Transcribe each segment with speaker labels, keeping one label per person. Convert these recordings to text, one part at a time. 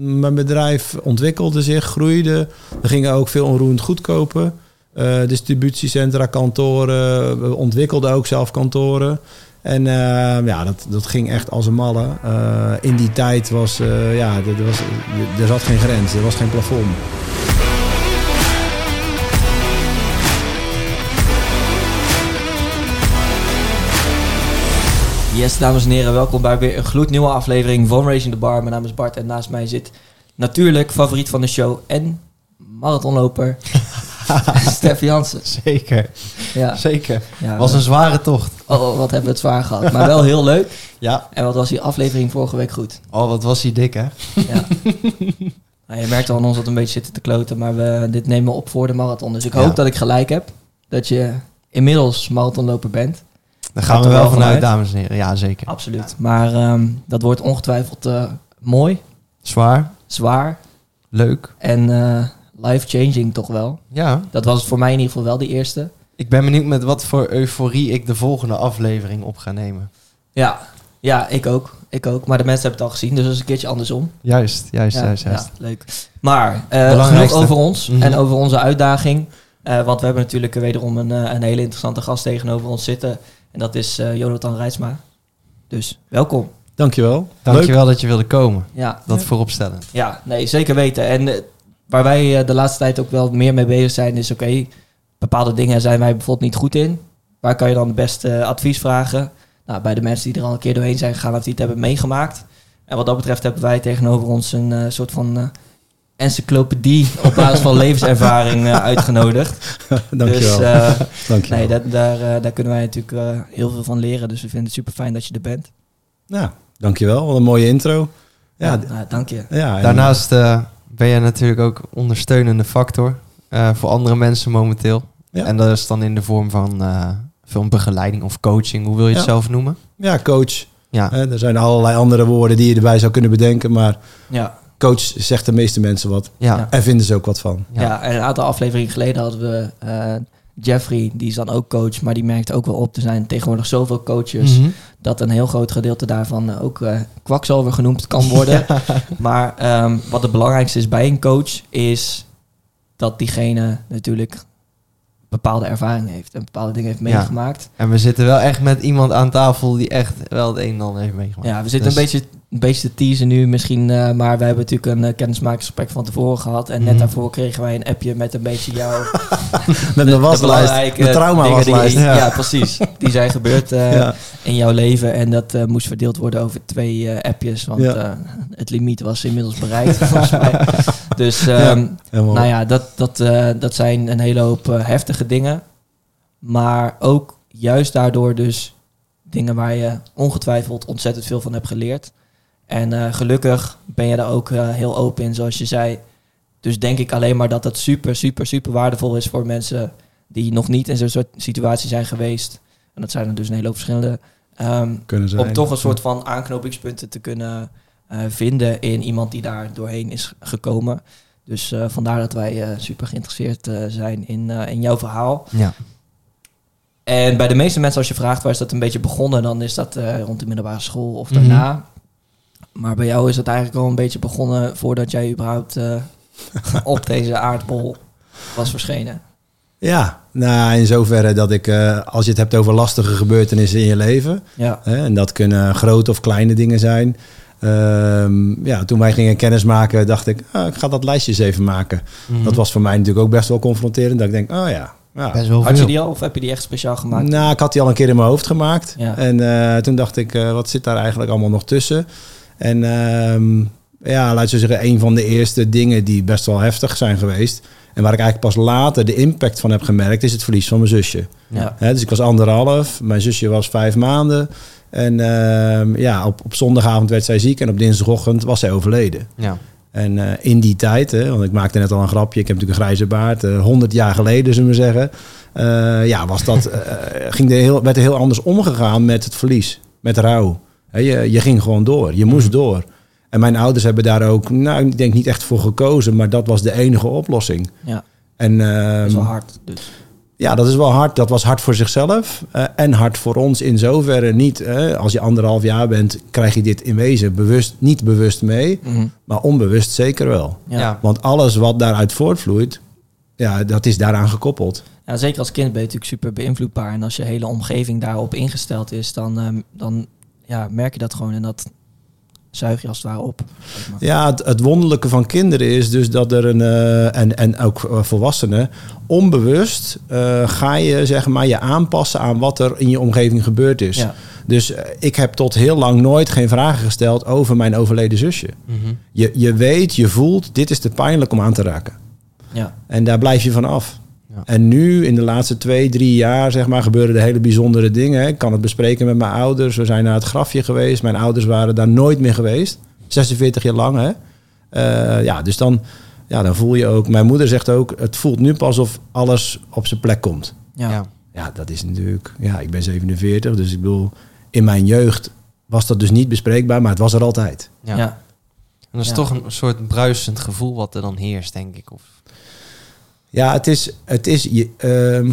Speaker 1: Mijn bedrijf ontwikkelde zich, groeide. We gingen ook veel onroerend goed kopen. Uh, distributiecentra, kantoren. We ontwikkelden ook zelf kantoren. En uh, ja, dat, dat ging echt als een malle. Uh, in die tijd was, ja, er, was, er zat geen grens, er was geen plafond.
Speaker 2: Yes, dames en heren, welkom bij weer een gloednieuwe aflevering van Racing the Bar. Mijn naam is Bart en naast mij zit natuurlijk favoriet van de show en marathonloper Stef Jansen.
Speaker 3: Zeker, ja. zeker. Ja, was een zware tocht.
Speaker 2: Oh, wat hebben we het zwaar gehad. Maar wel heel leuk.
Speaker 3: Ja.
Speaker 2: En wat was die aflevering vorige week goed.
Speaker 3: Oh, wat was die dik, hè? Ja.
Speaker 2: nou, je merkt al aan ons dat een beetje zitten te kloten, maar we, dit nemen we op voor de marathon. Dus ik hoop dat ik gelijk heb. Dat je inmiddels marathonloper bent.
Speaker 3: Daar gaan we wel vanuit, dames en heren. Ja, zeker.
Speaker 2: Absoluut. Maar um, dat wordt ongetwijfeld uh, mooi.
Speaker 3: Zwaar.
Speaker 2: Zwaar.
Speaker 3: Leuk.
Speaker 2: En uh, life-changing toch wel.
Speaker 3: Ja.
Speaker 2: Dat was het voor mij in ieder geval wel de eerste.
Speaker 3: Ik ben benieuwd met wat voor euforie ik de volgende aflevering op ga nemen.
Speaker 2: Ja, ja ik ook. Ik ook. Maar de mensen hebben het al gezien, dus dat is een keertje andersom.
Speaker 3: Juist, juist, juist, juist.
Speaker 2: Ja, leuk. Maar uh, genoeg over ons mm -hmm. en over onze uitdaging. Uh, want we hebben natuurlijk wederom een, een hele interessante gast tegenover ons zitten. En dat is uh, Jonathan Rijtsma. Dus welkom.
Speaker 1: Dankjewel.
Speaker 3: Dankjewel Leuk. dat je wilde komen. Ja. Dat vooropstellen.
Speaker 2: Ja, nee, zeker weten. En uh, waar wij uh, de laatste tijd ook wel meer mee bezig zijn, is oké, okay, bepaalde dingen zijn wij bijvoorbeeld niet goed in. Waar kan je dan het beste advies vragen? Nou, bij de mensen die er al een keer doorheen zijn gegaan of die het hebben meegemaakt. En wat dat betreft hebben wij tegenover ons een soort van encyclopedie op basis van levenservaring uh, uitgenodigd.
Speaker 1: Dankjewel.
Speaker 2: Dus, uh, Dankjewel. Nee, dat, daar, uh, daar kunnen wij natuurlijk heel veel van leren. Dus we vinden het super fijn dat je er bent.
Speaker 1: Ja, dankjewel. Wat een mooie intro.
Speaker 2: Ja, ja nou, dank je.
Speaker 3: Ja, Daarnaast ben je natuurlijk ook ondersteunende factor voor andere mensen momenteel. Ja. En dat is dan in de vorm van, van begeleiding of coaching. Hoe wil je het zelf noemen?
Speaker 1: Ja, coach. Ja. er zijn allerlei andere woorden die je erbij zou kunnen bedenken, maar... Ja coach zegt de meeste mensen wat. Ja. En vinden ze ook wat van.
Speaker 2: Ja, en een aantal afleveringen geleden hadden we uh, Jeffrey, die is dan ook coach, maar die merkt ook wel op. Er zijn tegenwoordig zoveel coaches mm -hmm. dat een heel groot gedeelte daarvan ook uh, kwakzalver genoemd kan worden. ja. Maar um, wat het belangrijkste is bij een coach, is dat diegene natuurlijk bepaalde ervaring heeft en bepaalde dingen heeft meegemaakt. Ja.
Speaker 3: En we zitten wel echt met iemand aan tafel die echt wel het een en ander heeft meegemaakt.
Speaker 2: Ja, we zitten dus... een beetje een beetje te teasen nu misschien, uh, maar we hebben natuurlijk een uh, kennismakingsgesprek van tevoren gehad. En net mm. daarvoor kregen wij een appje met een beetje jouw...
Speaker 1: met de waslijst, de, trauma waslijst.
Speaker 2: Ja. ja. precies. Die zijn gebeurd uh, ja. in jouw leven en dat moest verdeeld worden over twee appjes. Want ja. het limiet was inmiddels bereikt, volgens mij. Dus um, nou ja, dat, dat, dat zijn een hele hoop heftige dingen. Maar ook juist daardoor dus dingen waar je ongetwijfeld ontzettend veel van hebt geleerd. En uh, gelukkig ben je daar ook uh, heel open in, zoals je zei. Dus denk ik alleen maar dat dat super, super, super waardevol is voor mensen die nog niet in zo'n soort situatie zijn geweest. En dat zijn er dus een hele hoop verschillende. Um, om toch een soort van aanknopingspunten te kunnen uh, vinden in iemand die daar doorheen is gekomen. Dus vandaar dat wij super geïnteresseerd zijn in, in jouw verhaal. Ja. En bij de meeste mensen, als je vraagt waar is dat een beetje begonnen, dan is dat rond de middelbare school of daarna. Mm -hmm. Maar bij jou is het eigenlijk al een beetje begonnen voordat jij überhaupt uh, op deze aardbol was verschenen.
Speaker 1: Ja, nou in zoverre dat ik, uh, als je het hebt over lastige gebeurtenissen in je leven, ja. Hè, en dat kunnen grote of kleine dingen zijn. Um, ja, toen wij gingen kennismaken, dacht ik, oh, ik ga dat lijstje eens even maken. Mm -hmm. Dat was voor mij natuurlijk ook best wel confronterend. Dat ik denk, oh ja, ja.
Speaker 2: Had je die al of heb je die echt speciaal gemaakt?
Speaker 1: Nou, ik had die al een keer in mijn hoofd gemaakt. Ja. En uh, toen dacht ik, uh, wat zit daar eigenlijk allemaal nog tussen? En um, ja, laat je zeggen, een van de eerste dingen die best wel heftig zijn geweest. En waar ik eigenlijk pas later de impact van heb gemerkt, is het verlies van mijn zusje. Ja. He, dus ik was anderhalf, mijn zusje was vijf maanden. En uh, ja, op, op zondagavond werd zij ziek en op dinsdagochtend was zij overleden. Ja. En uh, in die tijd, hè, want ik maakte net al een grapje, ik heb natuurlijk een grijze baard, uh, 100 jaar geleden zullen we zeggen. Uh, ja, was dat, ging er heel, werd er heel anders omgegaan met het verlies, met rouw. Je, je ging gewoon door. Je moest mhm. door. En mijn ouders hebben daar ook, nou, ik denk niet echt voor gekozen, maar dat was de enige oplossing.
Speaker 2: Ja. En, uh, dat is wel hard. Dus.
Speaker 1: Ja, dat is wel hard. Dat was hard voor zichzelf uh, en hard voor ons in zoverre niet. als je anderhalf jaar bent, krijg je dit in wezen bewust, niet bewust mee, mhm. maar onbewust zeker wel. Ja. Want alles wat daaruit voortvloeit, ja, dat is daaraan gekoppeld.
Speaker 2: Ja, zeker als kind ben je natuurlijk super beïnvloedbaar. En als je hele omgeving daarop ingesteld is, dan, ehm, dan ja, merk je dat gewoon. En dat zuig je als het ware op.
Speaker 1: Ja, het, het wonderlijke van kinderen is dus dat er een, uh, en, en ook eh, volwassenen, onbewust uh, ga je zeg maar je aanpassen aan wat er in je omgeving gebeurd is. Ja. Dus ik heb tot heel lang nooit geen vragen gesteld over mijn overleden zusje. Mhm. je, je weet, je voelt, dit is te pijnlijk om aan te raken. Ja. En daar blijf je van af. En nu, in de laatste twee, drie jaar, zeg maar, gebeuren de hele bijzondere dingen. Ik kan het bespreken met mijn ouders. We zijn naar het grafje geweest. Mijn ouders waren daar nooit meer geweest. 46 jaar lang, hè. Uh, ja, dus dan, ja, dan voel je ook... Mijn moeder zegt ook, het voelt nu pas of alles op zijn plek komt. Ja. Ja, dat is natuurlijk... Ja, ik ben 47, dus ik bedoel... In mijn jeugd was dat dus niet bespreekbaar, maar het was er altijd. Ja. ja.
Speaker 3: En dat is toch een soort bruisend gevoel wat er dan heerst, denk ik. Of
Speaker 1: ja, het is, het is je, uh,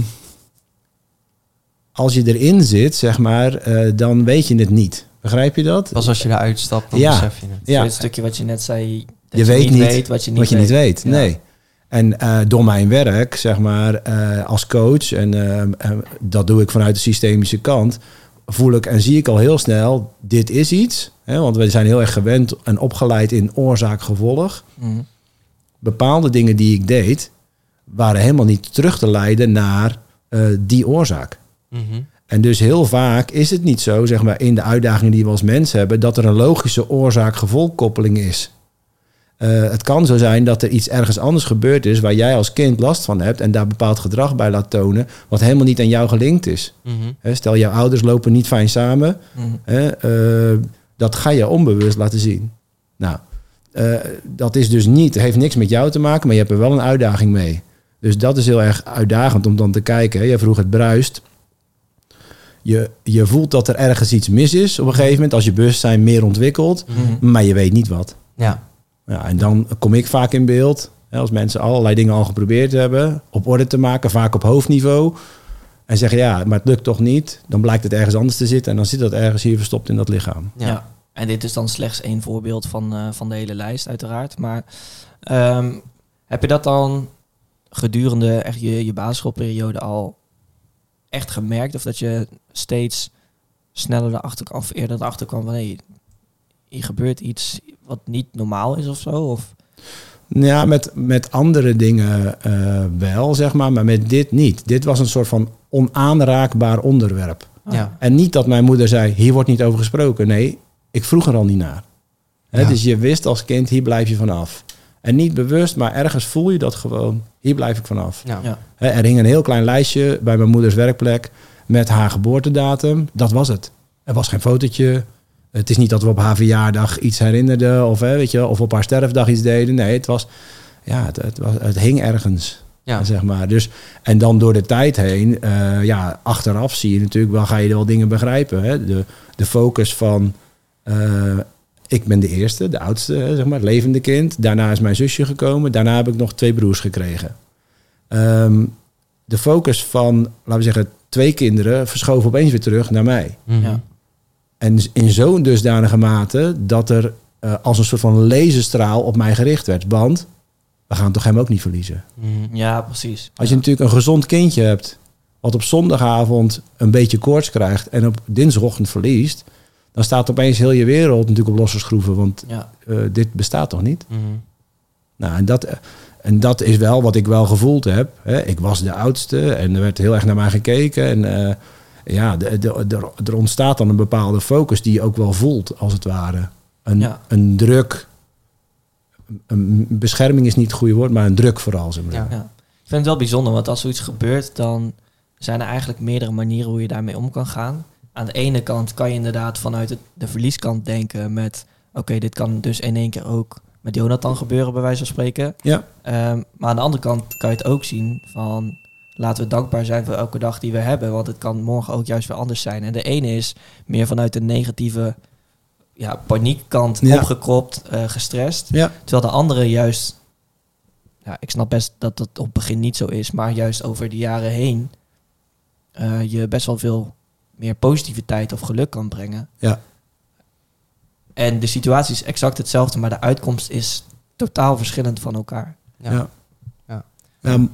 Speaker 1: als je erin zit, zeg maar, uh, dan weet je het niet. Begrijp je dat?
Speaker 3: Pas als je eruit stapt, dan ja. besef je het.
Speaker 2: Ja. Het stukje wat je net zei, je, je, weet niet, weet wat je niet
Speaker 1: wat je weet. Niet weet. Nee. En uh, door mijn werk, zeg maar, uh, als coach, en uh, dat doe ik vanuit de systemische kant, voel ik en zie ik al heel snel, dit is iets. Hè, want we zijn heel erg gewend en opgeleid in oorzaak-gevolg. Mm. Bepaalde dingen die ik deed, waren helemaal niet terug te leiden naar uh, die oorzaak. Mm -hmm. En dus heel vaak is het niet zo, zeg maar, in de uitdagingen die we als mens hebben, dat er een logische oorzaak-gevolgkoppeling is. Uh, het kan zo zijn dat er iets ergens anders gebeurd is waar jij als kind last van hebt en daar bepaald gedrag bij laat tonen, wat helemaal niet aan jou gelinkt is. Mm -hmm. Stel, jouw ouders lopen niet fijn samen, mm -hmm. uh, dat ga je onbewust laten zien. Nou, uh, dat is dus niet, heeft niks met jou te maken, maar je hebt er wel een uitdaging mee. Dus dat is heel erg uitdagend om dan te kijken. Je vroeg het bruist. Je, je voelt dat er ergens iets mis is op een gegeven moment als je bewustzijn meer ontwikkelt, mhm. maar je weet niet wat. Ja. ja. En dan kom ik vaak in beeld, als mensen allerlei dingen al geprobeerd hebben, op orde te maken, vaak op hoofdniveau. En zeggen ja, maar het lukt toch niet. Dan blijkt het ergens anders te zitten en dan zit dat ergens hier verstopt in dat lichaam.
Speaker 2: Ja, en dit is dan slechts één voorbeeld van, uh, van de hele lijst, uiteraard. Maar um, heb je dat dan gedurende echt je, je basisschoolperiode al echt gemerkt? Of dat je steeds sneller erachter kwam, of eerder erachter kwam van hé, hey, hier gebeurt iets wat niet normaal is of zo? Of?
Speaker 1: Ja, met, met andere dingen uh, wel, zeg maar, maar met dit niet. Dit was een soort van onaanraakbaar onderwerp. Ja. En niet dat mijn moeder zei, hier wordt niet over gesproken. Nee, ik vroeg er al niet naar. Ja. Dus je wist als kind, hier blijf je vanaf. En niet bewust, maar ergens voel je dat gewoon. Hier blijf ik vanaf. Ja. Er hing een heel klein lijstje bij mijn moeders werkplek met haar geboortedatum. Dat was het. Er was geen fotootje. Het is niet dat we op haar verjaardag iets herinnerden of, hè, weet je, of op haar sterfdag iets deden. Nee, het was, ja, het, het, was, het hing ergens. Ja. Zeg maar. dus, en dan door de tijd heen, uh, ja, achteraf zie je natuurlijk wel, ga je wel dingen begrijpen. Hè? De, de focus van uh, ik ben de eerste, de oudste, zeg maar, levende kind. Daarna is mijn zusje gekomen. Daarna heb ik nog twee broers gekregen. Um, de focus van, laten we zeggen, twee kinderen verschoven opeens weer terug naar mij. Mhm. Ja. En in zo'n dusdanige mate dat er uh, als een soort van laserstraal op mij gericht werd. Want we gaan toch hem ook niet verliezen.
Speaker 2: Mhm. Ja, precies.
Speaker 1: Als je natuurlijk een gezond kindje hebt, wat op zondagavond een beetje koorts krijgt en op dinsdagochtend verliest, dan staat opeens heel je wereld natuurlijk op losse schroeven. Want ja. uh, dit bestaat toch niet? Mm -hmm. Nou, en dat, en dat is wel wat ik wel gevoeld heb. Hè. Ik was de oudste en er werd heel erg naar mij gekeken. En uh, ja, de, de, de, er ontstaat dan een bepaalde focus die je ook wel voelt, als het ware. Een, ja. een druk. Een bescherming is niet het goede woord, maar een druk vooral. Zeg maar. ja.
Speaker 2: ja. Ik vind het wel bijzonder, want als zoiets gebeurt, dan zijn er eigenlijk meerdere manieren hoe je daarmee om kan gaan aan de ene kant kan je inderdaad vanuit de verlieskant denken met... oké, dit kan dus in één keer ook met Jonathan gebeuren, bij wijze van spreken. Ja. Um, maar aan de andere kant kan je het ook zien van... laten we dankbaar zijn voor elke dag die we hebben... want het kan morgen ook juist weer anders zijn. En de ene is meer vanuit de negatieve ja, paniekkant ja. opgekropt, uh, gestrest. Ja. Terwijl de andere juist ja, ik snap best dat dat op het begin niet zo is, maar juist over de jaren heen uh, je best wel veel meer positiviteit of geluk kan brengen.
Speaker 1: Ja.
Speaker 2: En de situatie is exact hetzelfde, maar de uitkomst is totaal verschillend van elkaar.
Speaker 3: Ja. ja. ja.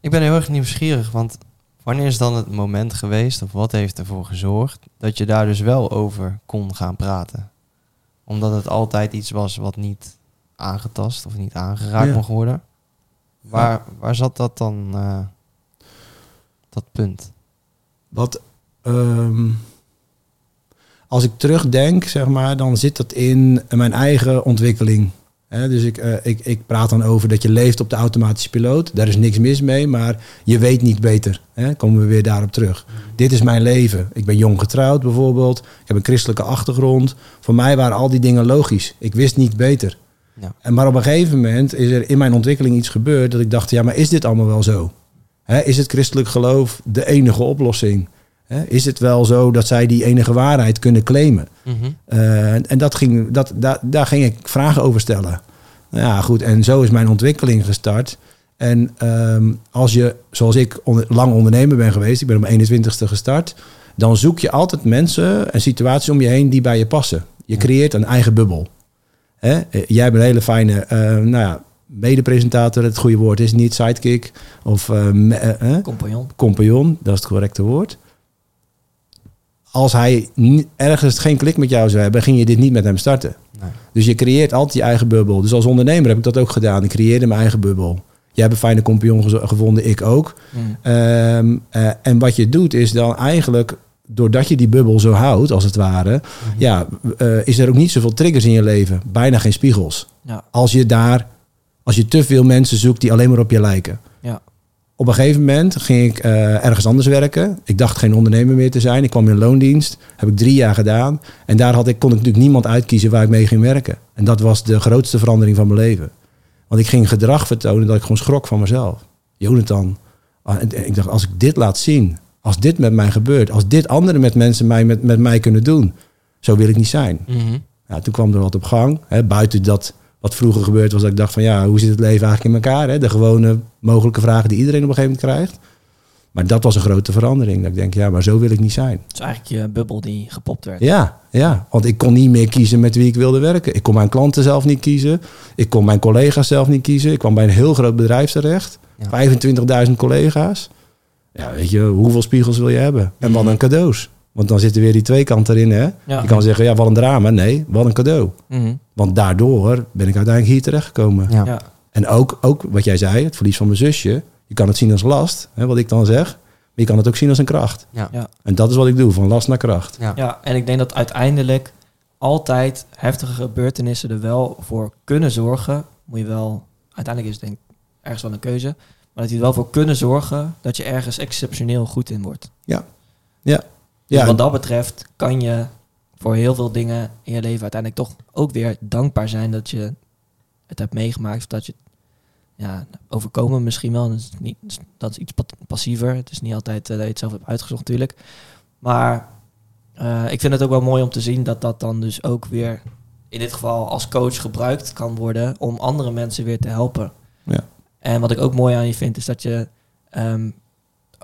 Speaker 3: ik ben heel erg nieuwsgierig, want wanneer is dan het moment geweest, of wat heeft ervoor gezorgd, dat je daar dus wel over kon gaan praten? Omdat het altijd iets was wat niet aangetast of niet aangeraakt mocht worden. Waar, waar zat dat dan, uh, dat punt?
Speaker 1: Wat, ehm, als ik terugdenk, zeg maar, dan zit dat in mijn eigen ontwikkeling. dus ik, uh, ik, ik praat dan over dat je leeft op de automatische piloot. Daar is niks mis mee, maar je weet niet beter. Hè? Komen we weer daarop terug. Dit is mijn leven. Ik ben jong getrouwd bijvoorbeeld. Ik heb een christelijke achtergrond. Voor mij waren al die dingen logisch. Ik wist niet beter. Ja. En maar op een gegeven moment is er in mijn ontwikkeling iets gebeurd dat ik dacht, ja, maar is dit allemaal wel zo? is het christelijk geloof de enige oplossing? Is het wel zo dat zij die enige waarheid kunnen claimen? Mhm. Eh, en dat ging, dat, daar, daar ging ik vragen over stellen. Nou ja, goed. En zo is mijn ontwikkeling gestart. En ehm, als je, zoals ik, lang ondernemer ben geweest, ik ben op mijn 21ste gestart, dan zoek je altijd mensen en situaties om je heen die bij je passen. Je creëert een eigen bubbel. Hè? Eh, jij hebt een hele fijne, uh, nou ja, mede-presentator, het goede woord is niet sidekick of uh,
Speaker 2: compagnon.
Speaker 1: compagnon, dat is het correcte woord. Als hij ergens geen klik met jou zou hebben, ging je dit niet met hem starten. Nee. Dus je creëert altijd je eigen bubbel. Dus als ondernemer heb ik dat ook gedaan. Ik creëerde mijn eigen bubbel. Jij hebt een fijne compagnon gevonden, ik ook. Mm. Ehm, en wat je doet is dan eigenlijk doordat je die bubbel zo houdt, als het ware, mhm. ja, uh, is er ook niet zoveel triggers in je leven. Bijna geen spiegels. Ja. Als je daar, als je te veel mensen zoekt die alleen maar op je lijken. Op een gegeven moment ging ik uh, ergens anders werken. Ik dacht geen ondernemer meer te zijn. Ik kwam in loondienst. Heb ik drie jaar gedaan. En daar had ik, kon ik natuurlijk niemand uitkiezen waar ik mee ging werken. En dat was de grootste verandering van mijn leven. Want ik ging gedrag vertonen dat ik gewoon schrok van mezelf. Jonathan, ah, ik dacht, als ik dit laat zien, als dit met mij gebeurt, als dit andere met mensen mij, met, met mij kunnen doen, zo wil ik niet zijn.
Speaker 2: Mm
Speaker 1: ja, toen kwam er wat op gang. Hè, buiten dat wat vroeger gebeurd was, dat ik dacht van ja, hoe zit het leven eigenlijk in elkaar? Hè? De gewone mogelijke vragen die iedereen op een gegeven moment krijgt. Maar dat was een grote verandering. Dat ik denk, ja, maar zo wil ik niet zijn.
Speaker 2: Het is eigenlijk je bubbel die gepopt werd.
Speaker 1: Ja, ja, want ik kon niet meer kiezen met wie ik wilde werken. Ik kon mijn klanten zelf niet kiezen. Ik kon mijn collega's zelf niet kiezen. Ik kwam bij een heel groot bedrijf terecht. 25.000 collega's. Ja, weet je, hoeveel spiegels wil je hebben? En wat een cadeaus. Want dan zitten weer die twee kanten erin. Hè? Je kan zeggen, ja, wat een drama. Nee, wat een cadeau.
Speaker 2: Mhm.
Speaker 1: Want daardoor ben ik uiteindelijk hier terechtgekomen.
Speaker 2: Ja.
Speaker 1: En ook, ook wat jij zei, het verlies van mijn zusje. Je kan het zien als last, hè, wat ik dan zeg. Maar je kan het ook zien als een kracht.
Speaker 2: Ja. ja.
Speaker 1: En dat is wat ik doe, van last naar kracht.
Speaker 2: Ja. ja, en ik denk dat uiteindelijk altijd heftige gebeurtenissen er wel voor kunnen zorgen. Moet je wel, uiteindelijk is het denk ik ergens wel een keuze maar dat die er wel voor kunnen zorgen dat je ergens exceptioneel goed in wordt.
Speaker 1: Ja. Ja.
Speaker 2: Dus ja. wat dat betreft kan je voor heel veel dingen in je leven uiteindelijk toch ook weer dankbaar zijn dat je het hebt meegemaakt. Of dat je ja, overkomen misschien wel. Dat is, niet, dat is iets passiever. Het is niet altijd uh, dat je het zelf hebt uitgezocht natuurlijk. Maar uh, ik vind het ook wel mooi om te zien dat dat dan dus ook weer in dit geval als coach gebruikt kan worden om andere mensen weer te helpen.
Speaker 1: Ja.
Speaker 2: En wat ik ook mooi aan je vind, is dat je um,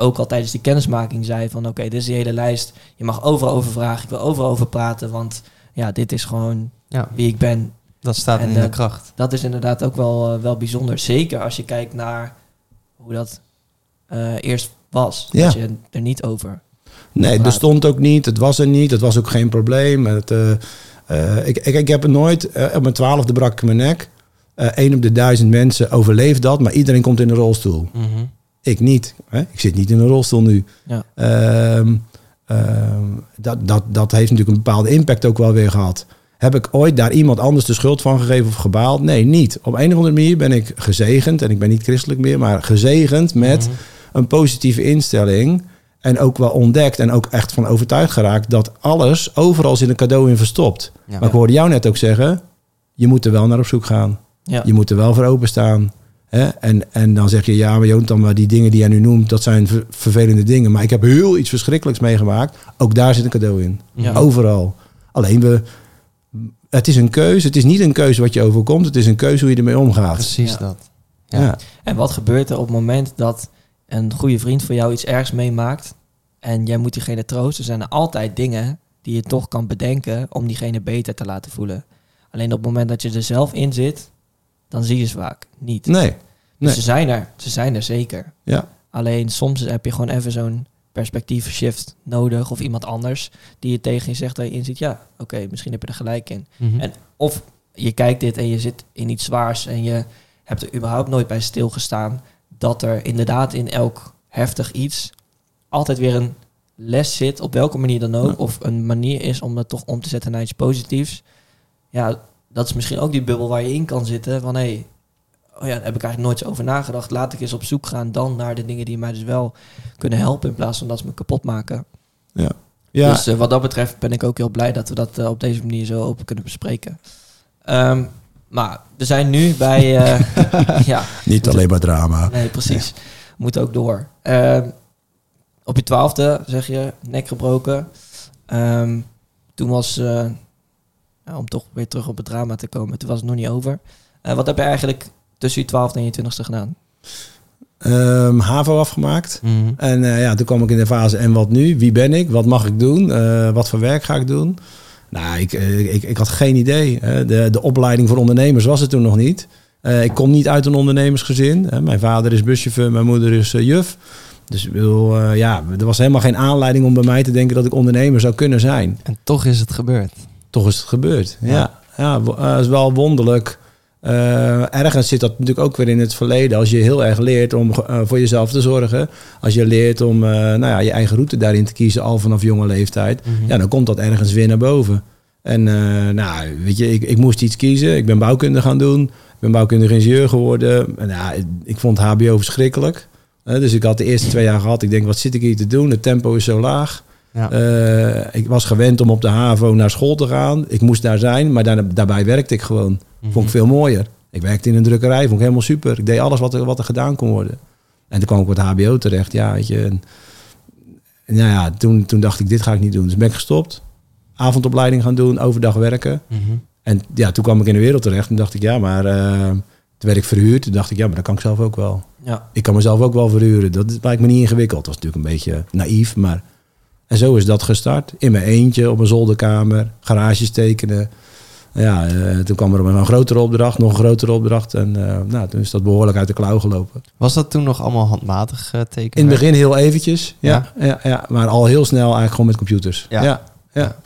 Speaker 2: ook al tijdens die kennismaking zei van oké, dit is die hele lijst. Je mag overal over vragen, ik wil overal over praten, want ja, dit is gewoon ja. wie ik ben.
Speaker 3: Dat staat in de kracht.
Speaker 2: Dat is inderdaad ook wel, uh, wel bijzonder. Zeker als je kijkt naar hoe dat uh, eerst was. Ja. Dat je er niet over.
Speaker 1: Nee, er stond ook niet. Het was er niet. Het was ook geen probleem. Het, uh, ik, ik, ik heb het nooit. op mijn twaalfde brak ik mijn nek. Eén uh, op de duizend mensen overleeft dat, maar iedereen komt in een rolstoel.
Speaker 2: Mm -hmm.
Speaker 1: Ik niet. Hè? Ik zit niet in een rolstoel nu.
Speaker 2: Ja.
Speaker 1: Uh, dat, dat, dat heeft natuurlijk een bepaalde impact ook wel weer gehad. Heb ik ooit daar iemand anders de schuld van gegeven of gebaald? Nee, niet. Op een of andere manier ben ik gezegend, en ik ben niet christelijk meer, maar gezegend met mm -hmm. een positieve instelling. En ook wel ontdekt en ook echt van overtuigd geraakt dat alles overal zit een cadeau in verstopt. Ja. Maar ik hoorde jou net ook zeggen, je moet er wel naar op zoek gaan.
Speaker 2: Ja.
Speaker 1: Je moet er wel voor openstaan. Hè? En, en dan zeg je, ja, maar dan maar die dingen die jij nu noemt, dat zijn vervelende dingen. Maar ik heb heel iets verschrikkelijks meegemaakt. Ook daar zit een cadeau in.
Speaker 2: Ja.
Speaker 1: Overal. Alleen we, het is een keuze. Het is niet een keuze wat je overkomt. Het is een keuze hoe je ermee omgaat.
Speaker 3: Precies dat.
Speaker 2: Ja. En wat gebeurt er op het moment dat een goede vriend van jou iets ergs meemaakt en jij moet diegene troosten? Zijn er altijd dingen die je toch kan bedenken om diegene beter te laten voelen. Alleen op het moment dat je er zelf in zit, dan zie je ze vaak niet.
Speaker 1: Nee.
Speaker 2: Dus ze zijn er, ze zijn er zeker.
Speaker 1: Ja.
Speaker 2: Alleen soms heb je gewoon even zo'n perspectief shift nodig of iemand anders die je tegen je zegt dat je inziet, ja, oké, misschien heb je er gelijk in. Mhm. En of je kijkt dit en je zit in iets zwaars en je hebt er überhaupt nooit bij stilgestaan dat er inderdaad in elk heftig iets altijd weer een les zit, op welke manier dan ook, of een manier is om dat toch om te zetten naar iets positiefs. Ja, dat is misschien ook die bubbel waar je in kan zitten van hé, hey, oh ja, daar heb ik eigenlijk nooit zo over nagedacht. Laat ik eens op zoek gaan dan naar de dingen die mij dus wel kunnen helpen in plaats van dat ze me kapot maken.
Speaker 1: Ja. ja.
Speaker 2: Dus uh, wat dat betreft ben ik ook heel blij dat we dat uh, op deze manier zo open kunnen bespreken. Um, maar we zijn nu bij... Uh, ja,
Speaker 1: Niet alleen maar drama.
Speaker 2: Nee, precies. Moet ook door. Uh, op je twaalfde, zeg je, nek gebroken. Um, toen was, uh, om toch weer terug op het drama te komen, toen was het nog niet over. Uh, wat heb je eigenlijk tussen je twaalfde en je twintigste gedaan?
Speaker 1: Um, HAVO afgemaakt. Mm -hmm. En uh, ja, toen kwam ik in de fase, en wat nu? Wie ben ik? Wat mag ik doen? wat voor werk ga ik doen? Nou, ik, ik, ik had geen idee. De, de opleiding voor ondernemers was het toen nog niet. ik kom niet uit een ondernemersgezin. Mijn vader is buschauffeur, mijn moeder is juf. Dus uh, ja, er was helemaal geen aanleiding om bij mij te denken dat ik ondernemer zou kunnen zijn.
Speaker 3: En toch is het gebeurd.
Speaker 1: Toch is het gebeurd, ja. Ja, ja uh, is wel wonderlijk. Uh, ergens zit dat natuurlijk ook weer in het verleden. Als je heel erg leert om voor jezelf te zorgen. Als je leert om nou ja, je eigen route daarin te kiezen al vanaf jonge leeftijd. Mm -hmm. Ja, dan komt dat ergens weer naar boven. En nou, weet je, ik, ik moest iets kiezen. Ik ben bouwkunde gaan doen. Ik ben bouwkundige ingenieur geworden. En, ja, ik vond HBO verschrikkelijk dus ik had de eerste twee jaar gehad. Ik denk, wat zit ik hier te doen? Het tempo is zo laag. Ja. Uh, ik was gewend om op de HAVO naar school te gaan. Ik moest daar zijn, maar daar, daarbij werkte ik gewoon. Vond ik mhm. veel mooier. Ik werkte in een drukkerij, vond ik helemaal super. Ik deed alles wat er, wat er gedaan kon worden. En toen kwam ik op het HBO terecht. Ja, weet je. En nou ja, toen, toen dacht ik, dit ga ik niet doen. Dus ben ik gestopt. Avondopleiding gaan doen, overdag werken. Mm -hmm. En ja, toen kwam ik in de wereld terecht. En dacht ik, ja, maar... Uh, toen werd ik verhuurd. Toen dacht ik, ja, maar dat kan ik zelf ook wel.
Speaker 2: Ja.
Speaker 1: Ik kan mezelf ook wel verhuren. Dat lijkt me niet ingewikkeld. Dat was natuurlijk een beetje naïef, maar... En zo is dat gestart. In mijn eentje, op een zolderkamer, garages tekenen. Ja, uh, toen kwam er een grotere opdracht, nog een grotere opdracht. En uh, nou, toen is dat behoorlijk uit de klauw gelopen.
Speaker 3: Was dat toen nog allemaal handmatig uh, tekenen?
Speaker 1: In het begin heel eventjes, ja, ja. Ja, Maar al heel snel eigenlijk gewoon met computers. Ja. Ja, ja.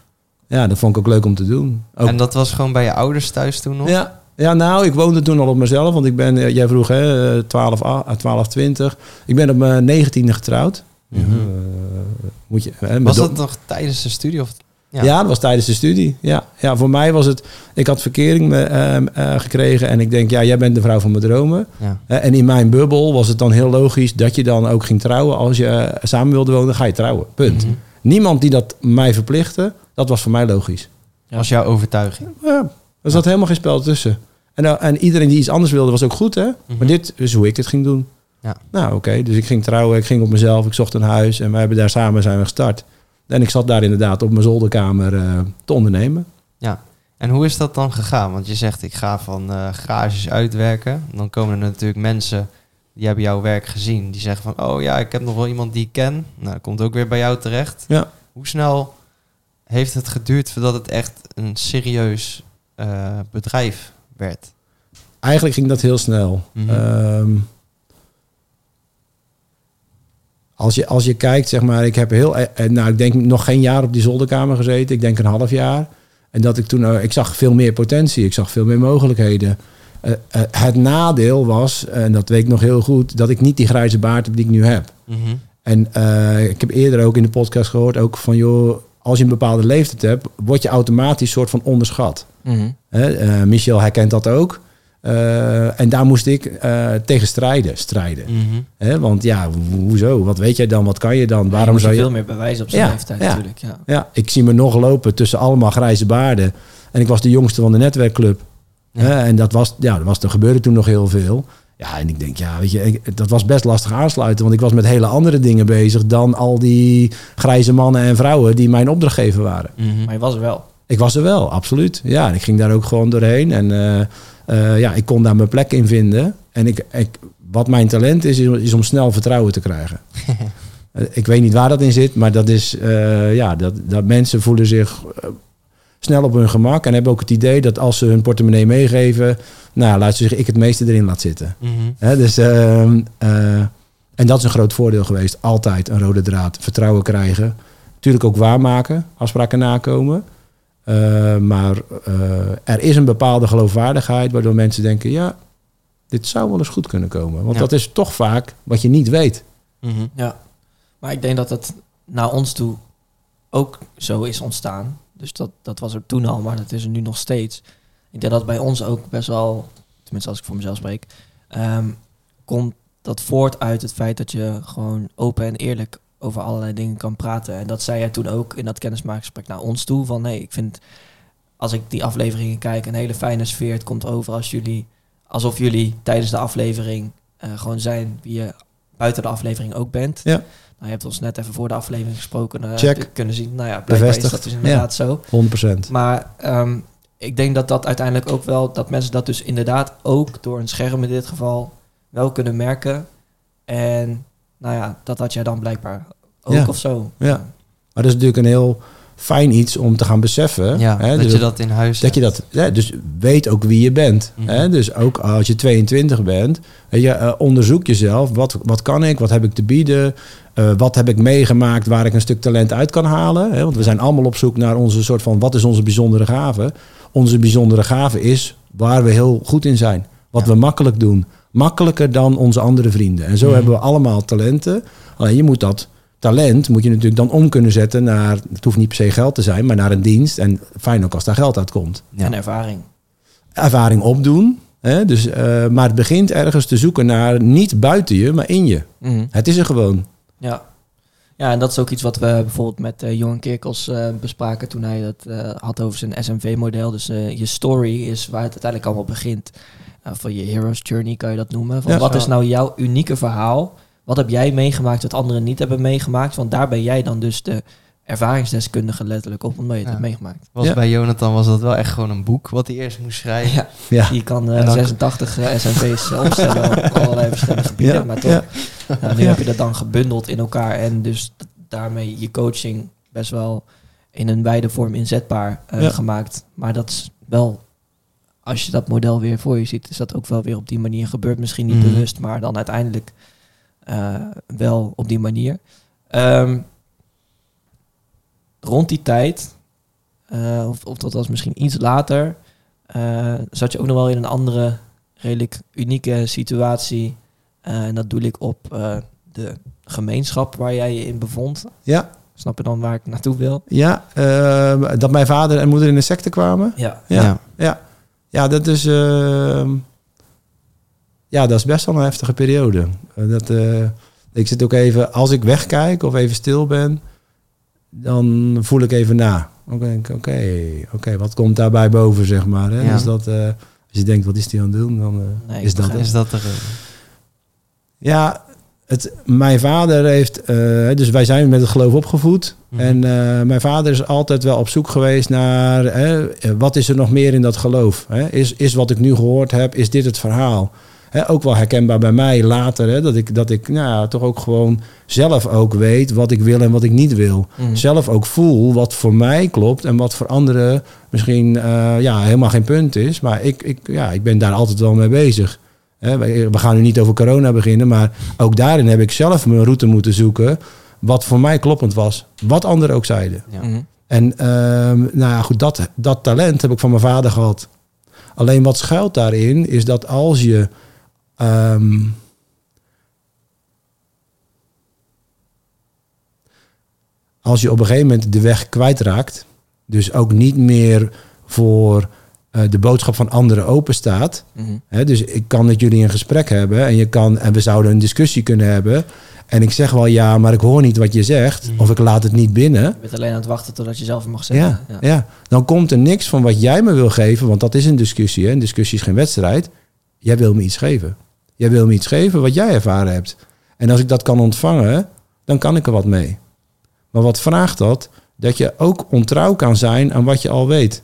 Speaker 1: ja dat vond ik ook leuk om te doen. Ook.
Speaker 3: En dat was gewoon bij je ouders thuis toen nog?
Speaker 1: Ja, ja, nou, ik woonde toen al op mezelf. Want ik ben, eh, jij vroeg, hè, 12, 12 20. Ik ben op mijn negentiende getrouwd. Mm -hmm.
Speaker 3: Moet je, hè, was dat nog tijdens de studie? Of?
Speaker 1: Ja. ja. dat was tijdens de studie. Ja, ja voor mij was het... Ik had verkering uh, uh, gekregen en ik denk, ja, jij bent de vrouw van mijn dromen. Ja. en in mijn bubbel was het dan heel logisch dat je dan ook ging trouwen. Als je samen wilde wonen, ga je trouwen. Punt. Mm -hmm. Niemand die dat mij verplichtte, dat was voor mij logisch.
Speaker 3: Ja. Was jouw overtuiging?
Speaker 1: Ja, er zat helemaal geen spel tussen. En, nou, en iedereen die iets anders wilde was ook goed, hè? Maar mhm. dit is hoe ik het ging doen. Ja. Nou, oké. Dus ik ging trouwen, ik ging op mezelf, ik zocht een huis en we hebben daar samen zijn we gestart. En ik zat daar inderdaad op mijn zolderkamer uh, te ondernemen.
Speaker 3: Ja. En hoe is dat dan gegaan? Want je zegt, ik ga van uh, garages uitwerken. Dan komen er natuurlijk mensen die hebben jouw werk gezien. Die zeggen van, oh ja, ik heb nog wel iemand die ik ken. Nou, komt ook weer bij jou terecht.
Speaker 1: Ja.
Speaker 3: Hoe snel heeft het geduurd voordat het echt een serieus uh, bedrijf werd?
Speaker 1: Eigenlijk ging dat heel snel. Mm -hmm. Als, je, als je kijkt, zeg maar, ik heb heel, eh, eh, nou, ik denk nog geen jaar op die zolderkamer gezeten. Ik denk een half jaar. En dat ik toen, ik zag veel meer potentie. Ik zag veel meer mogelijkheden. Uh, uh, het nadeel was, en dat weet ik nog heel goed, dat ik niet die grijze baard heb die ik nu heb. Mm -hmm. En uh, ik heb eerder ook in de podcast gehoord, ook van joh, als je een bepaalde leeftijd hebt, word je automatisch soort van onderschat. Mm -hmm. Michel herkent dat ook. Uh, en daar moest ik uh, tegen strijden. strijden. Mm -hmm. want ja, hoezo? Wat weet jij dan? Wat kan je dan? Waarom
Speaker 2: je
Speaker 1: zou je
Speaker 2: veel meer bewijzen op zijn ja, leeftijd
Speaker 1: ja,
Speaker 2: natuurlijk. Ja.
Speaker 1: ja, ik zie me nog lopen tussen allemaal grijze baarden. En ik was de jongste van de netwerkclub. Ja. en dat was, ja, dat was, er gebeurde toen nog heel veel. Ja, en ik denk, ja, weet je, ik, dat was best lastig aansluiten. Want ik was met hele andere dingen bezig dan al die grijze mannen en vrouwen die mijn opdrachtgever waren.
Speaker 2: Mm -hmm. Maar je was er wel.
Speaker 1: Ik was er wel, absoluut. Ja, en ik ging daar ook gewoon doorheen. En uh, uh, ja, ik kon daar mijn plek in vinden. En ik, ik, wat mijn talent is, is om snel vertrouwen te krijgen. ik weet niet waar dat in zit, maar dat is ja, dat, dat mensen voelen zich snel op hun gemak en hebben ook het idee dat als ze hun portemonnee meegeven, nou, laat ze zich ik het meeste erin laat zitten. Mhm. dus, ehm, eh, en dat is een groot voordeel geweest. Altijd een rode draad, vertrouwen krijgen. Natuurlijk ook waarmaken, afspraken nakomen. Uh, maar uh, er is een bepaalde geloofwaardigheid waardoor mensen denken, ja, dit zou wel eens goed kunnen komen. Want dat is toch vaak wat je niet weet.
Speaker 2: Mhm. Ja, maar ik denk dat het naar ons toe ook zo is ontstaan. Dus dat, dat was er toen al, maar dat is er nu nog steeds. Ik denk dat bij ons ook best wel, tenminste als ik voor mezelf spreek, um, komt dat voort uit het feit dat je gewoon open en eerlijk over allerlei dingen kan praten. En dat zei jij toen ook in dat kennismakingsgesprek naar ons toe. Van nee, ik vind als ik die afleveringen kijk, een hele fijne sfeer. Het komt over als jullie, alsof jullie tijdens de aflevering uh, gewoon zijn wie je buiten de aflevering ook bent. Ja. Nou, je hebt ons net even voor de aflevering gesproken. Uh, Check. Kunnen zien. Nou ja, blijkbaar is dat dus inderdaad zo.
Speaker 1: 100%.
Speaker 2: Maar um, ik denk dat dat uiteindelijk ook wel... dat mensen dat dus inderdaad ook door een scherm in dit geval... wel kunnen merken. En nou ja, dat had jij dan blijkbaar ook ja. of zo.
Speaker 1: Ja, maar dat is natuurlijk een heel fijn iets om te gaan beseffen.
Speaker 3: Ja, hè? dat dus je dat in huis
Speaker 1: Dat je dat, ja, dus weet ook wie je bent. Mm hè? Dus ook als je 22 bent, weet je, uh, onderzoek jezelf. Wat, wat kan ik? Wat heb ik te bieden? Uh, wat heb ik meegemaakt waar ik een stuk talent uit kan halen? Hè? Want we zijn allemaal op zoek naar onze soort van, wat is onze bijzondere gave? Onze bijzondere gave is waar we heel goed in zijn. Wat we makkelijk doen. Makkelijker dan onze andere vrienden. En zo mhm. hebben we allemaal talenten. Alleen je moet dat talent moet je natuurlijk dan om kunnen zetten naar, het hoeft niet per se geld te zijn, maar naar een dienst. En fijn ook als daar geld uit komt.
Speaker 2: Ja. En ervaring.
Speaker 1: Ervaring opdoen. Hè? Dus, uh, maar het begint ergens te zoeken naar niet buiten je, maar in je. Mhm. Het is er gewoon.
Speaker 2: Ja. Ja, en dat is ook iets wat we bijvoorbeeld met uh, Johan Kerkels uh, bespraken toen hij het had over zijn SMV-model. Dus je story is waar het uiteindelijk allemaal begint. Van je hero's journey kan je dat noemen. Van wat is nou jouw unieke verhaal? Wat heb jij meegemaakt wat anderen niet hebben meegemaakt? Want daar ben jij dan dus de ervaringsdeskundige letterlijk op, omdat je het hebt meegemaakt.
Speaker 3: Was Bij Jonathan was dat wel echt gewoon een boek wat hij eerst moest schrijven.
Speaker 2: Ja, je kan uh, 86 uh, SMV's opstellen op allerlei verschillende gebieden. Maar toch, nou, nu heb je dat dan gebundeld in elkaar en dus daarmee je coaching best wel in een wijde vorm inzetbaar uh, gemaakt. Maar dat is wel als je dat model weer voor je ziet, is dat ook wel weer op die manier gebeurd. Misschien niet mm. bewust, maar dan uiteindelijk uh, wel op die manier. Um, rond die tijd, uh, of, of dat was misschien iets later, uh, zat je ook nog wel in een andere redelijk unieke situatie. en dat doe ik op de gemeenschap waar jij je in bevond.
Speaker 1: Ja.
Speaker 2: Snap je dan waar ik naartoe wil?
Speaker 1: Ja, ehm, dat mijn vader en moeder in de secte kwamen.
Speaker 2: Ja.
Speaker 1: Ja, ja. ja. Ja dat is ehm, ja, dat is best wel een heftige periode. Eh, dat, uh, ik zit ook even, als ik wegkijk of even stil ben, dan voel ik even na. Oké, oké, oké, wat komt daarbij boven, zeg maar. Hè? Ja. Dus dat, uh, als je denkt, wat is die aan het doen, dan nee, is, dat,
Speaker 3: is dat er.
Speaker 1: Ja, het, mijn vader heeft, uh, dus wij zijn met het geloof opgevoed. Mhm. En mijn vader is altijd wel op zoek geweest naar wat is er nog meer in dat geloof? Hè? Is, is wat ik nu gehoord heb, is dit het verhaal? ook wel herkenbaar bij mij later. dat ik, dat ik nou ja, toch ook gewoon zelf ook weet wat ik wil en wat ik niet wil. Mhm. Zelf ook voel wat voor mij klopt en wat voor anderen misschien uh, ja, helemaal geen punt is. Maar ik, ik, ja, ik ben daar altijd wel mee bezig. We gaan nu niet over corona beginnen, maar ook daarin heb ik zelf mijn route moeten zoeken. Wat voor mij kloppend was. Wat anderen ook zeiden. Ja. Mhm. En ehm, nou ja, goed, dat, dat talent heb ik van mijn vader gehad. Alleen wat schuilt daarin is dat als je Um, als je op een gegeven moment de weg kwijtraakt, dus ook niet meer voor de boodschap van anderen open staat. Mm dus ik kan met jullie een gesprek hebben en, je kan, en we zouden een discussie kunnen hebben. En ik zeg wel ja, maar ik hoor niet wat je zegt. Mhm. Of ik laat het niet binnen. Je
Speaker 2: bent alleen aan het wachten totdat je zelf mag zeggen.
Speaker 1: Ja, ja, ja. dan komt er niks van wat jij me wil geven. Want dat is een discussie. Hè? Een discussie is geen wedstrijd. Jij wil me iets geven. Jij wil me iets geven wat jij ervaren hebt. En als ik dat kan ontvangen, dan kan ik er wat mee. Maar wat vraagt dat? Dat je ook ontrouw kan zijn aan wat je al weet.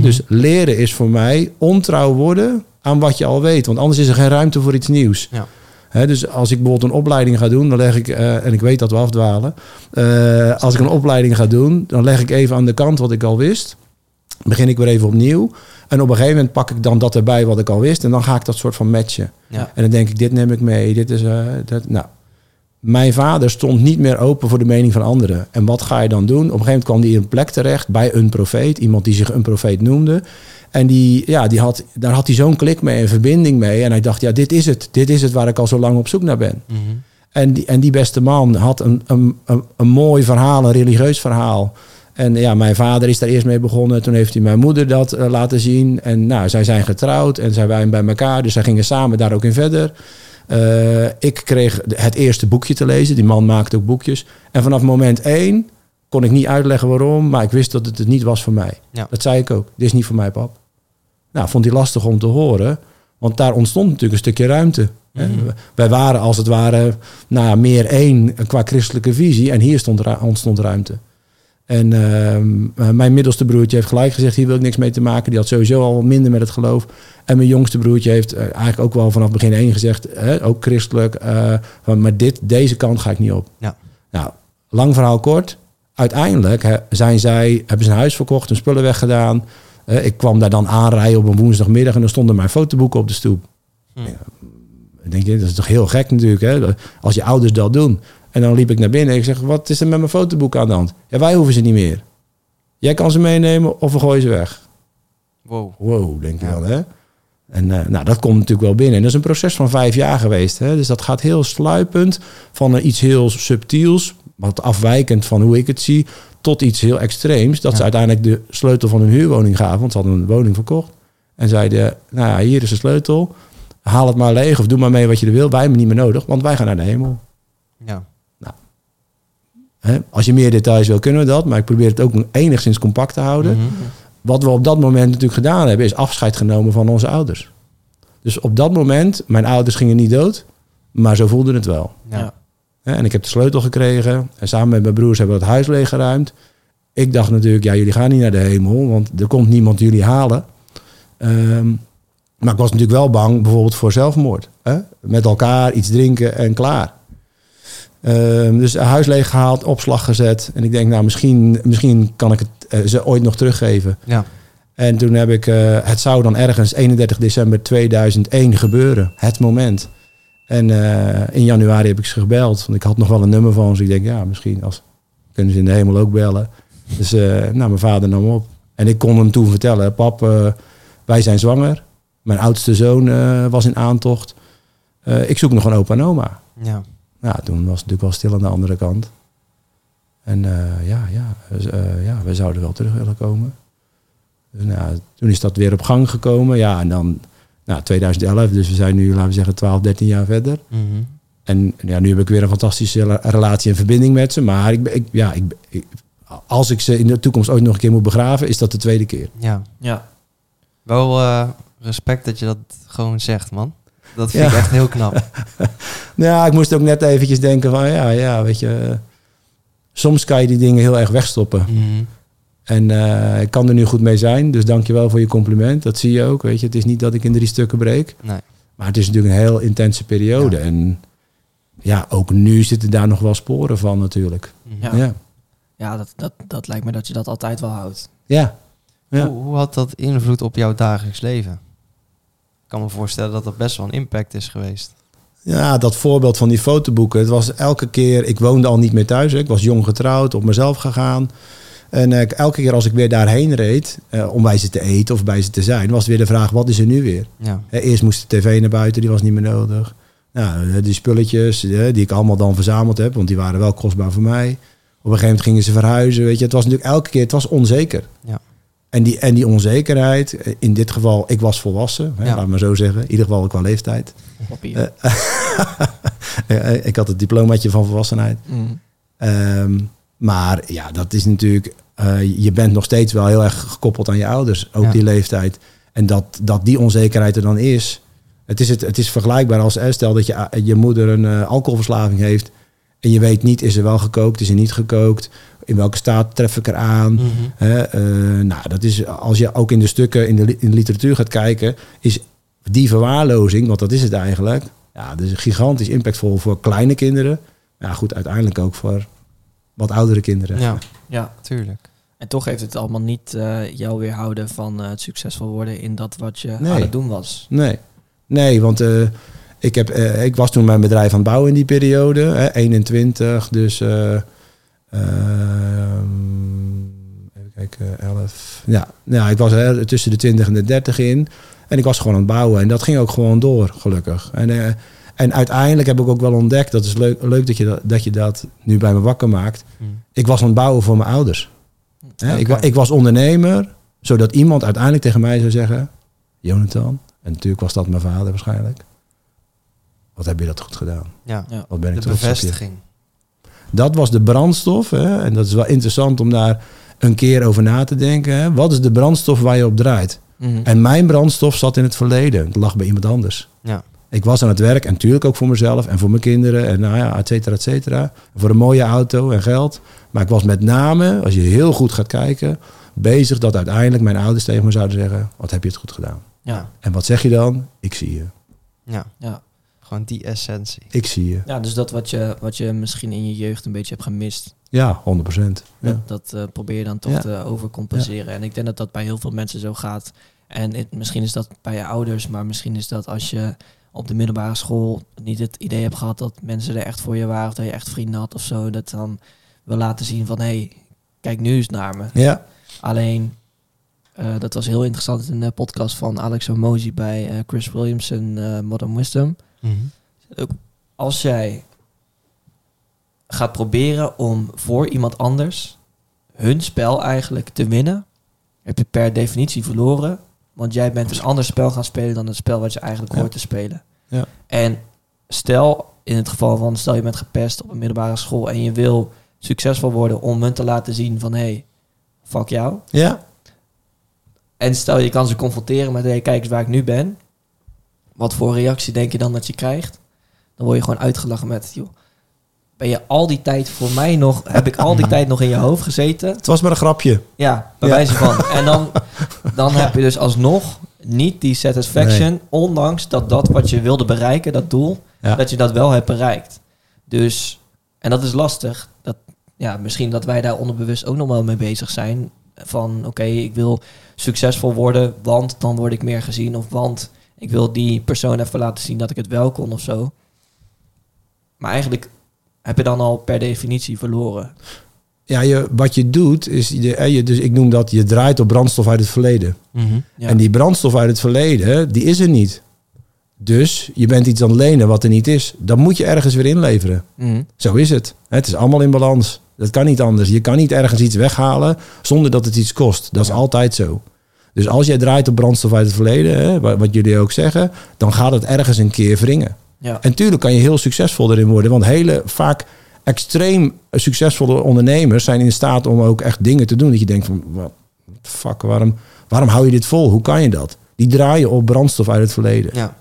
Speaker 1: Dus leren is voor mij ontrouw worden aan wat je al weet. Want anders is er geen ruimte voor iets nieuws. Ja. dus als ik bijvoorbeeld een opleiding ga doen, dan leg ik, uh, en ik weet dat we afdwalen. Uh, als ik een opleiding ga doen, dan leg ik even aan de kant wat ik al wist. Begin ik weer even opnieuw. En op een gegeven moment pak ik dan dat erbij wat ik al wist. En dan ga ik dat soort van matchen. Ja. En dan denk ik, dit neem ik mee. Dit is, uh, dat, nou, mijn vader stond niet meer open voor de mening van anderen. En wat ga je dan doen? Op een gegeven moment kwam hij in een plek terecht bij een profeet. Iemand die zich een profeet noemde. En die, ja, die had, daar had hij zo'n klik mee, een verbinding mee. En hij dacht, ja, dit is het. Dit is het waar ik al zo lang op zoek naar ben. Mhm. en, die, en die beste man had een, een, een, een mooi verhaal, een religieus verhaal. En ja, mijn vader is daar eerst mee begonnen. Toen heeft hij mijn moeder dat uh, laten zien. En nou, zij zijn getrouwd en zij waren bij elkaar. Dus zij gingen samen daar ook in verder. Uh, ik kreeg het eerste boekje te lezen. Die man maakte ook boekjes. En vanaf moment één kon ik niet uitleggen waarom. Maar ik wist dat het het niet was voor mij. Ja. Dat zei ik ook. Dit is niet voor mij, pap. Nou, vond hij lastig om te horen. Want daar ontstond natuurlijk een stukje ruimte. Mm Wij waren als het ware nou, meer één qua christelijke visie. En hier stond, ontstond ruimte. En ehm, mijn middelste broertje heeft gelijk gezegd, hier wil ik niks mee te maken. Die had sowieso al minder met het geloof. En mijn jongste broertje heeft eh, eigenlijk ook wel vanaf begin één gezegd, hè, ook christelijk, uh, van, maar dit, deze kant ga ik niet op. Ja. Nou, lang verhaal kort. Uiteindelijk zijn zij, hebben ze een huis verkocht, hun spullen weggedaan. Ik kwam daar dan aanrijden op een woensdagmiddag en dan stonden mijn fotoboeken op de stoep. Hm. Ja, denk je, dat is toch heel gek natuurlijk, hè? als je ouders dat doen. En dan liep ik naar binnen. Ik zeg, wat is er met mijn fotoboek aan de hand? Ja, wij hoeven ze niet meer. Jij kan ze meenemen of we gooien ze weg. Wow. Wow, denk je wel, hè? En uh, nou, dat komt natuurlijk wel binnen. En dat is een proces van vijf jaar geweest. Hè? Dus dat gaat heel sluipend van iets heel subtiels, wat afwijkend van hoe ik het zie, tot iets heel extreems. Dat ze uiteindelijk de sleutel van hun huurwoning gaven, want ze hadden een woning verkocht. En zeiden, nou ja, hier is de sleutel. Haal het maar leeg of doe maar mee wat je er wil. Wij hebben niet meer nodig, want wij gaan naar de hemel. Ja. Als je meer details wil, kunnen we dat. Maar ik probeer het ook enigszins compact te houden. Mhm. Wat we op dat moment natuurlijk gedaan hebben, is afscheid genomen van onze ouders. Dus op dat moment, mijn ouders gingen niet dood, maar zo voelden het wel. Ja. En ik heb de sleutel gekregen. En samen met mijn broers hebben we het huis leeggeruimd. Ik dacht natuurlijk, ja, jullie gaan niet naar de hemel, want er komt niemand jullie halen. Ehm, maar ik was natuurlijk wel bang, bijvoorbeeld voor zelfmoord. Hè? Met elkaar iets drinken en klaar. Um, dus huis leeg gehaald, opslag gezet. En ik denk, nou, misschien, misschien kan ik het uh, ze ooit nog teruggeven. Ja. En toen heb ik, uh, het zou dan ergens 31 december 2001 gebeuren. Het moment. En uh, in januari heb ik ze gebeld. Want ik had nog wel een nummer van ze. Ik denk, ja, misschien als, kunnen ze in de hemel ook bellen. Dus nou, mijn vader nam op. En ik kon hem toen vertellen, pap, wij zijn zwanger. Mijn oudste zoon was in aantocht. ik zoek nog een opa en oma. Ja. Nou, toen was het natuurlijk wel stil aan de andere kant. En uh, ja, ja, uh, ja, we zouden wel terug willen komen. Dus, nou, toen is dat weer op gang gekomen. Ja, en dan nou, 2011, dus we zijn nu, laten we zeggen, 12, 13 jaar verder. Mm -hmm. En ja, nu heb ik weer een fantastische relatie en verbinding met ze. Maar ik, ik ja, ik, ik, als ik ze in de toekomst ooit nog een keer moet begraven, is dat de tweede keer.
Speaker 3: Ja, ja. Wel uh, respect dat je dat gewoon zegt, man. Dat vind ik echt heel knap.
Speaker 1: ja, ik moest ook net eventjes denken van, ja, ja, weet je... Soms kan je die dingen heel erg wegstoppen. Mhm. En uh, ik kan er nu goed mee zijn. Dus dankjewel voor je compliment. Dat zie je ook, weet je. Het is niet dat ik in drie stukken breek. Nee. Maar het is natuurlijk een heel intense periode. En ja, ook nu zitten daar nog wel sporen van natuurlijk.
Speaker 2: Ja, ja. ja dat, dat, dat lijkt me dat je dat altijd wel houdt.
Speaker 1: Ja.
Speaker 3: ja. Hoe, hoe had dat invloed op jouw dagelijks leven? Kan me voorstellen dat dat best wel een impact is geweest.
Speaker 1: Ja, dat voorbeeld van die fotoboeken. Het was elke keer, ik woonde al niet meer thuis. Hè. Ik was jong getrouwd, op mezelf gegaan. En uh, elke keer als ik weer daarheen reed, uh, om bij ze te eten of bij ze te zijn, was weer de vraag: wat is er nu weer? Ja. Uh, eerst moest de tv naar buiten, die was niet meer nodig. Nou, die spulletjes die ik allemaal dan verzameld heb, want die waren wel kostbaar voor mij. Op een gegeven moment gingen ze verhuizen. Weet je, het was natuurlijk elke keer, het was onzeker. Ja. En die, en die onzekerheid, eh, in dit geval, ik was volwassen, hè, laat maar zo zeggen. In ieder geval qua leeftijd. Uh, ik had het diplomaatje van volwassenheid. Mm. Ehm, maar ja, dat is natuurlijk, uh, je bent nog steeds wel heel erg gekoppeld aan je ouders, ook die leeftijd. En dat, dat die onzekerheid er dan is. Het is, het, het is vergelijkbaar als stel dat je, je moeder een uh, alcoholverslaving heeft. En je weet niet, is er wel gekookt, is er niet gekookt? In welke staat tref ik eraan? Mm -hmm. nou, dat is als je ook in de stukken in de, in de literatuur gaat kijken, is die verwaarlozing, want dat is het eigenlijk, Ja, dus gigantisch impactvol voor kleine kinderen. Ja, goed, uiteindelijk ook voor wat oudere kinderen.
Speaker 3: Ja, ja tuurlijk.
Speaker 2: En toch heeft het allemaal niet uh, jou weerhouden van het succesvol worden in dat wat je aan het doen was.
Speaker 1: Nee, nee want ik, heb, ik was toen mijn bedrijf aan het bouwen in die periode, hè, 21. Dus even kijken, 11. Ja, ja ik was er tussen de 20 en de 30 in. En ik was gewoon aan het bouwen. En dat ging ook gewoon door, gelukkig. En, uh, en uiteindelijk heb ik ook wel ontdekt, dat is leuk, leuk dat, je dat, dat je dat nu bij me wakker maakt. Hmm. Ik was aan het bouwen voor mijn ouders. Okay. ik, ik was ondernemer, zodat iemand uiteindelijk tegen mij zou zeggen: Jonathan, en natuurlijk was dat mijn vader waarschijnlijk. Wat heb je dat goed gedaan?
Speaker 3: Ja, Wat ben ik de bevestiging
Speaker 1: dat was de brandstof. Hè? En dat is wel interessant om daar een keer over na te denken. Hè? Wat is de brandstof waar je op draait? Mhm. En mijn brandstof zat in het verleden. Het lag bij iemand anders.
Speaker 3: Ja.
Speaker 1: Ik was aan het werk en natuurlijk ook voor mezelf en voor mijn kinderen en nou ja, et cetera, et cetera. Voor een mooie auto en geld. Maar ik was met name, als je heel goed gaat kijken, bezig dat uiteindelijk mijn ouders tegen me zouden zeggen: Wat heb je het goed gedaan?
Speaker 3: Ja.
Speaker 1: En wat zeg je dan? Ik zie je.
Speaker 3: Ja. ja. Gewoon die essentie.
Speaker 1: Ik zie je.
Speaker 2: Ja, dus dat wat je, wat je misschien in je jeugd een beetje hebt gemist.
Speaker 1: Ja, 100 procent.
Speaker 2: Ja. Dat, uh, probeer je dan toch te overcompenseren. En ik denk dat dat bij heel veel mensen zo gaat. En het, misschien is dat bij je ouders, maar misschien is dat als je op de middelbare school niet het idee hebt gehad dat mensen er echt voor je waren, of dat je echt vrienden had of zo, dat dan wil laten zien van hé, hey, kijk nu eens naar me.
Speaker 1: Ja.
Speaker 2: Alleen, uh, dat was heel interessant in de podcast van Alex Omoji bij uh, Chris Williamson, Modern Wisdom. Mhm. Als jij gaat proberen om voor iemand anders hun spel eigenlijk te winnen, heb je per definitie verloren. Want jij bent een ander spel gaan spelen dan het spel wat je eigenlijk hoort te spelen.
Speaker 1: Ja.
Speaker 2: En stel in het geval van, stel je bent gepest op een middelbare school en je wil succesvol worden om hun te laten zien van hé, hey, fuck jou.
Speaker 1: Ja.
Speaker 2: En stel je kan ze confronteren met hé, hey, kijk eens waar ik nu ben. Wat voor reactie denk je dan dat je krijgt? Dan word je gewoon uitgelachen met, joh, ben je al die tijd voor mij nog, heb ik al die tijd nog in je hoofd gezeten?
Speaker 1: Het was maar een grapje.
Speaker 2: Ja, bij wijze van. En dan, dan heb je dus alsnog niet die satisfaction, ondanks dat dat wat je wilde bereiken, dat doel, dat je dat wel hebt bereikt. Dus, en dat is lastig. Dat, ja, misschien dat wij daar onderbewust ook nog wel mee bezig zijn. Van oké, ik wil succesvol worden, want dan word ik meer gezien. Of want ik wil die persoon even laten zien dat ik het wel kon of zo. Maar eigenlijk heb je dan al per definitie verloren.
Speaker 1: Ja, je, wat je doet is, je, dus ik noem dat, je draait op brandstof uit het verleden.
Speaker 2: Mhm, ja.
Speaker 1: En die brandstof uit het verleden, die is er niet. Dus je bent iets aan het lenen wat er niet is. Dan moet je ergens weer inleveren.
Speaker 2: Mm
Speaker 1: Zo is het. Het is allemaal in balans. Dat kan niet anders. Je kan niet ergens iets weghalen zonder dat het iets kost. Dat is altijd zo. Dus als jij draait op brandstof uit het verleden, hè, wat jullie ook zeggen, dan gaat het ergens een keer wringen.
Speaker 2: Ja.
Speaker 1: En tuurlijk kan je heel succesvol erin worden. Want hele vaak extreem succesvolle ondernemers zijn in staat om ook echt dingen te doen. Dat je denkt van, wat fuck, waarom, waarom hou je dit vol? Hoe kan je dat? Die draaien op brandstof uit het verleden.
Speaker 3: Ja.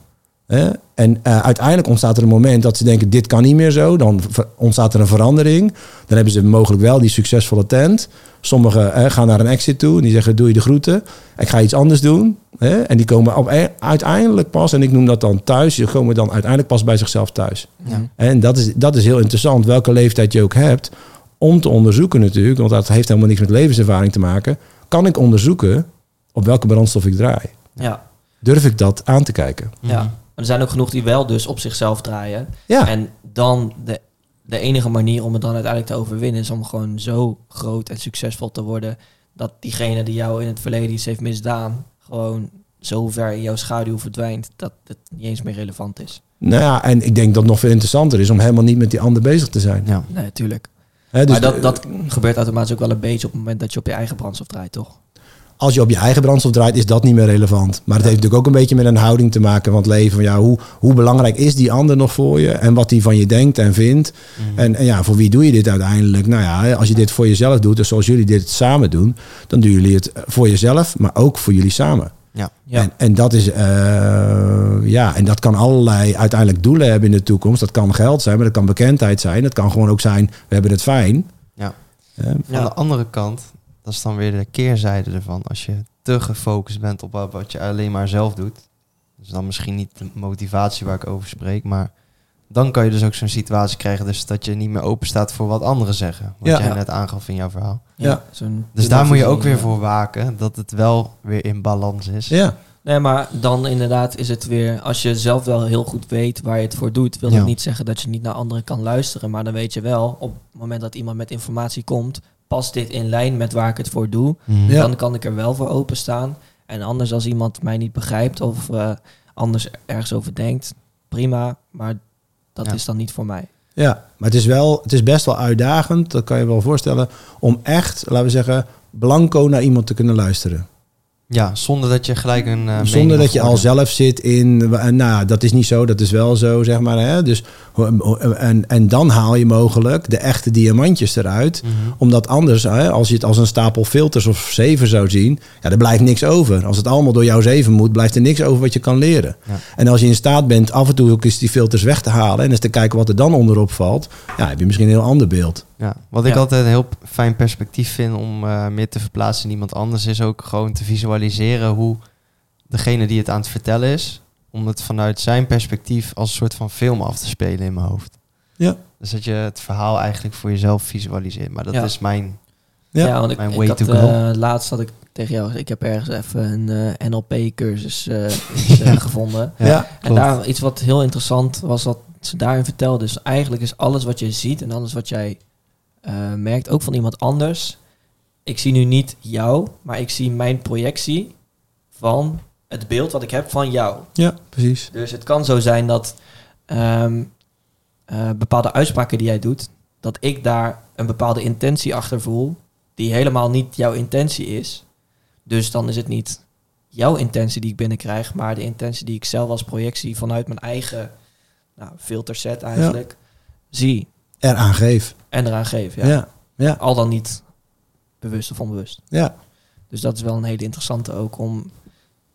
Speaker 1: En uh, uiteindelijk ontstaat er een moment dat ze denken: dit kan niet meer zo. Dan ontstaat er een verandering. Dan hebben ze mogelijk wel die succesvolle tent. Sommigen uh, gaan naar een exit toe en die zeggen: doe je de groeten. Ik ga iets anders doen. En die komen op, e-, uiteindelijk pas, en ik noem dat dan thuis, die komen dan uiteindelijk pas bij zichzelf thuis.
Speaker 3: Ja.
Speaker 1: En dat is, dat is heel interessant, welke leeftijd je ook hebt, om te onderzoeken natuurlijk, want dat heeft helemaal niks met levenservaring te maken. Kan ik onderzoeken op welke brandstof ik draai?
Speaker 2: Ja.
Speaker 1: Durf ik dat aan te kijken?
Speaker 2: Ja er zijn ook genoeg die wel dus op zichzelf draaien.
Speaker 1: Ja.
Speaker 2: En dan de, de enige manier om het dan uiteindelijk te overwinnen is om gewoon zo groot en succesvol te worden dat diegene die jou in het verleden iets heeft misdaan, gewoon zo ver in jouw schaduw verdwijnt dat het niet eens meer relevant is.
Speaker 1: Nou ja, en ik denk dat het nog veel interessanter is om helemaal niet met die ander bezig te zijn.
Speaker 2: Ja, nee, natuurlijk. dus maar dat, dat gebeurt automatisch ook wel een beetje op het moment dat je op je eigen brandstof draait, toch?
Speaker 1: Als je op je eigen brandstof draait, is dat niet meer relevant. Maar het heeft natuurlijk ook een beetje met een houding te maken van het leven. Van, ja, hoe, hoe belangrijk is die ander nog voor je? En wat die van je denkt en vindt. Mhm. En, en, ja, voor wie doe je dit uiteindelijk? Nou ja, als je dit voor jezelf doet, dus zoals jullie dit samen doen, dan doen jullie het voor jezelf, maar ook voor jullie samen.
Speaker 3: Ja.
Speaker 2: ja.
Speaker 1: En, en dat is, uh, ja, en dat kan allerlei uiteindelijk doelen hebben in de toekomst. Dat kan geld zijn, maar dat kan bekendheid zijn. Dat kan gewoon ook zijn, we hebben het fijn.
Speaker 3: Ja. Uh, Van de andere kant dat is dan weer de keerzijde ervan. Als je te gefocust bent op wat je alleen maar zelf doet. is dan misschien niet de motivatie waar ik over spreek, maar dan kan je dus ook zo'n situatie krijgen dus dat je niet meer open staat voor wat anderen zeggen. Wat jij net aangaf in jouw verhaal.
Speaker 1: Ja.
Speaker 3: dus daar moet je ook weer voor waken, dat het wel weer in balans is.
Speaker 1: Ja.
Speaker 2: Nee, maar dan inderdaad is het weer, als je zelf wel heel goed weet waar je het voor doet, wil dat niet zeggen dat je niet naar anderen kan luisteren. Maar dan weet je wel, op het moment dat iemand met informatie komt, past dit in lijn met waar ik het voor doe. Mhm. Dan kan ik er wel voor openstaan. En anders als iemand mij niet begrijpt of uh, anders ergens over denkt, prima. Maar dat is dan niet voor mij.
Speaker 1: Ja, maar het is wel, het is best wel uitdagend, dat kan je wel voorstellen, om echt, laten we zeggen, blanco naar iemand te kunnen luisteren.
Speaker 3: Ja, zonder dat je gelijk een. Uh,
Speaker 1: zonder dat je al zelf zit in. Nou, dat is niet zo, dat is wel zo, zeg maar. Hè? Dus, en, en dan haal je mogelijk de echte diamantjes eruit. Mhm. Omdat anders, hè, als je het als een stapel filters of zeven zou zien, ja, er blijft niks over. Als het allemaal door jouw zeven moet, blijft er niks over wat je kan leren. En als je in staat bent af en toe ook eens die filters weg te halen en eens te kijken wat er dan onderop valt, ja, heb je misschien een heel ander beeld.
Speaker 3: Ja, wat ik altijd een heel fijn perspectief vind om uh, meer te verplaatsen in iemand anders, is ook gewoon te visualiseren hoe degene die het aan het vertellen is, om het vanuit zijn perspectief als een soort van film af te spelen in mijn hoofd.
Speaker 1: Ja.
Speaker 3: Dus dat je het verhaal eigenlijk voor jezelf visualiseert. Maar dat is mijn,
Speaker 2: ja. ja want ik, mijn way ik had, to go. Uh, laatst had ik tegen jou ik heb ergens even een uh, eh, NLP-cursus gevonden.
Speaker 1: Ja,
Speaker 2: en daar iets wat heel interessant was, wat ze daarin vertelde. Dus eigenlijk is alles wat je ziet en alles wat jij uh, merkt, ook van iemand anders. Ik zie nu niet jou, maar ik zie mijn projectie van het beeld wat ik heb van jou.
Speaker 1: Ja, precies.
Speaker 2: Dus het kan zo zijn dat um, bepaalde uitspraken die jij doet, dat ik daar een bepaalde intentie achter voel, die helemaal niet jouw intentie is. Dus dan is het niet jouw intentie die ik binnenkrijg, maar de intentie die ik zelf als projectie vanuit mijn eigen nou, filterset eigenlijk zie.
Speaker 1: Eraan geef.
Speaker 2: En eraan geven, ja.
Speaker 1: ja. ja.
Speaker 2: Al dan niet bewust of onbewust.
Speaker 1: Ja.
Speaker 2: Dus dat is wel een hele interessante ook om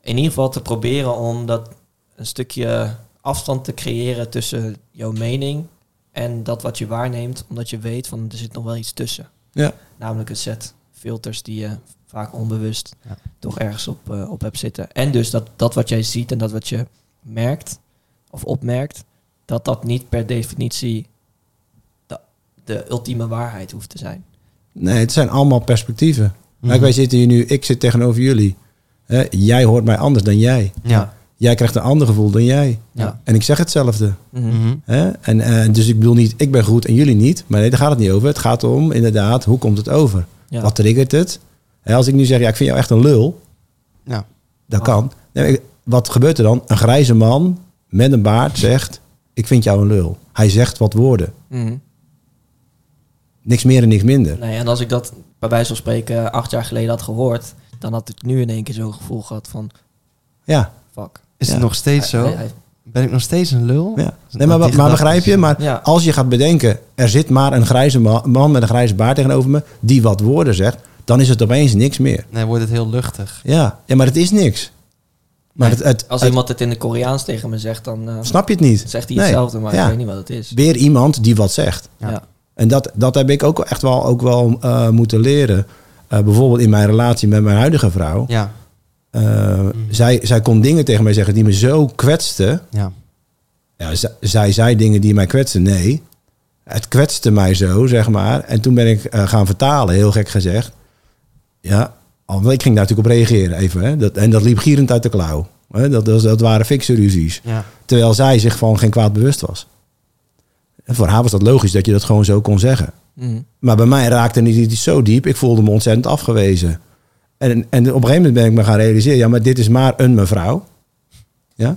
Speaker 2: in ieder geval te proberen om dat een stukje afstand te creëren tussen jouw mening en dat wat je waarneemt, omdat je weet van er zit nog wel iets tussen.
Speaker 1: Ja.
Speaker 2: Namelijk een set filters die je vaak onbewust toch ergens op, uh, op hebt zitten. En dus dat, dat wat jij ziet en dat wat je merkt of opmerkt, dat dat niet per definitie de ultieme waarheid hoeft te zijn.
Speaker 1: Nee, het zijn allemaal perspectieven. Mm wij zitten hier nu, ik zit tegenover jullie. jij hoort mij anders dan jij.
Speaker 3: Ja.
Speaker 1: Jij krijgt een ander gevoel dan jij.
Speaker 2: Ja.
Speaker 1: En ik zeg hetzelfde.
Speaker 2: Mm
Speaker 1: en, uh, dus ik bedoel niet, ik ben goed en jullie niet. Maar nee, daar gaat het niet over. Het gaat om, inderdaad, hoe komt het over? Wat triggert het? als ik nu zeg, ja, ik vind jou echt een lul.
Speaker 3: Ja.
Speaker 1: Dat kan. Nee, wat gebeurt er dan? Een grijze man met een baard zegt, ik vind jou een lul. Hij zegt wat woorden.
Speaker 2: Mm
Speaker 1: Niks meer en niks minder.
Speaker 2: Nee, en als ik dat bij wijze van spreken acht jaar geleden had gehoord, dan had ik nu in één keer zo'n gevoel gehad van...
Speaker 1: Ja.
Speaker 2: Fuck.
Speaker 3: Is het nog steeds zo? ben ik nog steeds een lul?
Speaker 1: Ja. Nee, maar, maar begrijp je? Maar als je gaat bedenken, er zit maar een grijze man, met een grijze baard tegenover me, die wat woorden zegt, dan is het opeens niks meer.
Speaker 3: Nee, wordt het heel luchtig.
Speaker 1: Ja, ja maar het is niks. Maar het, het,
Speaker 2: als iemand het in de Koreaans tegen me zegt, dan... Uh,
Speaker 1: snap je het niet.
Speaker 2: Zegt hij hetzelfde, maar ik weet niet wat het is.
Speaker 1: Weer iemand die wat zegt.
Speaker 2: Ja.
Speaker 1: En dat, dat heb ik ook echt wel, ook wel uh, moeten leren. Uh, bijvoorbeeld in mijn relatie met mijn huidige vrouw.
Speaker 3: Ja.
Speaker 1: Uh, zij, zij kon dingen tegen mij zeggen die me zo kwetsten.
Speaker 3: Ja.
Speaker 1: Ja, zij zei dingen die mij kwetsten. Nee, het kwetste mij zo, zeg maar. En toen ben ik gaan vertalen, heel gek gezegd. Ja, ik ging daar natuurlijk op reageren even. Hè. Dat, en dat liep gierend uit de klauw. Hè. Dat, dat, dat waren fikse ruzies.
Speaker 3: Ja.
Speaker 1: Terwijl zij zich van geen kwaad bewust was. En voor haar was dat logisch dat je dat gewoon zo kon zeggen.
Speaker 2: Mhm.
Speaker 1: Maar bij mij raakte het niet zo diep. Ik voelde me ontzettend afgewezen. En, en op een gegeven moment ben ik me gaan realiseren... ja, maar dit is maar een mevrouw... Ja,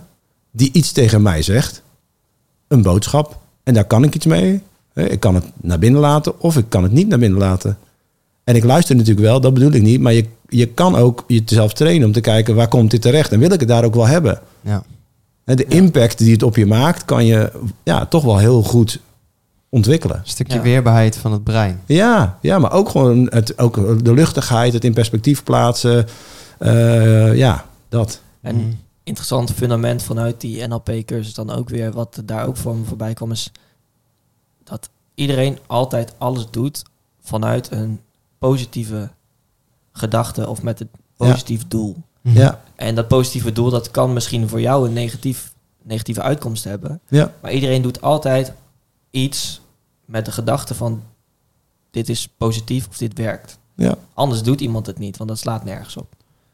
Speaker 1: die iets tegen mij zegt. Een boodschap. En daar kan ik iets mee. Ik kan het naar binnen laten of ik kan het niet naar binnen laten. En ik luister natuurlijk wel, dat bedoel ik niet. Maar je, je kan ook jezelf trainen om te kijken... waar komt dit terecht? En wil ik het daar ook wel hebben?
Speaker 3: Ja.
Speaker 1: De impact die het op je maakt, kan je ja, toch wel heel goed ontwikkelen. Een
Speaker 3: stukje weerbaarheid van het brein.
Speaker 1: Ja, ja maar ook gewoon het, ook de luchtigheid, het in perspectief plaatsen. Uh, ja, dat.
Speaker 2: En mm. interessant fundament vanuit die NLP-cursus dan ook weer, wat daar ook voor me voorbij kwam, is dat iedereen altijd alles doet vanuit een positieve gedachte of met het positief doel. Mhm. Ja. En dat positieve doel, dat kan misschien voor jou een negatief, negatieve uitkomst hebben. Ja. Maar iedereen doet altijd iets met de gedachte van dit is positief of dit werkt. Ja. Anders doet iemand het niet, want dat slaat nergens op.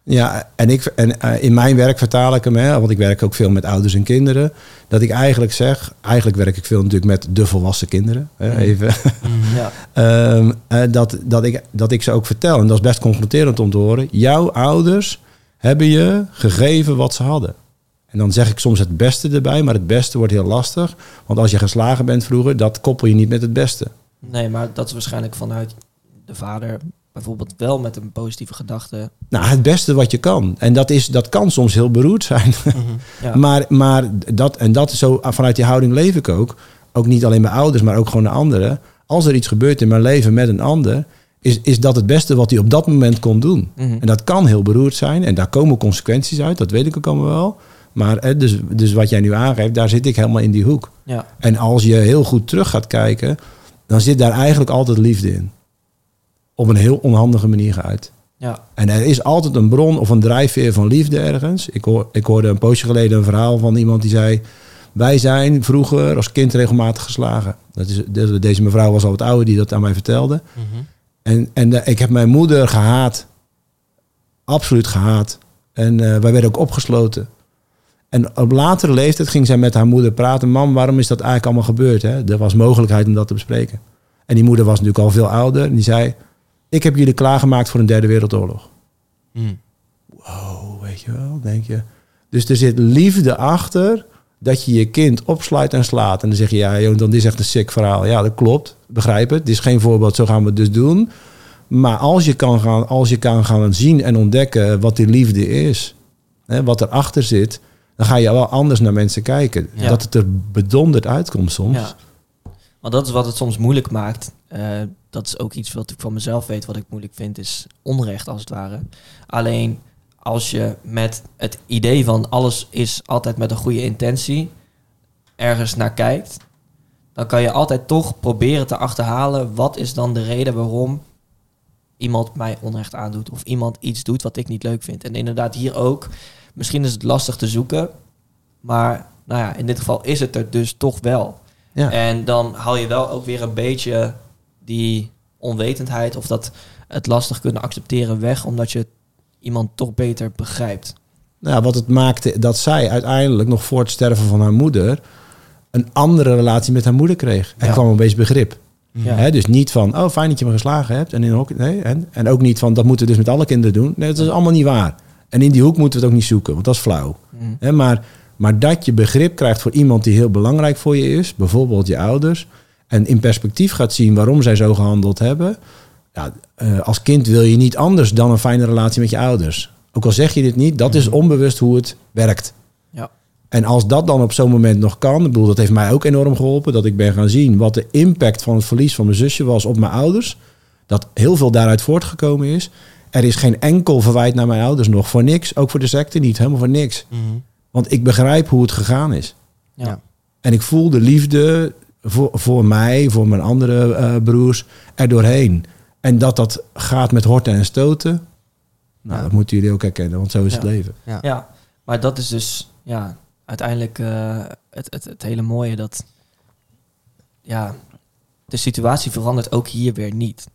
Speaker 1: Ja, en, ik, en uh, in mijn werk vertaal ik hem, hè, want ik werk ook veel met ouders en kinderen, dat ik eigenlijk zeg, eigenlijk werk ik veel natuurlijk met de volwassen kinderen, hè, mm. even, mm, ja. um, uh, dat, dat, ik, dat ik ze ook vertel, en dat is best confronterend om te horen, jouw ouders hebben je gegeven wat ze hadden. En dan zeg ik soms het beste erbij, maar het beste wordt heel lastig, want als je geslagen bent vroeger, dat koppel je niet met het beste.
Speaker 2: Nee, maar dat is waarschijnlijk vanuit de vader bijvoorbeeld wel met een positieve gedachte.
Speaker 1: Nou, het beste wat je kan. En dat, is, dat kan soms heel beroerd zijn. Mhm, ja. maar, maar dat, en dat is zo, vanuit die houding leef ik ook. Ook niet alleen bij ouders, maar ook gewoon de anderen. Als er iets gebeurt in mijn leven met een ander, is, is dat het beste wat hij op dat moment kon doen. Mhm. En dat kan heel beroerd zijn. En daar komen consequenties uit, dat weet ik ook allemaal wel. Maar dus, dus wat jij nu aangeeft, daar zit ik helemaal in die hoek. Ja. En als je heel goed terug gaat kijken, dan zit daar eigenlijk altijd liefde in op een heel onhandige manier geuit. Ja. En er is altijd een bron of een drijfveer van liefde ergens. Ik, hoor, ik hoorde een poosje geleden een verhaal van iemand die zei... wij zijn vroeger als kind regelmatig geslagen. Dat is, deze mevrouw was al wat ouder die dat aan mij vertelde. Mhm. En, en ik heb mijn moeder gehaat. Absoluut gehaat. En uh, wij werden ook opgesloten. En op latere leeftijd ging zij met haar moeder praten. Mam, waarom is dat eigenlijk allemaal gebeurd? Hè? Er was mogelijkheid om dat te bespreken. En die moeder was natuurlijk al veel ouder. En die zei, ik heb jullie klaargemaakt voor een derde wereldoorlog. Mm. Wow, weet je wel, denk je. Dus er zit liefde achter dat je je kind opsluit en slaat. En dan zeg je, ja, joh, dan is echt een sick verhaal. Ja, dat klopt, begrijp het. Dit is geen voorbeeld, zo gaan we het dus doen. Maar als je kan gaan, als je kan gaan zien en ontdekken wat die liefde is, hè, wat erachter zit, dan ga je wel anders naar mensen kijken. Dat het er bedonderd uitkomt soms. Ja.
Speaker 2: Want dat is wat het soms moeilijk maakt. Uh, dat is ook iets wat ik van mezelf weet, wat ik moeilijk vind, is onrecht als het ware. Alleen als je met het idee van alles is altijd met een goede intentie ergens naar kijkt, dan kan je altijd toch proberen te achterhalen wat is dan de reden waarom iemand mij onrecht aandoet of iemand iets doet wat ik niet leuk vind. En inderdaad hier ook, misschien is het lastig te zoeken, maar nou ja, in dit geval is het er dus toch wel. Ja. En dan haal je wel ook weer een beetje die onwetendheid of dat het lastig kunnen accepteren weg, omdat je iemand toch beter begrijpt.
Speaker 1: Nou, wat het maakte dat zij uiteindelijk nog voor het sterven van haar moeder een andere relatie met haar moeder kreeg. En kwam een beetje begrip. Ja. dus niet van, oh fijn dat je me geslagen hebt. En, in hoek, nee, en, en ook niet van, dat moeten we dus met alle kinderen doen. Nee, dat is allemaal niet waar. En in die hoek moeten we het ook niet zoeken, want dat is flauw. Mm. maar, maar dat je begrip krijgt voor iemand die heel belangrijk voor je is, bijvoorbeeld je ouders, en in perspectief gaat zien waarom zij zo gehandeld hebben. Ja, uh, als kind wil je niet anders dan een fijne relatie met je ouders. Ook al zeg je dit niet, dat is mhm. onbewust hoe het werkt. Ja. En als dat dan op zo'n moment nog kan, ik bedoel, dat heeft mij ook enorm geholpen, dat ik ben gaan zien wat de impact van het verlies van mijn zusje was op mijn ouders. Dat heel veel daaruit voortgekomen is. Er is geen enkel verwijt naar mijn ouders nog, voor niks. Ook voor de secte niet, helemaal voor niks. Mhm. Want ik begrijp hoe het gegaan is. Ja. En ik voel de liefde, voor, voor mij, voor mijn andere uh, broers, er doorheen. En dat dat gaat met horten en stoten. Nou, dat moeten jullie ook herkennen, want zo is het leven.
Speaker 2: Ja. ja, maar dat is dus ja, uiteindelijk uh, het, het, het hele mooie dat ja, de situatie verandert ook hier weer niet.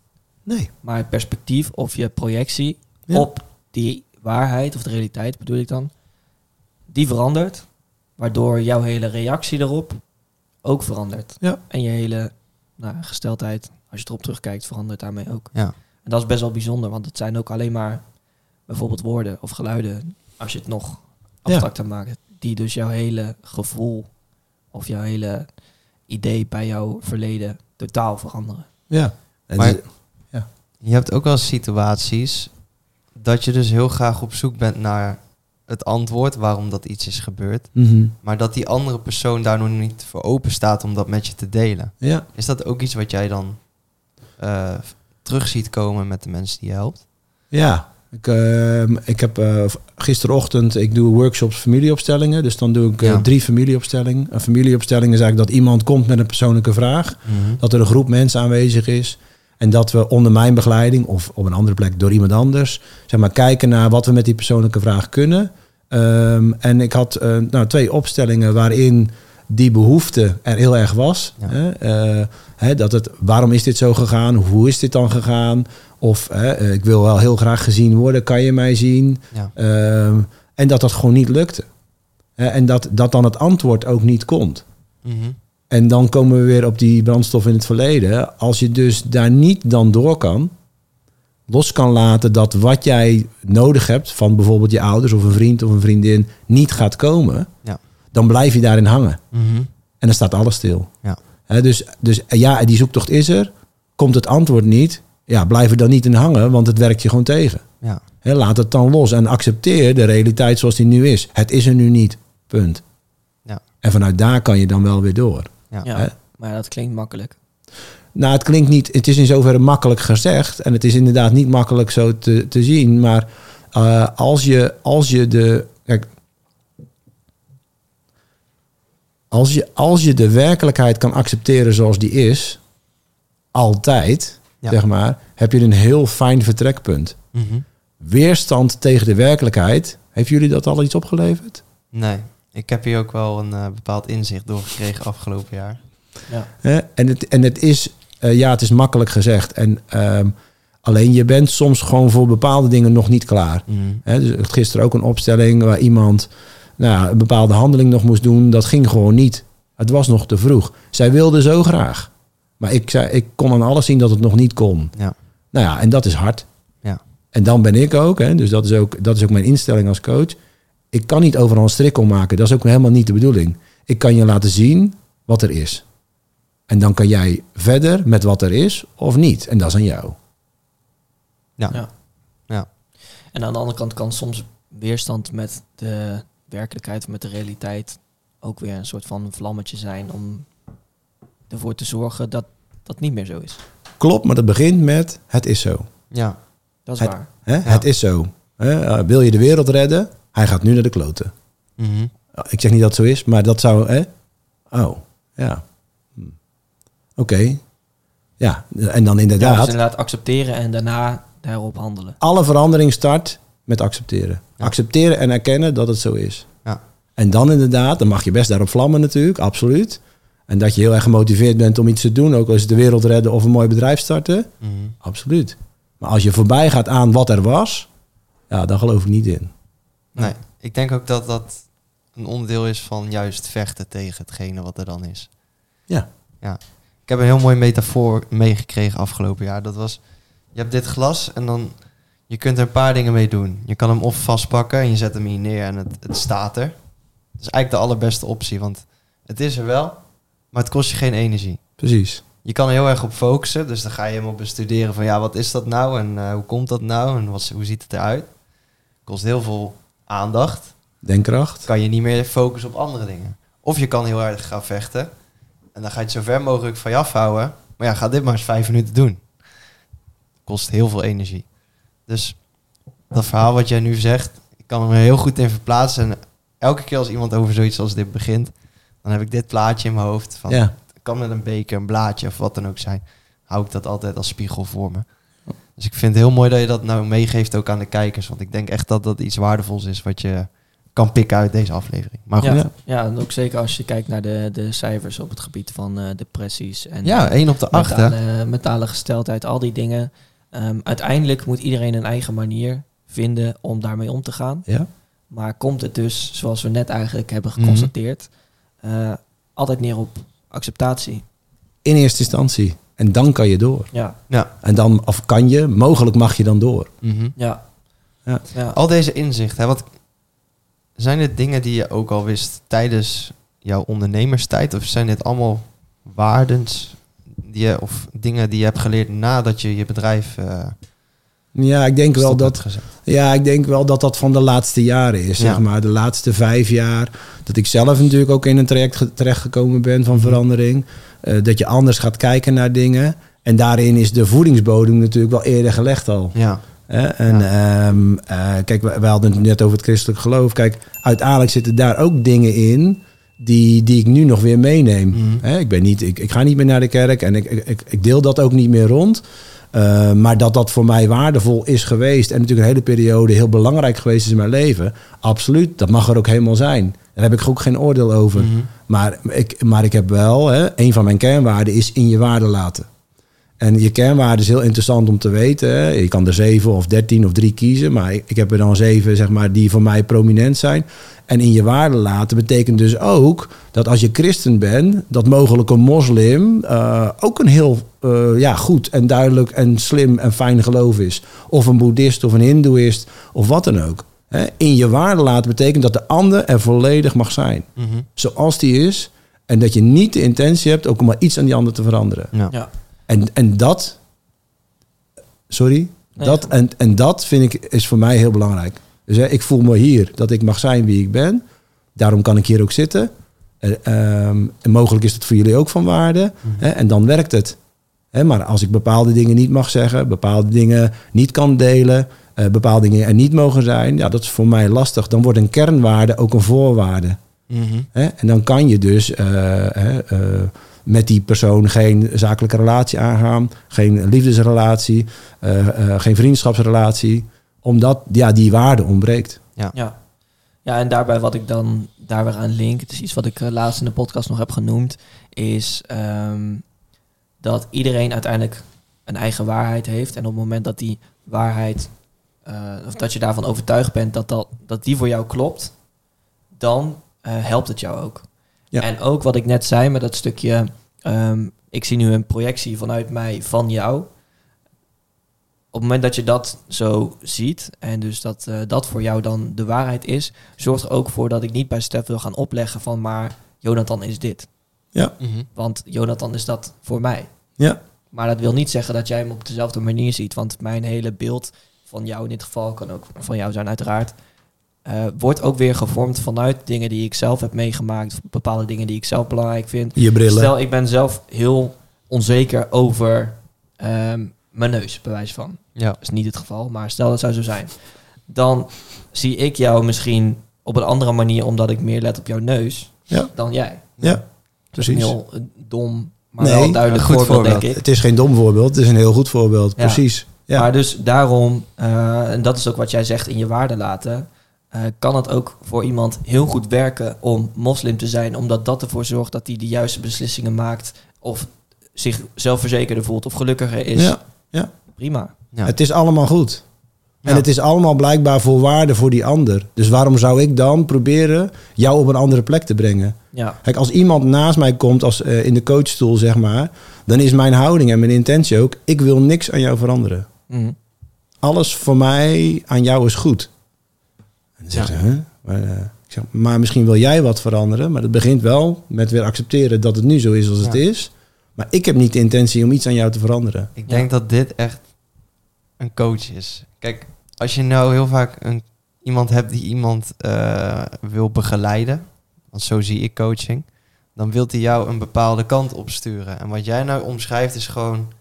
Speaker 2: Nee. Maar het perspectief of je projectie op die waarheid of de realiteit bedoel ik dan, die verandert. Waardoor jouw hele reactie erop ook verandert. Ja. En je hele nou, gesteldheid, als je erop terugkijkt, verandert daarmee ook. Ja. En dat is best wel bijzonder, want het zijn ook alleen maar bijvoorbeeld woorden of geluiden, als je het nog abstracter ja. maakt, die dus jouw hele gevoel of jouw hele idee bij jouw verleden totaal veranderen.
Speaker 3: Ja. maar ja. je hebt ook wel situaties dat je dus heel graag op zoek bent naar het antwoord waarom dat iets is gebeurd. Mhm. Maar dat die andere persoon daar nog niet voor open staat om dat met je te delen. Ja. Is dat ook iets wat jij dan uh, terug ziet komen met de mensen die je helpt?
Speaker 1: Ja, ik, uh, ik heb uh, gisterochtend, ik doe workshops familieopstellingen. Dus dan doe ik uh, drie familieopstellingen. Een familieopstelling is eigenlijk dat iemand komt met een persoonlijke vraag. Mhm. Dat er een groep mensen aanwezig is. En dat we onder mijn begeleiding of op een andere plek door iemand anders, zeg maar, kijken naar wat we met die persoonlijke vraag kunnen. Ehm, en ik had uh, nou, twee opstellingen waarin die behoefte er heel erg was. Hè? Uh, hè, dat het, waarom is dit zo gegaan? Hoe is dit dan gegaan? Of uh, ik wil wel heel graag gezien worden, kan je mij zien? Ja. Ehm, en dat dat gewoon niet lukte. en dat, dat dan het antwoord ook niet komt. Mm En dan komen we weer op die brandstof in het verleden. Als je dus daar niet dan door kan, los kan laten dat wat jij nodig hebt van bijvoorbeeld je ouders of een vriend of een vriendin niet gaat komen, ja. Dan blijf je daarin hangen. Mm -hmm. En dan staat alles stil. Ja. dus, dus ja, die zoektocht is er. Komt het antwoord niet, ja, blijf er dan niet in hangen, want het werkt je gewoon tegen. Ja. laat het dan los en accepteer de realiteit zoals die nu is. Het is er nu niet. Punt. Ja. En vanuit daar kan je dan wel weer door.
Speaker 2: Ja, ja maar dat klinkt makkelijk.
Speaker 1: Nou, het klinkt niet, het is in zoverre makkelijk gezegd. En het is inderdaad niet makkelijk zo te, te zien. Maar uh, als, je, als je de. Kijk, als je, als je de werkelijkheid kan accepteren zoals die is, altijd, zeg maar, heb je een heel fijn vertrekpunt. Mm -hmm. Weerstand tegen de werkelijkheid, heeft jullie dat al iets opgeleverd?
Speaker 3: Nee, ik heb hier ook wel een uh, bepaald inzicht door gekregen afgelopen jaar.
Speaker 1: Ja. En, het, en het is uh, ja, het is makkelijk gezegd. En ehm, alleen je bent soms gewoon voor bepaalde dingen nog niet klaar. Mm. dus gisteren ook een opstelling waar iemand nou, een bepaalde handeling nog moest doen. Dat ging gewoon niet. Het was nog te vroeg. Zij wilde zo graag. Maar ik, zei, ik kon aan alles zien dat het nog niet kon. Ja. Nou ja, en dat is hard. Ja. En dan ben ik ook, hè, dus dat is ook, dat is ook mijn instelling als coach. Ik kan niet overal een strik om maken. Dat is ook helemaal niet de bedoeling. Ik kan je laten zien wat er is. En dan kan jij verder met wat er is of niet. En dat is aan jou.
Speaker 2: Ja. ja. ja. En aan de andere kant kan soms weerstand met de werkelijkheid, met de realiteit, ook weer een soort van vlammetje zijn om ervoor te zorgen dat dat niet meer zo is.
Speaker 1: Klopt, maar dat begint met het is zo.
Speaker 2: Ja, dat is waar.
Speaker 1: Hè? Het is zo. Hè? Uh, wil je de wereld redden? Hij gaat nu naar de kloten. Mm -hmm. Ik zeg niet dat het zo is, maar dat zou. Hè? Oh, ja. Oké. Ja, en dan inderdaad... Ja,
Speaker 2: dus inderdaad accepteren en daarna daarop handelen.
Speaker 1: Alle verandering start met accepteren. Accepteren en erkennen dat het zo is. Ja. En dan inderdaad, dan mag je best daarop vlammen natuurlijk, absoluut. En dat je heel erg gemotiveerd bent om iets te doen, ook als de wereld redden of een mooi bedrijf starten, mhm. absoluut. Maar als je voorbij gaat aan wat er was, ja, dan geloof ik niet in.
Speaker 3: Nee, ik denk ook dat dat een onderdeel is van juist vechten tegen hetgene wat er dan is.
Speaker 1: Ja.
Speaker 3: Ja. Ik heb een heel mooi metafoor meegekregen afgelopen jaar. Dat was, je hebt dit glas en dan, je kunt er een paar dingen mee doen. Je kan hem of vastpakken en je zet hem hier neer en het, het staat er. Dat is eigenlijk de allerbeste optie, want het is er wel, maar het kost je geen energie.
Speaker 1: Precies.
Speaker 3: Je kan er heel erg op focussen, dus dan ga je helemaal bestuderen van ja, wat is dat nou en uh, hoe komt dat nou en wat, hoe ziet het eruit. Kost heel veel aandacht.
Speaker 1: Denkkracht.
Speaker 3: Kan je niet meer focussen op andere dingen. Of je kan heel erg gaan vechten en dan ga je het zo ver mogelijk van je afhouden. Maar ja, ga dit maar eens vijf minuten doen. Kost heel veel energie. Dus dat verhaal wat jij nu zegt, ik kan er heel goed in verplaatsen. En elke keer als iemand over zoiets als dit begint, dan heb ik dit plaatje in mijn hoofd. Van, ja. kan met een beker, een blaadje of wat dan ook zijn. Hou ik dat altijd als spiegel voor me. Dus ik vind het heel mooi dat je dat nou meegeeft ook aan de kijkers. Want ik denk echt dat dat iets waardevols is wat je kan pikken uit deze aflevering. Maar goed.
Speaker 2: Ja, ja, en ook zeker als je kijkt naar de, de cijfers op het gebied van uh, depressies. En,
Speaker 3: ja, één op de acht.
Speaker 2: Mentale, mentale gesteldheid, al die dingen. Um, uiteindelijk moet iedereen een eigen manier vinden om daarmee om te gaan. Ja. Maar komt het dus, zoals we net eigenlijk hebben mhm. geconstateerd, uh, altijd neer op acceptatie.
Speaker 1: In eerste instantie. En dan kan je door.
Speaker 2: Ja.
Speaker 1: ja. En dan, of kan je, mogelijk mag je dan door.
Speaker 2: Mm -hmm. ja.
Speaker 3: ja. Al deze inzichten, wat zijn dit dingen die je ook al wist tijdens jouw ondernemerstijd? Of zijn dit allemaal waardens die je, of dingen die je hebt geleerd nadat je je bedrijf. Uh,
Speaker 1: ja, ik denk wel dat. Ja, ik denk wel dat dat van de laatste jaren is. Zeg maar de laatste vijf jaar. Dat ik zelf natuurlijk ook in een traject terechtgekomen ben van mhm. verandering. Uh, dat je anders gaat kijken naar dingen. En daarin is de voedingsbodem natuurlijk wel eerder gelegd al.
Speaker 3: Ja.
Speaker 1: En ehm, eh, kijk, we, we, hadden het net over het christelijk geloof. Kijk, uiteindelijk zitten daar ook dingen in die, die ik nu nog weer meeneem. Mhm. ik, ben niet, ik, ik ga niet meer naar de kerk en ik, ik, ik deel dat ook niet meer rond. Uh, maar dat dat voor mij waardevol is geweest en natuurlijk een hele periode heel belangrijk geweest is in mijn leven, absoluut, dat mag er ook helemaal zijn. Daar heb ik ook geen oordeel over. Mhm. maar, ik, maar ik heb wel, hè, een van mijn kernwaarden is in je waarde laten. En je kernwaarde is heel interessant om te weten. Hè. Je kan er zeven of dertien of drie kiezen, maar ik, ik heb er dan zeven zeg maar, die voor mij prominent zijn. En in je waarde laten betekent dus ook dat als je christen bent, dat mogelijk een moslim uh, ook een heel uh, ja, goed en duidelijk en slim en fijn geloof is. Of een boeddhist of een hindoeïst of wat dan ook. In je waarde laten betekent dat de ander er volledig mag zijn. Mm -hmm. Zoals die is. En dat je niet de intentie hebt ook om maar iets aan die ander te veranderen. Ja. ja. En, en dat, sorry, dat, en, en dat vind ik is voor mij heel belangrijk. Dus hè, ik voel me hier dat ik mag zijn wie ik ben. Daarom kan ik hier ook zitten. Uh, en mogelijk is dat voor jullie ook van waarde. Mhm. hè, en dan werkt het. Hè, maar als ik bepaalde dingen niet mag zeggen, bepaalde dingen niet kan delen, uh, bepaalde dingen er niet mogen zijn, ja, dat is voor mij lastig. Dan wordt een kernwaarde ook een voorwaarde. Mm hè, en dan kan je dus uh, met die persoon geen zakelijke relatie aangaan, geen liefdesrelatie, geen vriendschapsrelatie omdat ja, die waarde ontbreekt.
Speaker 2: Ja. ja. Ja, en daarbij wat ik dan daar weer aan link, het is iets wat ik uh, laatst in de podcast nog heb genoemd, is ehm, dat iedereen uiteindelijk een eigen waarheid heeft. En op het moment dat die waarheid, uh, of dat je daarvan overtuigd bent dat, dat, dat die voor jou klopt, dan uh, helpt het jou ook. Ja. En ook wat ik net zei met dat stukje, um, ik zie nu een projectie vanuit mij van jou op het moment dat je dat zo ziet en dus dat uh, dat voor jou dan de waarheid is, zorgt er ook voor dat ik niet bij Stef wil gaan opleggen van maar Jonathan is dit.
Speaker 1: Ja.
Speaker 2: Mhm. Want Jonathan is dat voor mij.
Speaker 1: Ja.
Speaker 2: Maar dat wil niet zeggen dat jij hem op dezelfde manier ziet, want mijn hele beeld van jou in dit geval kan ook van jou zijn uiteraard. Uh, wordt ook weer gevormd vanuit dingen die ik zelf heb meegemaakt, bepaalde dingen die ik zelf belangrijk vind.
Speaker 1: Je brillen.
Speaker 2: Stel, ik ben zelf heel onzeker over um, mijn neus, bij wijze van. Ja. Dat is niet het geval, maar stel dat zou zo zijn. Dan zie ik jou misschien op een andere manier, omdat ik meer let op jouw neus
Speaker 1: ja.
Speaker 2: dan jij.
Speaker 1: Ja, precies.
Speaker 2: Een heel dom, maar nee, wel duidelijk goed voorbeeld, denk ik.
Speaker 1: Het is geen dom voorbeeld, het is een heel goed voorbeeld, precies.
Speaker 2: Ja. Maar dus daarom, uh, en dat is ook wat jij zegt in je waarde laten, uh, kan het ook voor iemand heel goed werken om moslim te zijn, omdat dat ervoor zorgt dat hij de juiste beslissingen maakt of zich zelfverzekerder voelt of gelukkiger is.
Speaker 1: Ja. Ja.
Speaker 2: Prima.
Speaker 1: Ja. Het is allemaal goed. En het is allemaal blijkbaar voor waarde voor die ander. Dus waarom zou ik dan proberen jou op een andere plek te brengen?
Speaker 2: Ja.
Speaker 1: Kijk, als iemand naast mij komt als uh, in de coachstoel, zeg maar, dan is mijn houding en mijn intentie ook: ik wil niks aan jou veranderen. Mm. Alles voor mij aan jou is goed. En dan zeggen ze, maar, uh, ik zeg, maar misschien wil jij wat veranderen, maar dat begint wel met weer accepteren dat het nu zo is als het is. Maar ik heb niet de intentie om iets aan jou te veranderen.
Speaker 3: Ik denk dat dit echt een coach is. Kijk, als je nou heel vaak een, iemand hebt die iemand uh, wil begeleiden, want zo zie ik coaching, dan wilt hij jou een bepaalde kant opsturen. En wat jij nou omschrijft is gewoon,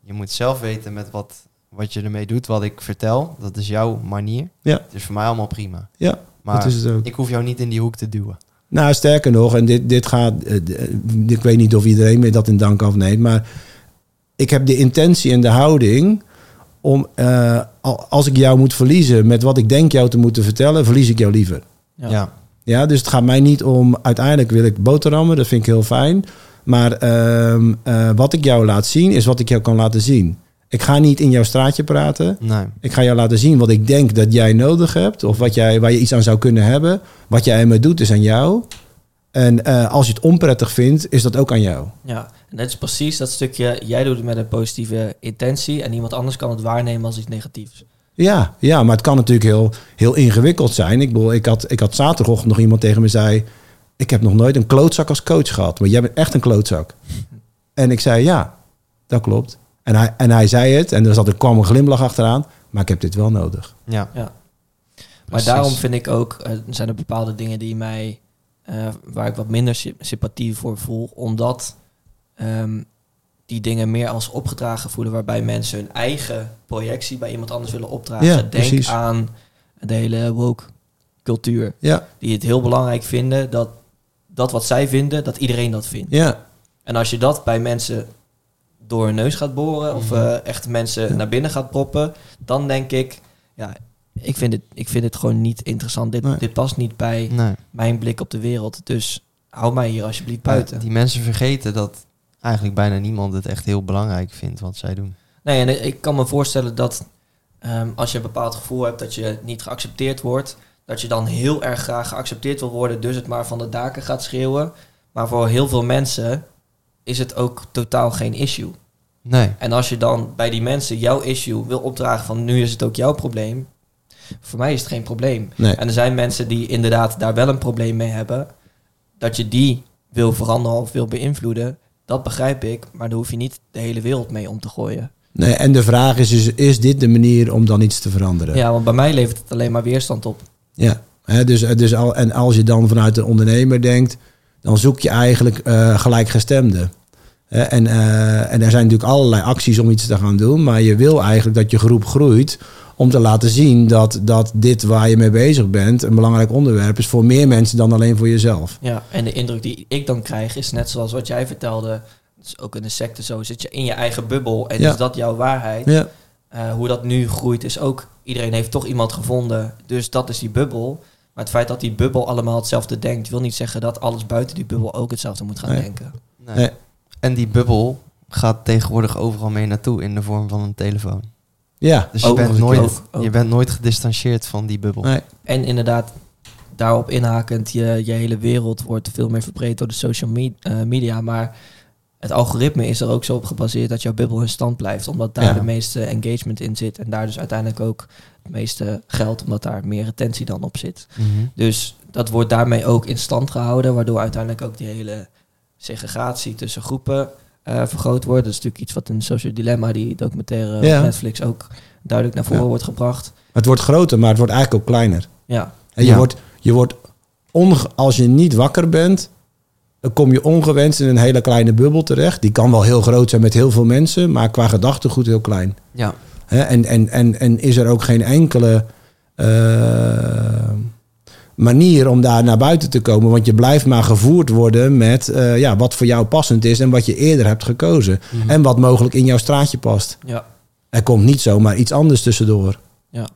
Speaker 3: je moet zelf weten met wat, wat je ermee doet, wat ik vertel. Dat is jouw manier.
Speaker 1: Ja.
Speaker 3: Het is voor mij allemaal prima.
Speaker 1: Ja,
Speaker 3: maar
Speaker 1: dat is het ook.
Speaker 3: ik hoef jou niet in die hoek te duwen.
Speaker 1: Nou, sterker nog, en dit, dit gaat. Eh, ik weet niet of iedereen me dat in dank afneemt, maar ik heb de intentie en de houding om. Uh, als ik jou moet verliezen met wat ik denk jou te moeten vertellen, verlies ik jou liever.
Speaker 3: Ja. ja.
Speaker 1: ja dus het gaat mij niet om. Uiteindelijk wil ik boterhammen, dat vind ik heel fijn. Maar uh, uh, wat ik jou laat zien, is wat ik jou kan laten zien. Ik ga niet in jouw straatje praten.
Speaker 3: Nee.
Speaker 1: Ik ga jou laten zien wat ik denk dat jij nodig hebt. Of wat jij, waar je iets aan zou kunnen hebben. Wat jij ermee doet is aan jou. En uh, als je het onprettig vindt, is dat ook aan jou.
Speaker 2: Ja, en dat is precies dat stukje. Jij doet het met een positieve intentie. En iemand anders kan het waarnemen als iets negatiefs.
Speaker 1: Ja, ja maar het kan natuurlijk heel, heel ingewikkeld zijn. Ik bedoel, ik had, ik had zaterdagochtend nog iemand tegen me zei... Ik heb nog nooit een klootzak als coach gehad. Maar jij bent echt een klootzak. En ik zei, ja, dat klopt. En hij, en hij zei het en er, zat, er kwam een glimlach achteraan. Maar ik heb dit wel nodig.
Speaker 3: Ja.
Speaker 2: ja. Maar daarom vind ik ook, uh, zijn er bepaalde dingen die mij, uh, waar ik wat minder sympathie voor voel. Omdat um, die dingen meer als opgedragen voelen. Waarbij mensen hun eigen projectie bij iemand anders willen opdragen.
Speaker 1: Ja,
Speaker 2: Denk
Speaker 1: precies.
Speaker 2: aan de hele woke cultuur.
Speaker 1: Ja.
Speaker 2: Die het heel belangrijk vinden dat dat wat zij vinden, dat iedereen dat vindt.
Speaker 1: Ja.
Speaker 2: En als je dat bij mensen door hun neus gaat boren of uh, echt mensen naar binnen gaat proppen, dan denk ik, ja, ik vind het, ik vind het gewoon niet interessant. Dit, dit past niet bij mijn blik op de wereld. Dus hou mij hier alsjeblieft buiten.
Speaker 3: die mensen vergeten dat eigenlijk bijna niemand het echt heel belangrijk vindt wat zij doen.
Speaker 2: Nee, en ik kan me voorstellen dat ehm, als je een bepaald gevoel hebt dat je niet geaccepteerd wordt, dat je dan heel erg graag geaccepteerd wil worden, dus het maar van de daken gaat schreeuwen. Maar voor heel veel mensen is het ook totaal geen issue.
Speaker 3: Nee.
Speaker 2: En als je dan bij die mensen jouw issue wil opdragen van nu is het ook jouw probleem, voor mij is het geen probleem.
Speaker 1: Nee.
Speaker 2: En er zijn mensen die inderdaad daar wel een probleem mee hebben, dat je die wil veranderen of wil beïnvloeden, dat begrijp ik, maar daar hoef je niet de hele wereld mee om te gooien.
Speaker 1: Nee, en de vraag is dus, is dit de manier om dan iets te veranderen?
Speaker 2: Ja, want bij mij levert het alleen maar weerstand op.
Speaker 1: Ja, hè, dus, dus al, en als je dan vanuit de ondernemer denkt, dan zoek je eigenlijk uh, gelijkgestemden. En, uh, en er zijn natuurlijk allerlei acties om iets te gaan doen, maar je wil eigenlijk dat je groep groeit om te laten zien dat, dat dit waar je mee bezig bent een belangrijk onderwerp is voor meer mensen dan alleen voor jezelf.
Speaker 2: Ja, en de indruk die ik dan krijg is net zoals wat jij vertelde, dus ook in de secte zo, zit je in je eigen bubbel en is dat jouw waarheid.
Speaker 1: Ja.
Speaker 2: Uh, hoe dat nu groeit is ook, iedereen heeft toch iemand gevonden, dus dat is die bubbel. Maar het feit dat die bubbel allemaal hetzelfde denkt, wil niet zeggen dat alles buiten die bubbel ook hetzelfde moet gaan denken.
Speaker 3: Nee. nee. En die bubbel gaat tegenwoordig overal mee naartoe in de vorm van een telefoon.
Speaker 1: Ja,
Speaker 3: dus je, bent nooit, je bent nooit gedistanceerd van die bubbel.
Speaker 1: Nee.
Speaker 2: En inderdaad, daarop inhakend, je, je hele wereld wordt veel meer verbreed door de social eh, media. Maar het algoritme is er ook zo op gebaseerd dat jouw bubbel in stand blijft. Omdat daar de meeste engagement in zit. En daar dus uiteindelijk ook het meeste geld, omdat daar meer retentie dan op zit.
Speaker 3: Mhm.
Speaker 2: Dus dat wordt daarmee ook in stand gehouden. Waardoor uiteindelijk ook die hele segregatie tussen groepen uh, vergroot wordt. Dat is natuurlijk iets wat in Social Dilemma, die documentaire op Netflix, ook duidelijk naar voren wordt gebracht.
Speaker 1: Het wordt groter, maar het wordt eigenlijk ook kleiner.
Speaker 2: Ja.
Speaker 1: En je wordt, je wordt als je niet wakker bent, dan kom je ongewenst in een hele kleine bubbel terecht. Die kan wel heel groot zijn met heel veel mensen, maar qua gedachtegoed heel klein.
Speaker 3: Ja.
Speaker 1: en, en, en, en is er ook geen enkele. Uh, manier om daar naar buiten te komen. Want je blijft maar gevoerd worden met uh, ja, wat voor jou passend is en wat je eerder hebt gekozen.
Speaker 2: Mhm.
Speaker 1: En wat mogelijk in jouw straatje past.
Speaker 2: Ja.
Speaker 1: Er komt niet zomaar iets anders tussendoor.
Speaker 2: Ja,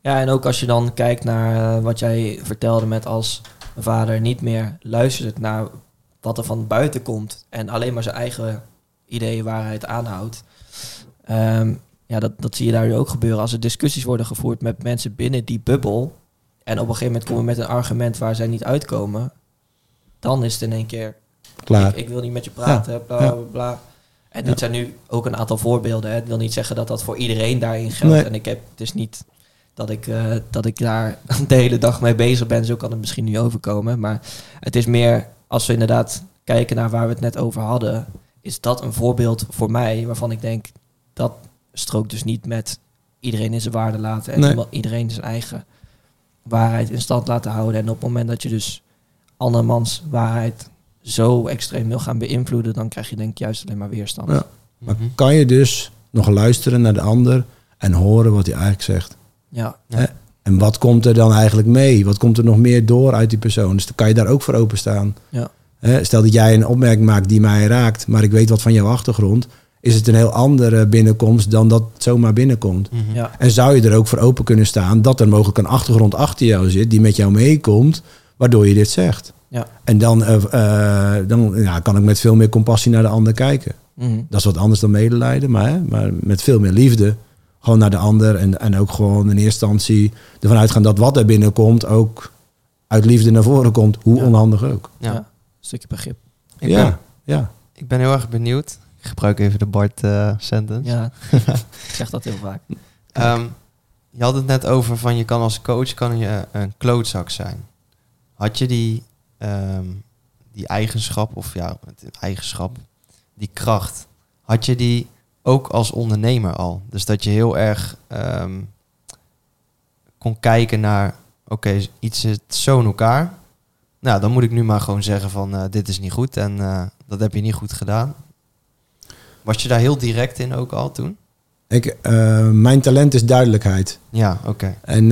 Speaker 2: ja en ook als je dan kijkt naar uh, wat jij vertelde met als vader niet meer luistert naar wat er van buiten komt en alleen maar zijn eigen ideeën, waarheid aanhoudt. Um, ja, dat, dat zie je daar ook gebeuren. Als er discussies worden gevoerd met mensen binnen die bubbel, en op een gegeven moment komen we met een argument waar zij niet uitkomen, dan is het in één keer
Speaker 1: klaar.
Speaker 2: Ik, ik wil niet met je praten, bla bla bla. En dit zijn nu ook een aantal voorbeelden. Hè. Het wil niet zeggen dat dat voor iedereen daarin geldt. En ik heb het is niet dat ik, uh, dat ik daar de hele dag mee bezig ben. Zo kan het misschien nu overkomen. Maar het is meer als we inderdaad kijken naar waar we het net over hadden, is dat een voorbeeld voor mij waarvan ik denk dat strookt dus niet met iedereen in zijn waarde laten en nee. iedereen zijn eigen waarheid in stand laten houden. En op het moment dat je dus andermans waarheid zo extreem wil gaan beïnvloeden, dan krijg je denk ik juist alleen maar weerstand.
Speaker 1: Ja. Maar kan je dus nog luisteren naar de ander en horen wat hij eigenlijk zegt?
Speaker 2: Ja.
Speaker 1: En wat komt er dan eigenlijk mee? Wat komt er nog meer door uit die persoon? Dus dan kan je daar ook voor openstaan.
Speaker 2: Ja.
Speaker 1: Stel dat jij een opmerking maakt die mij raakt, maar ik weet wat van jouw achtergrond is het een heel andere binnenkomst dan dat het zomaar binnenkomt.
Speaker 2: Mhm. ja.
Speaker 1: En zou je er ook voor open kunnen staan dat er mogelijk een achtergrond achter jou zit die met jou meekomt, waardoor je dit zegt.
Speaker 2: Ja.
Speaker 1: En dan, uh, uh, dan ja, kan ik met veel meer compassie naar de ander kijken.
Speaker 2: Mm
Speaker 1: Dat is wat anders dan medelijden, maar, hè, maar met veel meer liefde. Gewoon naar de ander en, en ook gewoon in eerste instantie ervan uitgaan dat wat er binnenkomt ook uit liefde naar voren komt. Hoe
Speaker 2: ja.
Speaker 1: onhandig ook.
Speaker 2: Ja, een stukje begrip.
Speaker 3: Ik
Speaker 1: ja,
Speaker 3: ben,
Speaker 1: ja.
Speaker 3: Ik ben heel erg benieuwd ik gebruik even de Bart uh, sentence.
Speaker 2: Ja, ik zeg dat heel vaak.
Speaker 3: Um, je had het net over van je kan als coach kan je een klootzak zijn. Had je die, um, die eigenschap, of ja, eigenschap, die kracht, had je die ook als ondernemer al? Dus dat je heel erg um, kon kijken naar, oké, okay, iets zit zo in elkaar. Nou, dan moet ik nu maar gewoon zeggen van uh, dit is niet goed en uh, dat heb je niet goed gedaan. Was je daar heel direct in ook al toen?
Speaker 1: Ik, uh, mijn talent is duidelijkheid.
Speaker 3: Ja, oké. Okay.
Speaker 1: En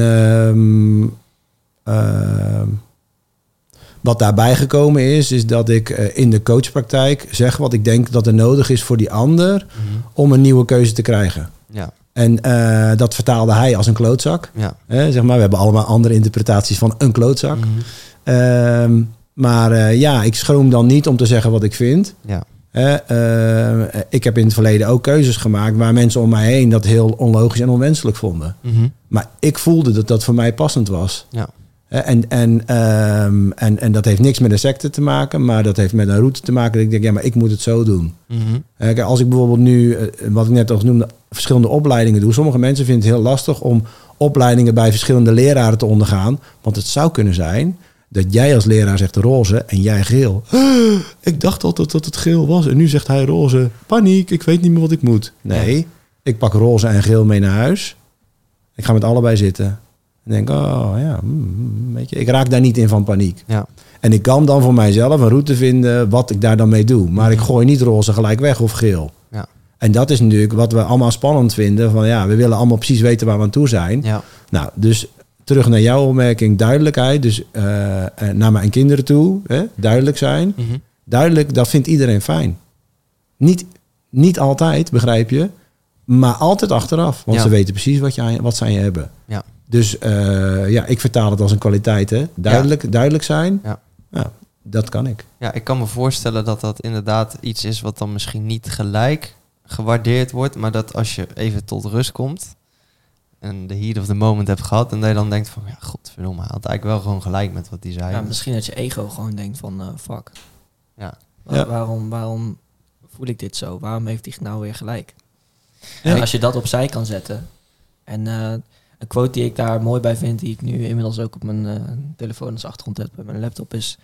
Speaker 1: uh, Wat daarbij gekomen is, is dat ik uh, in de coachpraktijk zeg wat ik denk dat er nodig is voor die ander mhm. om een nieuwe keuze te krijgen.
Speaker 3: Ja.
Speaker 1: En uh, dat vertaalde hij als een klootzak.
Speaker 3: Ja.
Speaker 1: zeg maar, we hebben allemaal andere interpretaties van een klootzak. Mm -hmm. maar uh, ja, ik schroom dan niet om te zeggen wat ik vind.
Speaker 3: Ja.
Speaker 1: ik heb in het verleden ook keuzes gemaakt waar mensen om mij heen dat heel onlogisch en onwenselijk vonden.
Speaker 3: Mm -hmm.
Speaker 1: Maar ik voelde dat dat voor mij passend was.
Speaker 3: Ja.
Speaker 1: En, en, um, en, en dat heeft niks met een secte te maken, maar dat heeft met een route te maken. Dat ik denk, ja, maar ik moet het zo doen.
Speaker 3: Mm -hmm.
Speaker 1: Kijk, als ik bijvoorbeeld nu, wat ik net al noemde, verschillende opleidingen doe. Sommige mensen vinden het heel lastig om opleidingen bij verschillende leraren te ondergaan. Want het zou kunnen zijn dat jij als leraar zegt roze en jij geel. Ik dacht altijd dat het geel was en nu zegt hij roze. Paniek, ik weet niet meer wat ik moet. Nee, ik pak roze en geel mee naar huis. Ik ga met allebei zitten. En denk, oh ja, mm, weet je, ik raak daar niet in van paniek.
Speaker 3: Ja.
Speaker 1: En ik kan dan voor mijzelf een route vinden wat ik daar dan mee doe. Maar ik gooi niet roze gelijk weg of geel.
Speaker 3: Ja.
Speaker 1: En dat is natuurlijk wat we allemaal spannend vinden. Van ja, we willen allemaal precies weten waar we aan toe zijn.
Speaker 3: Ja.
Speaker 1: Nou, dus terug naar jouw opmerking, duidelijkheid. Dus uh, naar mijn kinderen toe, hè, duidelijk zijn.
Speaker 3: Mm -hmm.
Speaker 1: Duidelijk, dat vindt iedereen fijn. Niet, niet altijd, begrijp je. Maar altijd achteraf. Want
Speaker 3: Ja.
Speaker 1: ze weten precies wat, je wat ze aan je hebben.
Speaker 3: Ja.
Speaker 1: Dus uh, ja, ik vertaal het als een kwaliteit. Hè. Duidelijk, duidelijk zijn.
Speaker 3: Ja.
Speaker 1: Nou, dat kan ik.
Speaker 3: Ja, ik kan me voorstellen dat dat inderdaad iets is wat dan misschien niet gelijk gewaardeerd wordt, maar dat als je even tot rust komt en de heat of the moment hebt gehad en dat je dan denkt van, ja, godverdomme, hij had eigenlijk wel gewoon gelijk met wat hij zei.
Speaker 2: Ja, misschien dat je ego gewoon denkt van, uh, fuck.
Speaker 3: Ja.
Speaker 2: Waar,
Speaker 1: Ja.
Speaker 2: Waarom, waarom voel ik dit zo? Waarom heeft hij nou weer gelijk?
Speaker 1: Ja.
Speaker 2: En als je dat opzij kan zetten. En uh, een quote die ik daar mooi bij vind, die ik nu inmiddels ook op mijn uh, telefoon als achtergrond heb bij mijn laptop, is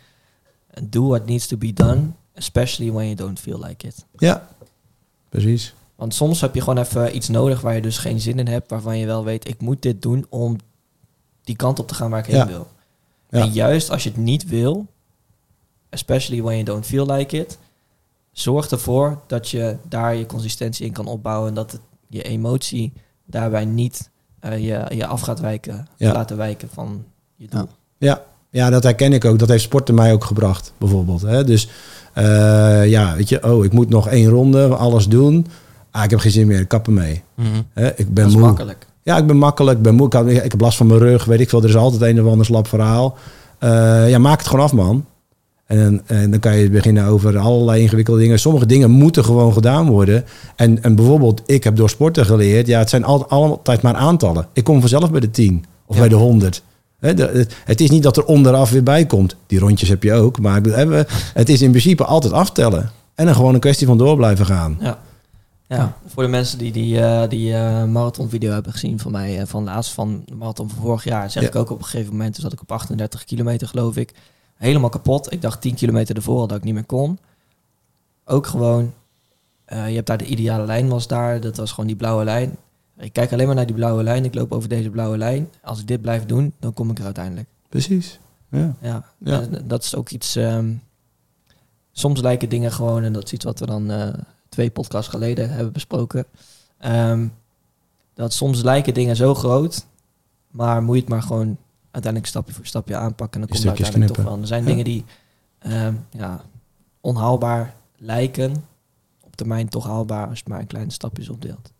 Speaker 2: do what needs to be done, especially when you don't feel like it.
Speaker 1: Ja, precies.
Speaker 2: Want soms heb je gewoon even iets nodig waar je dus geen zin in hebt, waarvan je wel weet, ik moet dit doen om die kant op te gaan waar ik heen
Speaker 1: Ja.
Speaker 2: wil.
Speaker 1: Ja.
Speaker 2: En juist als je het niet wil, especially when you don't feel like it, zorg ervoor dat je daar je consistentie in kan opbouwen en dat het, je emotie daarbij niet je, je af gaat wijken,
Speaker 1: Ja.
Speaker 2: laten wijken van je doel.
Speaker 1: Ja. Ja, dat herken ik ook. Dat heeft sporten mij ook gebracht, bijvoorbeeld. Hè? Dus eh, ja, weet je, oh, ik moet nog één ronde, alles doen. Ah, ik heb geen zin meer, ik kap ermee.
Speaker 3: Mhm.
Speaker 1: Hè? Ik ben
Speaker 2: Dat is
Speaker 1: moe.
Speaker 2: makkelijk.
Speaker 1: Ja, ik ben makkelijk, ik ben moe. Ik, had- ik heb last van mijn rug, weet ik veel. Er is altijd een of ander slap verhaal. Eh, ja, maak het gewoon af, man. En, dan- en dan kan je beginnen over allerlei ingewikkelde dingen. Sommige dingen moeten gewoon gedaan worden. En, en bijvoorbeeld, ik heb door sporten geleerd... ja, het zijn al, altijd maar aantallen. Ik kom vanzelf bij de 10 of
Speaker 3: Ja.
Speaker 1: bij de 100. Hè, de- het- is niet dat er onderaf weer bij komt. Die rondjes heb je ook. Maar het is in principe altijd aftellen. En dan gewoon een kwestie van door blijven gaan.
Speaker 2: Ja. Ja,
Speaker 1: Ja.
Speaker 2: voor de mensen die die, eh, die eh, marathonvideo hebben gezien van mij, eh, van laatst van de marathon van vorig jaar, zeg
Speaker 1: Ja.
Speaker 2: ik ook op een gegeven moment, toen zat ik op 38 kilometer geloof ik, helemaal kapot. Ik dacht 10 kilometer ervoor al dat ik niet meer kon. Ook gewoon, eh, je hebt daar de ideale lijn was daar, dat was gewoon die blauwe lijn. Ik kijk alleen maar naar die blauwe lijn, ik loop over deze blauwe lijn. Als ik dit blijf doen, dan kom ik er uiteindelijk.
Speaker 1: Precies. Ja.
Speaker 2: Ja,
Speaker 1: Ja.
Speaker 2: dat is ook iets. ehm, soms lijken dingen gewoon, en dat is iets wat we dan eh, twee podcasts geleden hebben besproken. ehm, dat soms lijken dingen zo groot, maar moet je het maar gewoon uiteindelijk stapje voor stapje aanpakken. En dan komt uiteindelijk toch wel. Er zijn
Speaker 1: Ja.
Speaker 2: dingen die ehm, ja, onhaalbaar lijken, op termijn toch haalbaar als je maar een kleine stapjes opdeelt.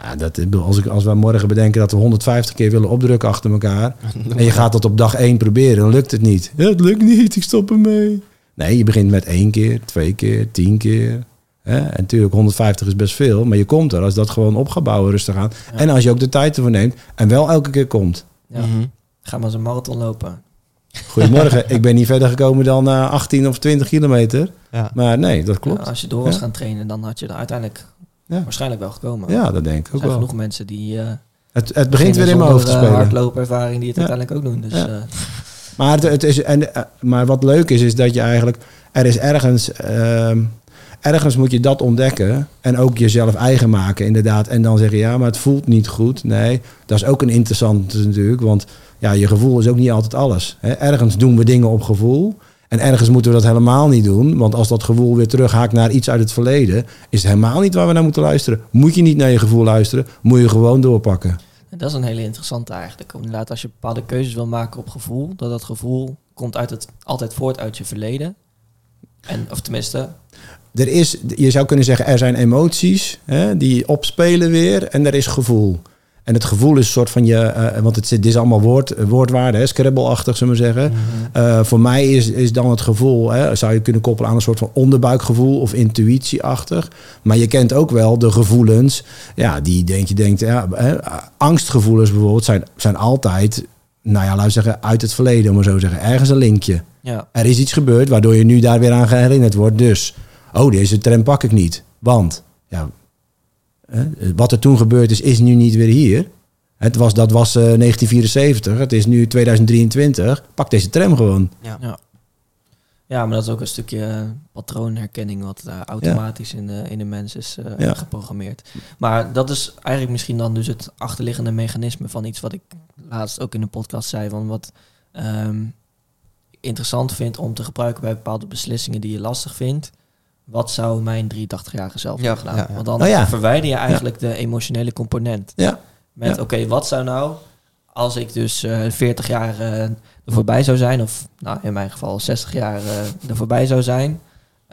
Speaker 1: Ja, dat, als, ik, als wij morgen bedenken dat we 150 keer willen opdrukken achter elkaar. En je gaat dat op dag één proberen, dan lukt het niet. Ja, het lukt niet, ik stop ermee. Nee, je begint met één keer, twee keer, tien keer. Hè? En natuurlijk, 150 is best veel, maar je komt er als dat gewoon op gaat bouwen rustig aan.
Speaker 2: Ja.
Speaker 1: En als je ook de tijd ervoor neemt en wel elke keer komt.
Speaker 2: Ja.
Speaker 3: Mhm.
Speaker 2: Ga maar eens een marathon lopen.
Speaker 1: Goedemorgen, ik ben niet verder gekomen dan eh, 18 of 20 kilometer.
Speaker 3: Ja.
Speaker 1: Maar nee, dat klopt.
Speaker 2: Ja, als je door was
Speaker 1: Ja.
Speaker 2: gaan trainen, dan had je er uiteindelijk
Speaker 1: Ja.
Speaker 2: waarschijnlijk wel gekomen.
Speaker 1: Ja, dat denk ik
Speaker 2: Er
Speaker 1: ook
Speaker 2: zijn
Speaker 1: wel.
Speaker 2: genoeg mensen die eh
Speaker 1: Het, het begint weer in mijn hoofd te
Speaker 2: eh,
Speaker 1: spelen.
Speaker 2: hardloopervaring die het
Speaker 1: Ja.
Speaker 2: uiteindelijk ook doen. Dus
Speaker 1: Ja.
Speaker 2: eh,
Speaker 1: Maar, het, het is, en, maar wat leuk is, is dat je eigenlijk... Er is ergens... ergens moet je dat ontdekken. En ook jezelf eigen maken, inderdaad. En dan zeggen, ja, maar het voelt niet goed. Nee, dat is ook een interessante natuurlijk. Want ja, je gevoel is ook niet altijd alles. Hè. Ergens doen we dingen op gevoel. En ergens moeten we dat helemaal niet doen. Want als dat gevoel weer terughaakt naar iets uit het verleden... is het helemaal niet waar we naar moeten luisteren. Moet je niet naar je gevoel luisteren. Moet je gewoon doorpakken.
Speaker 2: dat is een hele interessante eigenlijk. Inderdaad, als je bepaalde keuzes wil maken op gevoel, dat dat gevoel komt uit het, altijd voort uit je verleden. En, of tenminste...
Speaker 1: Er is, je zou kunnen zeggen, er zijn emoties hè, die opspelen weer en er is gevoel. En het gevoel is een soort van je, uh, want het, dit is allemaal woord, woordwaarde, scrabble-achtig, zullen we zeggen. Mhm. uh, voor mij is, is dan het gevoel, hè, zou je kunnen koppelen aan een soort van onderbuikgevoel of intuïtieachtig. Maar je kent ook wel de gevoelens, ja, die denk je denkt, ja, hè, angstgevoelens bijvoorbeeld zijn, zijn altijd, nou ja, laten we zeggen, uit het verleden, om maar zo te zeggen. Ergens een linkje. Ja. Er is iets gebeurd waardoor je nu daar weer aan herinnerd wordt. Dus, oh, deze tram pak ik niet. Want, ja, wat er toen gebeurd is, is nu niet weer hier. Het was, dat was 1974, eh, het is nu 2023. Pak deze tram gewoon.
Speaker 2: Ja. ja. Ja, maar dat is ook een stukje uh, patroonherkenning wat uh, automatisch in, de, in de mens is geprogrammeerd. Maar dat is eigenlijk misschien dan dus het achterliggende mechanisme van iets wat ik laatst ook in de podcast zei. Van wat ehm, interessant vind om te gebruiken bij bepaalde beslissingen die je lastig vindt wat zou mijn 83-jarige zelf hebben gedaan? Want dan oh verwijder je eigenlijk de emotionele component. Ja. Met oké, wat zou nou als ik dus uh, 40 jaar uh, er voorbij zou zijn, of nou in mijn geval 60 jaar uh, er voorbij zou zijn,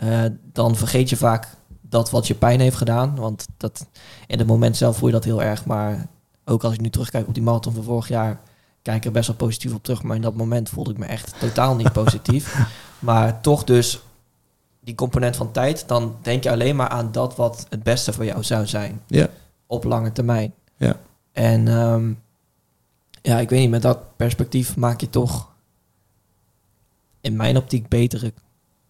Speaker 2: uh, dan vergeet je vaak dat wat je pijn heeft gedaan. Want dat, in het moment zelf voel je dat heel erg. Maar ook als ik nu terugkijk op die marathon van vorig jaar, kijk ik er best wel positief op terug. Maar in dat moment voelde ik me echt totaal niet positief. maar toch dus die component van tijd, dan denk je alleen maar aan dat wat het beste voor jou zou zijn. Ja. Op lange termijn. Ja. En um, ja, ik weet niet, met dat perspectief maak je toch in mijn optiek betere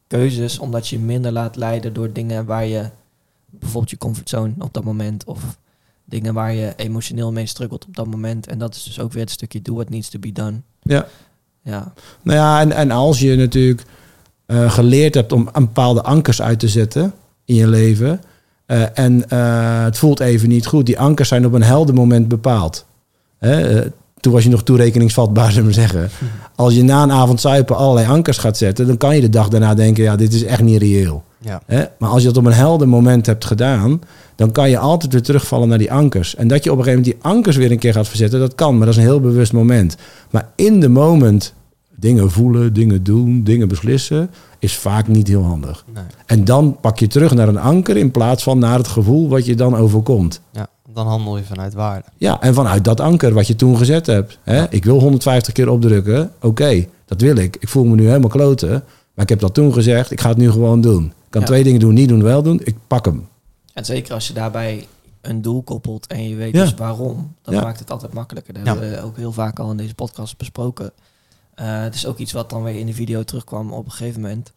Speaker 2: keuzes, omdat je minder laat leiden door dingen waar je bijvoorbeeld je comfortzone op dat moment of dingen waar je emotioneel mee struggelt op dat moment. En dat is dus ook weer het stukje do what needs to be done.
Speaker 1: Ja. Ja. Nou ja, en, en als je natuurlijk uh, geleerd hebt om een bepaalde ankers uit te zetten in je leven. Uh, en uh, het voelt even niet goed. Die ankers zijn op een helder moment bepaald. Hè? toen was je nog toerekeningsvatbaar, zullen we zeggen. Als je na een avond zuipen allerlei ankers gaat zetten, dan kan je de dag daarna denken, ja, dit is echt niet reëel. Ja. Hè? Maar als je dat op een helder moment hebt gedaan, dan kan je altijd weer terugvallen naar die ankers. En dat je op een gegeven moment die ankers weer een keer gaat verzetten, dat kan, maar dat is een heel bewust moment. Maar in de moment dingen voelen, dingen doen, dingen beslissen, is vaak niet heel handig. Nee. En dan pak je terug naar een anker in plaats van naar het gevoel wat je dan overkomt.
Speaker 3: Ja, dan handel je vanuit waarde.
Speaker 1: Ja, en vanuit dat anker wat je toen gezet hebt. Hè? Ik wil 150 keer opdrukken, oké, dat wil ik. Ik voel me nu helemaal kloten, maar ik heb dat toen gezegd, ik ga het nu gewoon doen. Ik kan twee dingen doen, niet doen, wel doen, ik pak hem.
Speaker 2: En zeker als je daarbij een doel koppelt en je weet dus waarom, dan maakt het altijd makkelijker. Dat hebben we ook heel vaak al in deze podcast besproken. Uh, het is ook iets wat dan weer in de video terugkwam. Op een gegeven moment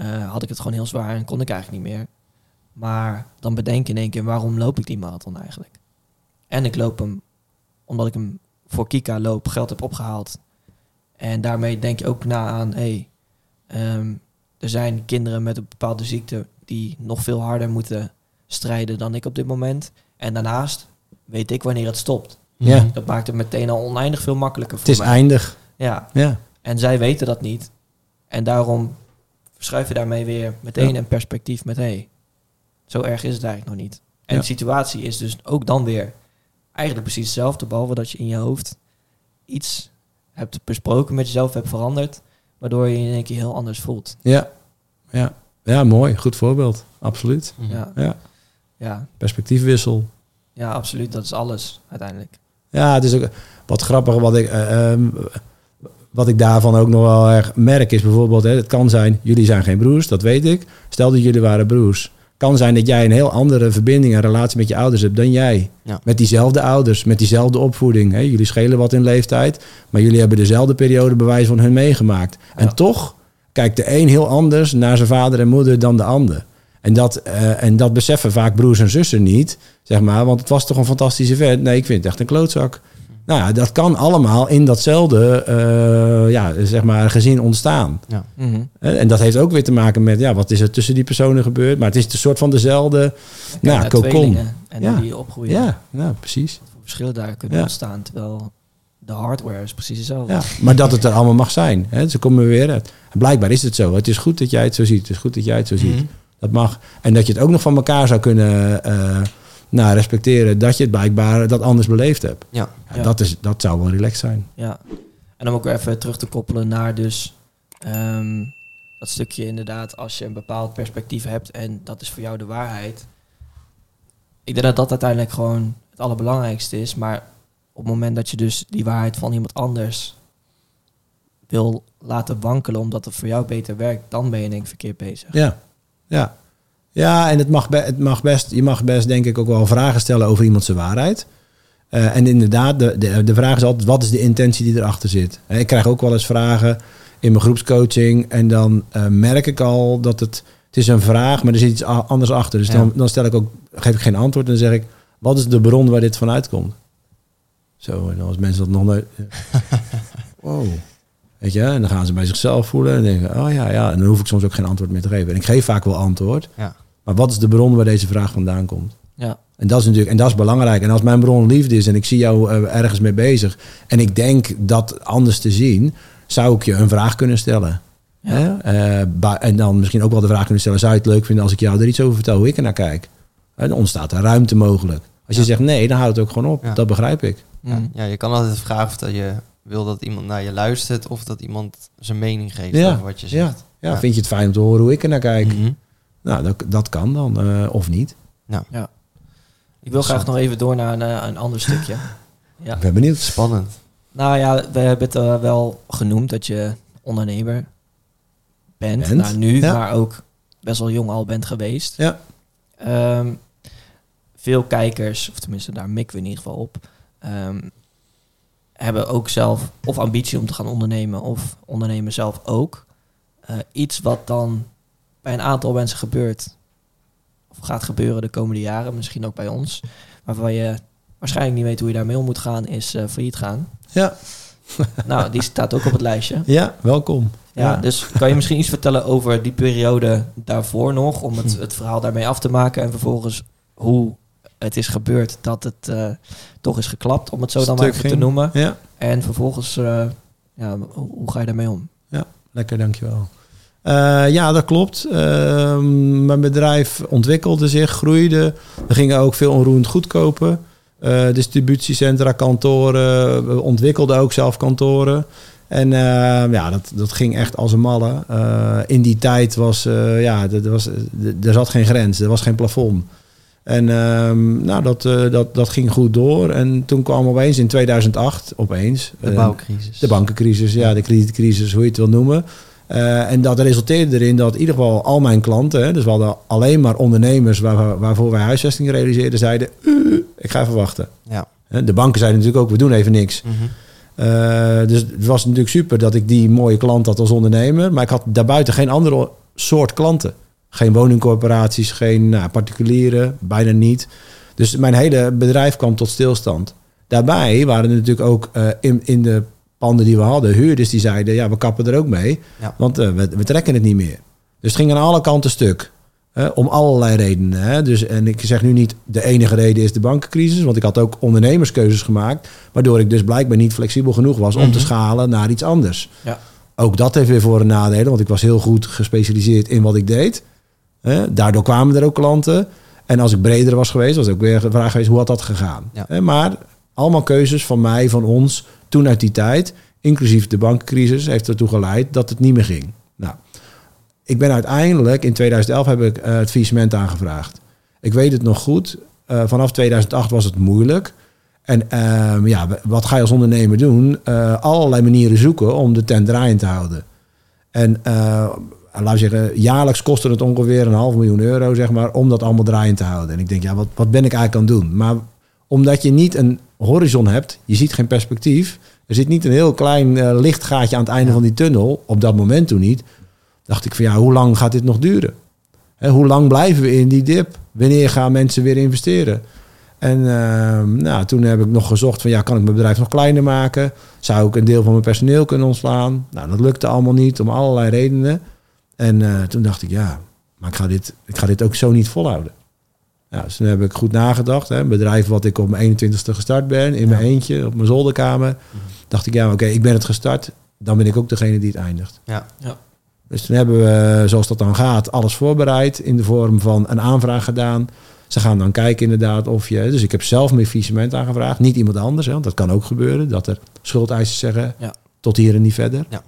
Speaker 2: uh, had ik het gewoon heel zwaar en kon ik eigenlijk niet meer. Maar dan bedenk je in één keer, waarom loop ik die marathon eigenlijk? En ik loop hem omdat ik hem voor Kika loop, geld heb opgehaald. En daarmee denk je ook na aan, hé, hey, um, er zijn kinderen met een bepaalde ziekte die nog veel harder moeten strijden dan ik op dit moment. En daarnaast weet ik wanneer het stopt. Ja. Dat maakt het meteen al oneindig veel makkelijker voor
Speaker 1: Het is eindig.
Speaker 2: Ja. ja. En zij weten dat niet. En daarom verschuif je daarmee weer meteen een perspectief met hé, hey, zo erg is het eigenlijk nog niet. En de situatie is dus ook dan weer eigenlijk precies hetzelfde, behalve dat je in je hoofd iets hebt besproken met jezelf, hebt veranderd, waardoor je je in één keer heel anders voelt.
Speaker 1: Ja, ja. ja mooi. Goed voorbeeld. Absoluut.
Speaker 2: Ja.
Speaker 1: ja. ja. Perspectiefwissel.
Speaker 2: Ja, absoluut. Dat is alles uiteindelijk.
Speaker 1: Ja, het is ook wat grappig wat ik. Uh, wat ik daarvan ook nog wel erg merk is bijvoorbeeld, hè, het kan zijn, jullie zijn geen broers, dat weet ik. Stel dat jullie waren broers. Kan zijn dat jij een heel andere verbinding en relatie met je ouders hebt dan jij. Met diezelfde ouders, met diezelfde opvoeding. Hè. Jullie schelen wat in leeftijd, maar jullie hebben dezelfde periode bewijs van hun meegemaakt. En toch kijkt de een heel anders naar zijn vader en moeder dan de ander. En dat, uh, en dat beseffen vaak broers en zussen niet, zeg maar. Want het was toch een fantastische vent. Nee, ik vind het echt een klootzak. Nou ja, dat kan allemaal in datzelfde uh, ja, zeg maar, gezin ontstaan. Ja. Mhm. En dat heeft ook weer te maken met ja, wat is er tussen die personen gebeurd. Maar het is een soort van dezelfde nou,
Speaker 2: kokon. En ja. die opgroeien.
Speaker 1: Ja, ja precies.
Speaker 2: Wat voor verschillen daar kunnen ontstaan. Terwijl de hardware is precies hetzelfde. Ja,
Speaker 1: maar dat het er allemaal mag zijn. Hè? Ze komen weer uit. Blijkbaar is het zo. Het is goed dat jij het zo ziet. Het is goed dat jij het zo ziet. Mhm. Dat mag. En dat je het ook nog van elkaar zou kunnen... Uh, nou, respecteren dat je het blijkbaar dat anders beleefd hebt. Ja. Dat, is, dat zou wel relaxed zijn.
Speaker 2: Ja. En om ook even terug te koppelen naar dus Ehm, dat stukje inderdaad, als je een bepaald perspectief hebt en dat is voor jou de waarheid. Ik denk dat dat uiteindelijk gewoon het allerbelangrijkste is. Maar op het moment dat je dus die waarheid van iemand anders wil laten wankelen omdat het voor jou beter werkt, dan ben je denk ik verkeerd bezig.
Speaker 1: Ja, ja. Ja, en het mag, het mag best, je mag best denk ik ook wel vragen stellen over iemands waarheid. Uh, en inderdaad, de, de, de vraag is altijd, wat is de intentie die erachter zit? Ik krijg ook wel eens vragen in mijn groepscoaching en dan uh, merk ik al dat het, het is een vraag, maar er zit iets anders achter. Dus dan, dan stel ik ook, geef ik geen antwoord en dan zeg ik, wat is de bron waar dit vanuit komt? Zo, en als mensen dat nog nooit... wow. Weet je, en dan gaan ze bij zichzelf voelen en denken, oh ja, ja. En dan hoef ik soms ook geen antwoord meer te geven. En ik geef vaak wel antwoord. Ja. Maar wat is de bron waar deze vraag vandaan komt? Ja. En dat is natuurlijk, en dat is belangrijk. En als mijn bron liefde is en ik zie jou uh, ergens mee bezig en ik denk dat anders te zien, zou ik je een vraag kunnen stellen. Ja. Uh, en dan misschien ook wel de vraag kunnen stellen: zou je het leuk vinden als ik jou er iets over vertel hoe ik er naar kijk? En dan ontstaat er ruimte mogelijk. Als je zegt nee, dan houdt het ook gewoon op. Dat begrijp ik.
Speaker 3: Ja, je kan altijd vragen of dat je wil dat iemand naar je luistert of dat iemand zijn mening geeft over wat je zegt.
Speaker 1: Ja. vind je het fijn om te horen hoe ik er naar kijk? Mhm. Nou, dat, dat kan dan, uh, of niet.
Speaker 2: Nou. Ja. Ik wil graag nog even door naar een, eh, een ander stukje.
Speaker 1: Ja. Ik ben benieuwd.
Speaker 3: Spannend.
Speaker 2: Nou ja, we hebben het uh, wel genoemd dat je ondernemer bent. bent? Nou, nu, maar ook best wel jong al bent geweest. Ja. Um, veel kijkers, of tenminste daar mikken we in ieder geval op, um, hebben ook zelf of ambitie om te gaan ondernemen of ondernemen zelf ook. Uh, iets wat dan bij een aantal mensen gebeurt of gaat gebeuren de komende jaren, misschien ook bij ons, waarvan je waarschijnlijk niet weet hoe je daarmee om moet gaan, is uh, failliet gaan. Ja. nou, die staat ook op het lijstje.
Speaker 1: Ja, welkom.
Speaker 2: Ja, dus kan je misschien iets vertellen over die periode daarvoor nog, om het, het verhaal daarmee af te maken en vervolgens hoe het is gebeurd dat het uh, toch is geklapt, om het zo dan maar even te noemen. Ja. En vervolgens, uh, ja, hoe ga je daarmee om?
Speaker 1: Ja, lekker, dankjewel. Uh, ja, dat klopt. Ehm, mijn bedrijf ontwikkelde zich, groeide. We gingen ook veel onroerend goed kopen. distributiecentra, kantoren. We ontwikkelden ook zelf kantoren. En ja, dat, dat ging echt als een malle. in die tijd was, ja, er, was, er zat geen grens, er was geen plafond. En um, nou, dat, dat, dat ging goed door. En toen kwam opeens in 2008, opeens...
Speaker 3: De bouwcrisis.
Speaker 1: De bankencrisis, ja, de kredietcrisis, hoe je het wil noemen. Uh, en dat resulteerde erin dat in ieder geval al mijn klanten... Hè, dus we hadden alleen maar ondernemers waar, waarvoor wij huisvesting realiseerden... zeiden, ik ga even wachten. Ja. De banken zeiden natuurlijk ook, we doen even niks. Mm uh, dus het was natuurlijk super dat ik die mooie klant had als ondernemer. Maar ik had daarbuiten geen andere soort klanten. Geen woningcorporaties, geen nou, particulieren, bijna niet. Dus mijn hele bedrijf kwam tot stilstand. Daarbij waren er natuurlijk ook uh, in, in de panden die we hadden, huurders die zeiden: ja, we kappen er ook mee, want uh, we, we, trekken het niet meer. Dus het ging aan alle kanten stuk. om allerlei redenen. Hè. Dus, en ik zeg nu niet de enige reden is de bankencrisis, want ik had ook ondernemerskeuzes gemaakt, waardoor ik dus blijkbaar niet flexibel genoeg was om te mhm. schalen naar iets anders. Ja. Ook dat heeft weer voor een nadelen, want ik was heel goed gespecialiseerd in wat ik deed. Daardoor kwamen er ook klanten. En als ik breder was geweest, was ook weer de vraag geweest hoe had dat gegaan. Maar allemaal keuzes van mij, van ons, toen uit die tijd, inclusief de bankencrisis, heeft ertoe geleid dat het niet meer ging. Nou, ik ben uiteindelijk, in 2011 heb ik uh, het aangevraagd. Ik weet het nog goed, uh, vanaf 2008 was het moeilijk. En uh, ja, wat ga je als ondernemer doen? Uh, allerlei manieren zoeken om de tent draaiend te houden. En we zeggen, jaarlijks kostte het ongeveer een half miljoen euro, zeg maar, om dat allemaal draaiend te houden. En ik denk, ja, wat, wat ben ik eigenlijk aan het doen? Maar omdat je niet een horizon hebt, je ziet geen perspectief. Er zit niet een heel klein uh, lichtgaatje aan het einde van die tunnel, op dat moment toen niet. Dacht ik van ja, hoe lang gaat dit nog duren? Hè, hoe lang blijven we in die dip? Wanneer gaan mensen weer investeren? En uh, nou, toen heb ik nog gezocht van ja, kan ik mijn bedrijf nog kleiner maken? Zou ik een deel van mijn personeel kunnen ontslaan? Nou, dat lukte allemaal niet om allerlei redenen. En uh, toen dacht ik, ja, maar ik ga dit, ik ga dit ook zo niet volhouden. Ja, dus toen heb ik goed nagedacht. Hè, een bedrijf wat ik op mijn 21ste gestart ben, in mijn eentje, op mijn zolderkamer. Mhm. Dacht ik, ja, oké, ik ben het gestart. Dan ben ik ook degene die het eindigt. Ja. ja. Dus toen hebben we, zoals dat dan gaat, alles voorbereid in de vorm van een aanvraag gedaan. Ze gaan dan kijken inderdaad of je... Dus ik heb zelf mijn faillissement aangevraagd. Niet iemand anders, hè, want dat kan ook gebeuren. Dat er schuldeisers zeggen, ja. tot hier en niet verder. Ja.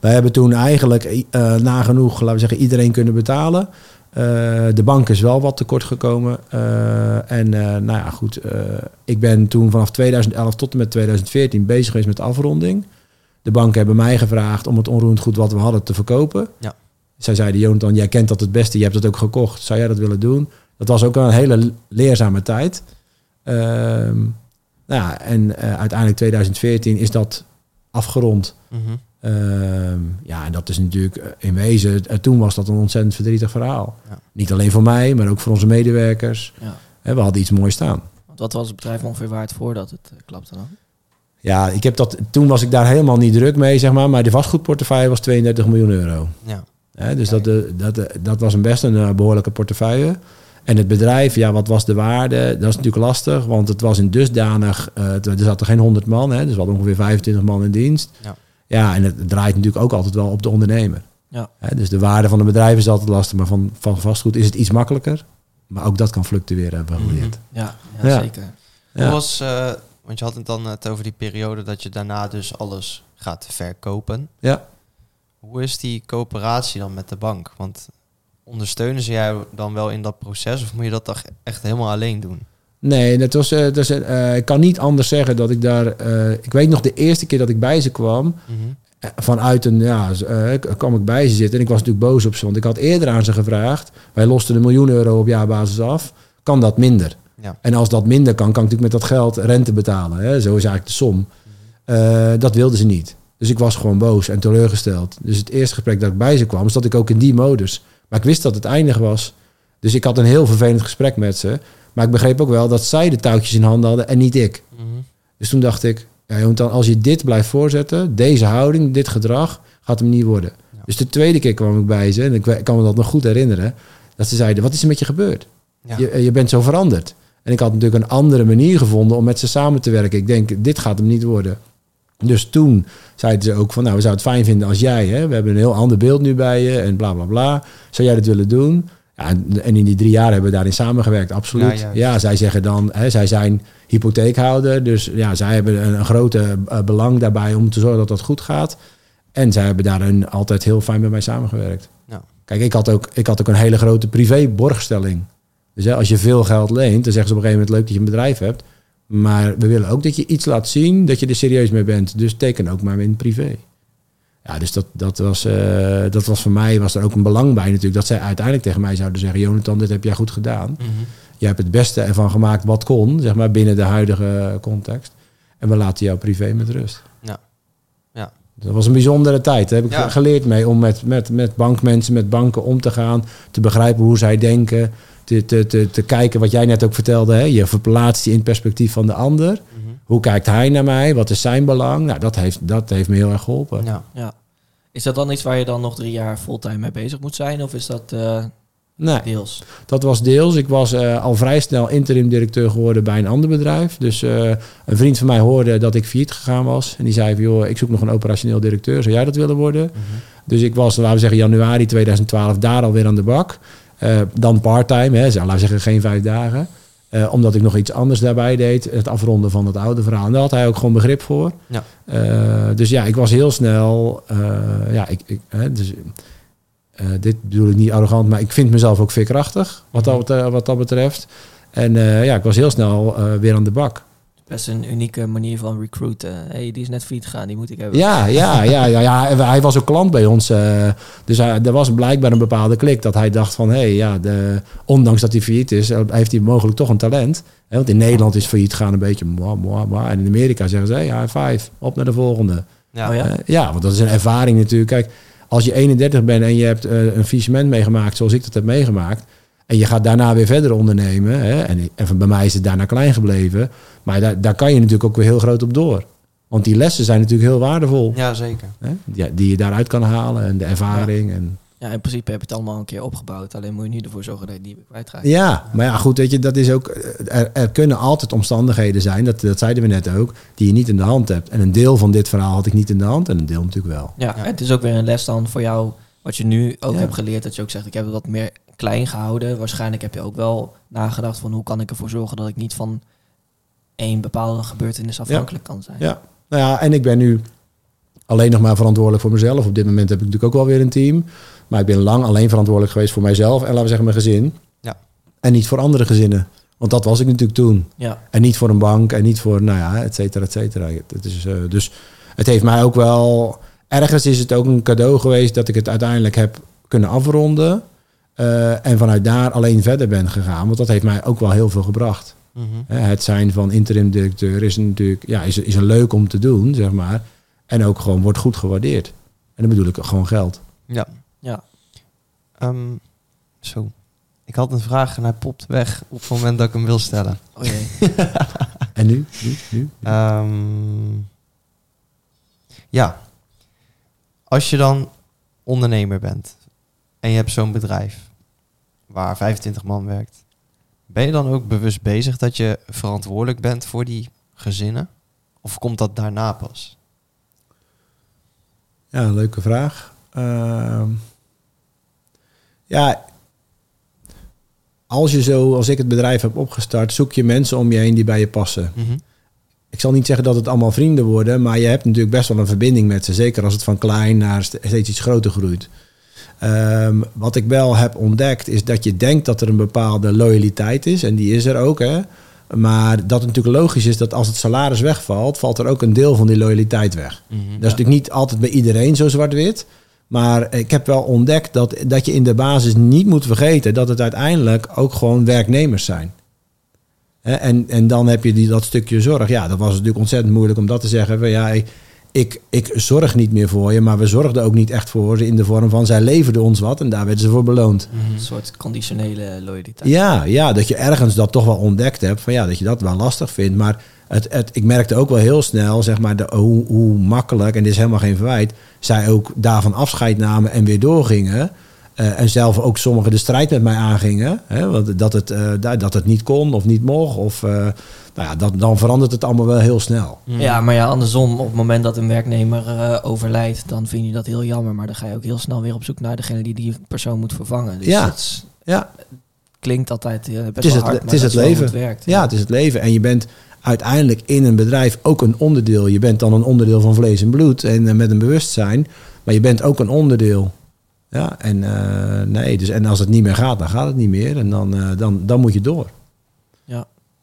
Speaker 1: Wij hebben toen eigenlijk uh, nagenoeg, laten we zeggen, iedereen kunnen betalen. Uh, de bank is wel wat tekort gekomen. Uh, en nou ja, goed. ik ben toen vanaf 2011 tot en met 2014 bezig geweest met de afronding. De banken hebben mij gevraagd om het onroerend goed wat we hadden te verkopen. Ja. Zij zeiden, Jonathan, jij kent dat het beste, je hebt het ook gekocht. Zou jij dat willen doen? Dat was ook een hele leerzame tijd. Ehm, nou ja, en uiteindelijk 2014 is dat afgerond. Mm Ehm, ja, en dat is natuurlijk eh, in wezen, eh, toen was dat een ontzettend verdrietig verhaal. Ja. Niet alleen voor mij, maar ook voor onze medewerkers. Ja. We hadden iets moois staan.
Speaker 2: Wat was het bedrijf ongeveer waard voordat het uh, klapte dan?
Speaker 1: Ja, ik heb dat, toen was ik daar helemaal niet druk mee, zeg maar. Maar de vastgoedportefeuille was 32 miljoen euro. Ja. dus dat, dat, dat was een best een behoorlijke portefeuille. En het bedrijf, ja, wat was de waarde? Dat is natuurlijk lastig, want het was in dusdanig... Uh, er zaten geen 100 man, hè, dus we hadden ongeveer 25 man in dienst. Ja. Ja, en het draait natuurlijk ook altijd wel op de ondernemer. Ja. dus de waarde van een bedrijf is altijd lastig, maar van, van vastgoed is het iets makkelijker. Maar ook dat kan fluctueren, hebben we geleerd.
Speaker 2: Ja, ja, zeker.
Speaker 3: Hoe was, uh, want je had het dan net over die periode dat je daarna dus alles gaat verkopen. Ja. Hoe is die coöperatie dan met de bank? Want ondersteunen ze jou dan wel in dat proces of moet je dat toch echt helemaal alleen doen?
Speaker 1: Nee, dat was, uh, dat uh, ik kan niet anders zeggen dat ik daar... Uh, ik weet nog de eerste keer dat ik bij ze kwam... Mm vanuit een... Ja, kwam ik bij ze zitten en ik was natuurlijk boos op ze. Want ik had eerder aan ze gevraagd... Wij losten een miljoen euro op jaarbasis af. Kan dat minder? Ja. En als dat minder kan, kan ik natuurlijk met dat geld rente betalen. Hè? Zo is eigenlijk de som. Dat wilden ze niet. Dus ik was gewoon boos en teleurgesteld. Dus het eerste gesprek dat ik bij ze kwam... zat ik ook in die modus. Maar ik wist dat het eindig was. Dus ik had een heel vervelend gesprek met ze... Maar ik begreep ook wel dat zij de touwtjes in handen hadden en niet ik. Mhm. Dus toen dacht ik, ja, dan als je dit blijft voorzetten, deze houding, dit gedrag, gaat hem niet worden. Dus de tweede keer kwam ik bij ze, en ik kan me dat nog goed herinneren, dat ze zeiden, wat is er met je gebeurd? Je, je bent zo veranderd. En ik had natuurlijk een andere manier gevonden om met ze samen te werken. Ik denk, dit gaat hem niet worden. Dus toen zeiden ze ook van, nou, we zouden het fijn vinden als jij, hè, we hebben een heel ander beeld nu bij je en bla bla bla. Zou jij dat willen doen? En in die drie jaar hebben we daarin samengewerkt, absoluut. Ja, zij zeggen dan, hè, zij zijn hypotheekhouder. Dus ja, zij hebben een, een grote uh, belang daarbij om te zorgen dat dat goed gaat. En zij hebben daarin altijd heel fijn met mij samengewerkt. Ja. Kijk, ik had, ook, ik had ook een hele grote privé-borgstelling. Dus hè, als je veel geld leent, dan zeggen ze op een gegeven moment leuk dat je een bedrijf hebt. Maar we willen ook dat je iets laat zien dat je er serieus mee bent. Dus teken ook maar in privé. Ja, dus dat, dat, was, uh, dat was voor mij was er ook een belang bij natuurlijk. Dat zij uiteindelijk tegen mij zouden zeggen... Jonathan, dit heb jij goed gedaan. Mm Je hebt het beste ervan gemaakt wat kon, zeg maar, binnen de huidige context. En we laten jou privé met rust. Ja. ja. Dat was een bijzondere tijd. Daar heb ik geleerd mee om met, met, met bankmensen, met banken om te gaan. Te begrijpen hoe zij denken. Te, te, te, te kijken wat jij net ook vertelde. Hè? Je verplaatst je in het perspectief van de ander. Mhm. Hoe kijkt hij naar mij? Wat is zijn belang? Nou, dat heeft, dat heeft me heel erg geholpen.
Speaker 2: Ja. ja. Is dat dan iets waar je dan nog drie jaar fulltime mee bezig moet zijn? Of is dat uh, nee, deels?
Speaker 1: Dat was deels. Ik was uh, al vrij snel interim directeur geworden bij een ander bedrijf. Dus uh, een vriend van mij hoorde dat ik failliet gegaan was. En die zei van, joh, ik zoek nog een operationeel directeur. Zou jij dat willen worden? Mm -hmm. Dus ik was, laten we zeggen, januari 2012 daar alweer aan de bak. Dan parttime, hè, laten we zeggen geen vijf dagen. Uh, omdat ik nog iets anders daarbij deed. Het afronden van het oude verhaal. En daar had hij ook gewoon begrip voor. Ja. Uh, dus ja, ik was heel snel. Ja, ik, ik dus, dit bedoel ik niet arrogant, maar ik vind mezelf ook veerkrachtig. Wat, dat, wat dat betreft. En ja, ik was heel snel weer aan de bak
Speaker 2: best een unieke manier van recruiten. hey, die is net failliet gegaan, die moet ik hebben.
Speaker 1: Ja, ja, ja, ja, ja. Hij was ook klant bij ons. Uh, dus hij, er was blijkbaar een bepaalde klik dat hij dacht van... hé, hey, ja, de, ondanks dat hij failliet is, eh, heeft hij mogelijk toch een talent. want in Nederland is failliet gaan een beetje... Moi, moi, moi. En in Amerika zeggen ze, ja, hey, five, op naar de volgende. Ja, oh ja? Uh, ja, want dat is een ervaring natuurlijk. Kijk, als je 31 bent en je hebt uh, een faillissement meegemaakt... zoals ik dat heb meegemaakt... En je gaat daarna weer verder ondernemen. Hè? En, en bij mij is het daarna klein gebleven. Maar daar, daar kan je natuurlijk ook weer heel groot op door. Want die lessen zijn natuurlijk heel waardevol.
Speaker 3: Ja, zeker. Hè?
Speaker 1: Die, die je daaruit kan halen en de ervaring.
Speaker 2: Ja.
Speaker 1: En,
Speaker 2: ja, in principe heb je het allemaal een keer opgebouwd. Alleen moet je nu ervoor zorgen dat je die kwijtraakt.
Speaker 1: Ja, maar ja, goed, weet je, dat is ook. Er, er, kunnen altijd omstandigheden zijn, dat, dat zeiden we net ook, die je niet in de hand hebt. En een deel van dit verhaal had ik niet in de hand en een deel natuurlijk wel.
Speaker 2: Ja, ja. het is ook weer een les dan voor jou, wat je nu ook hebt geleerd, dat je ook zegt, ik heb wat meer klein gehouden. Waarschijnlijk heb je ook wel nagedacht van hoe kan ik ervoor zorgen dat ik niet van één bepaalde gebeurtenis afhankelijk kan zijn.
Speaker 1: Ja, nou ja, en ik ben nu alleen nog maar verantwoordelijk voor mezelf. Op dit moment heb ik natuurlijk ook wel weer een team. Maar ik ben lang alleen verantwoordelijk geweest voor mijzelf en laten we zeggen mijn gezin.
Speaker 3: Ja.
Speaker 1: En niet voor andere gezinnen. Want dat was ik natuurlijk toen.
Speaker 2: Ja.
Speaker 1: En niet voor een bank en niet voor, nou ja, et cetera, et cetera. Het is, uh, dus het heeft mij ook wel... Ergens is het ook een cadeau geweest dat ik het uiteindelijk heb kunnen afronden. Uh, en vanuit daar alleen verder ben gegaan. Want dat heeft mij ook wel heel veel gebracht.
Speaker 3: Mm
Speaker 1: Het zijn van interim directeur is natuurlijk ja, is, is een leuk om te doen, zeg maar. En ook gewoon wordt goed gewaardeerd. En dan bedoel ik gewoon geld.
Speaker 3: Ja.
Speaker 2: Ja.
Speaker 3: Um, zo. Ik had een vraag en hij popt weg op het moment dat ik hem wil stellen.
Speaker 2: Oh jee.
Speaker 1: en nu? Nu? nu?
Speaker 3: Um, ja. Als je dan ondernemer bent en je hebt zo'n bedrijf waar 25 man werkt, ben je dan ook bewust bezig dat je verantwoordelijk bent voor die gezinnen? Of komt dat daarna pas?
Speaker 1: Ja, leuke vraag. Uh, ja, als je zo, als ik het bedrijf heb opgestart, zoek je mensen om je heen die bij je passen.
Speaker 3: Mm -hmm.
Speaker 1: Ik zal niet zeggen dat het allemaal vrienden worden, maar je hebt natuurlijk best wel een verbinding met ze. Zeker als het van klein naar steeds iets groter groeit. Um, wat ik wel heb ontdekt is dat je denkt dat er een bepaalde loyaliteit is. En die is er ook. Hè? Maar dat het natuurlijk logisch is dat als het salaris wegvalt, valt er ook een deel van die loyaliteit weg.
Speaker 3: Mm -hmm,
Speaker 1: dat is ja. natuurlijk niet altijd bij iedereen zo zwart-wit. Maar ik heb wel ontdekt dat, dat je in de basis niet moet vergeten dat het uiteindelijk ook gewoon werknemers zijn. En, en dan heb je die, dat stukje zorg. Ja, dat was natuurlijk ontzettend moeilijk om dat te zeggen. Ja, ik, ik zorg niet meer voor je, maar we zorgden ook niet echt voor ze in de vorm van zij leverden ons wat en daar werden ze voor beloond.
Speaker 2: Mm -hmm. Een soort conditionele loyaliteit.
Speaker 1: Ja, ja, dat je ergens dat toch wel ontdekt hebt. Van ja, dat je dat wel lastig vindt. Maar het, het, ik merkte ook wel heel snel, zeg maar, de, hoe, hoe makkelijk, en dit is helemaal geen verwijt, zij ook daarvan afscheid namen en weer doorgingen. Uh, en zelf ook sommigen de strijd met mij aangingen. Hè, want dat het, uh, dat het niet kon of niet mocht. Of, uh, nou ja, dat, dan verandert het allemaal wel heel snel.
Speaker 2: Mm. Ja, maar ja, andersom, op het moment dat een werknemer overlijdt, dan vind je dat heel jammer. Maar dan ga je ook heel snel weer op zoek naar degene die die persoon moet vervangen. Dus
Speaker 1: ja. ja.
Speaker 2: klinkt altijd best
Speaker 1: het is
Speaker 2: wel
Speaker 1: het,
Speaker 2: hard,
Speaker 1: het is het leven.
Speaker 2: Het werkt,
Speaker 1: ja, het is het leven. En je bent uiteindelijk in een bedrijf ook een onderdeel. Je bent dan een onderdeel van vlees en bloed en uh, met een bewustzijn. Maar je bent ook een onderdeel. Ja, en uh, nee, dus en als het niet meer gaat, dan gaat het niet meer. En dan, uh, dan, dan moet je door.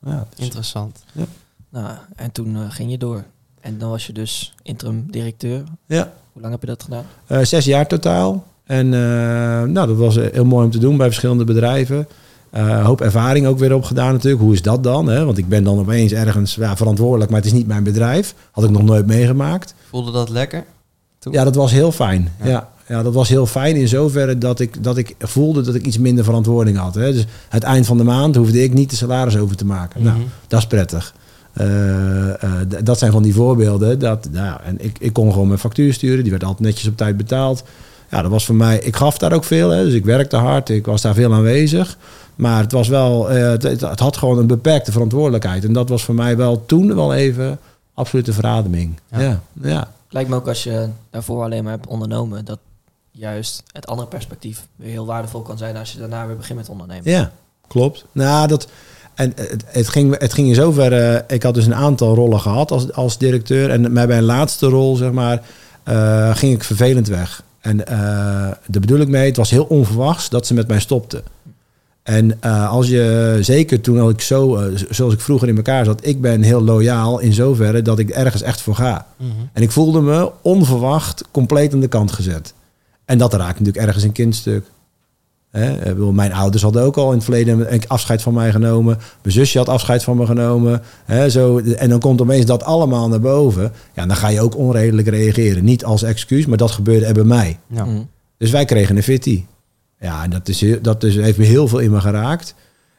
Speaker 2: Ja,
Speaker 3: dus, interessant.
Speaker 1: Ja.
Speaker 2: Nou, en toen ging je door. En dan was je dus interim directeur.
Speaker 1: Ja.
Speaker 2: Hoe lang heb je dat gedaan?
Speaker 1: zes jaar totaal. En nou, dat was heel mooi om te doen bij verschillende bedrijven. Hoop ervaring ook weer opgedaan natuurlijk. Hoe is dat dan? Hè? Want ik ben dan opeens ergens ja, verantwoordelijk, maar het is niet mijn bedrijf. Had ik nog nooit meegemaakt.
Speaker 3: Voelde dat lekker? Toen?
Speaker 1: Ja, dat was heel fijn. Ja. ja. Ja, dat was heel fijn in zoverre dat ik, dat ik voelde dat ik iets minder verantwoording had. Hè. Dus het eind van de maand hoefde ik niet de salaris over te maken.
Speaker 3: Mhm.
Speaker 1: Mm -hmm. Nou, dat is prettig. Uh, uh, dat zijn van die voorbeelden. Dat, nou, en ik, ik kon gewoon mijn factuur sturen. Die werd altijd netjes op tijd betaald. Ja, dat was voor mij... Ik gaf daar ook veel. Hè, dus ik werkte hard. Ik was daar veel aanwezig. Maar het was wel, uh, het, het, had gewoon een beperkte verantwoordelijkheid. En dat was voor mij wel toen wel even absolute verademing. Ja. Ja, ja.
Speaker 2: Lijkt me ook als je daarvoor alleen maar hebt ondernomen, dat juist het andere perspectief weer heel waardevol kan zijn als je daarna weer begint met ondernemen.
Speaker 1: Ja, klopt. Nou, dat. En het, het, ging, het ging in zoverre. ik had dus een aantal rollen gehad als, als directeur. En bij mijn laatste rol, zeg maar, uh, ging ik vervelend weg. En uh, daar bedoel ik mee, het was heel onverwachts dat ze met mij stopten. En uh, als je, zeker toen had ik zo, uh, zoals ik vroeger in elkaar zat, ik ben heel loyaal in zoverre dat ik ergens echt voor ga.
Speaker 3: Mm -hmm.
Speaker 1: En ik voelde me onverwacht compleet aan de kant gezet. En dat raakt natuurlijk ergens een kindstuk. Hè? Mijn ouders hadden ook al in het verleden afscheid van mij genomen. Mijn zusje had afscheid van me genomen. Hè? Zo, en dan komt opeens dat allemaal naar boven. Ja, dan ga je ook onredelijk reageren. Niet als excuus, maar dat gebeurde er bij mij.
Speaker 3: Ja.
Speaker 2: Mm.
Speaker 1: Dus wij kregen een fitty. Ja, en dat, is, dat is, heeft me heel veel in me geraakt.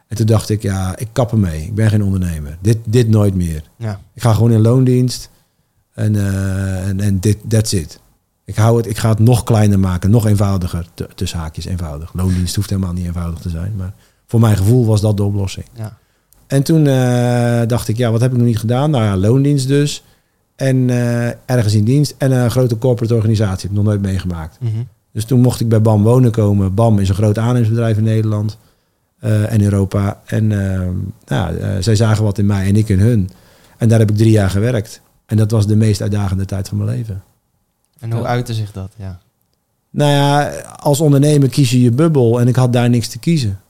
Speaker 1: En toen dacht ik, ja, ik kap ermee. Ik ben geen ondernemer. Dit, dit nooit meer.
Speaker 3: Ja.
Speaker 1: Ik ga gewoon in loondienst. En, uh, en, en dit, that's it. Ik, hou het, ik ga het nog kleiner maken, nog eenvoudiger. Tussen haakjes eenvoudig. Loondienst hoeft helemaal niet eenvoudig te zijn. Maar voor mijn gevoel was dat de oplossing.
Speaker 3: Ja.
Speaker 1: En toen uh, dacht ik, ja, wat heb ik nog niet gedaan? Nou ja, loondienst dus. En uh, ergens in dienst. En een grote corporate organisatie. Heb ik nog nooit meegemaakt.
Speaker 3: Mm -hmm.
Speaker 1: Dus toen mocht ik bij BAM wonen komen. BAM is een groot aannemersbedrijf in Nederland uh, en Europa. En nou, zij zagen wat in mij en ik in hun. En daar heb ik drie jaar gewerkt. En dat was de meest uitdagende tijd van mijn leven.
Speaker 3: En hoe uitte zich dat? Ja.
Speaker 1: Nou ja, als ondernemer kies je je bubbel en ik had daar niks te kiezen.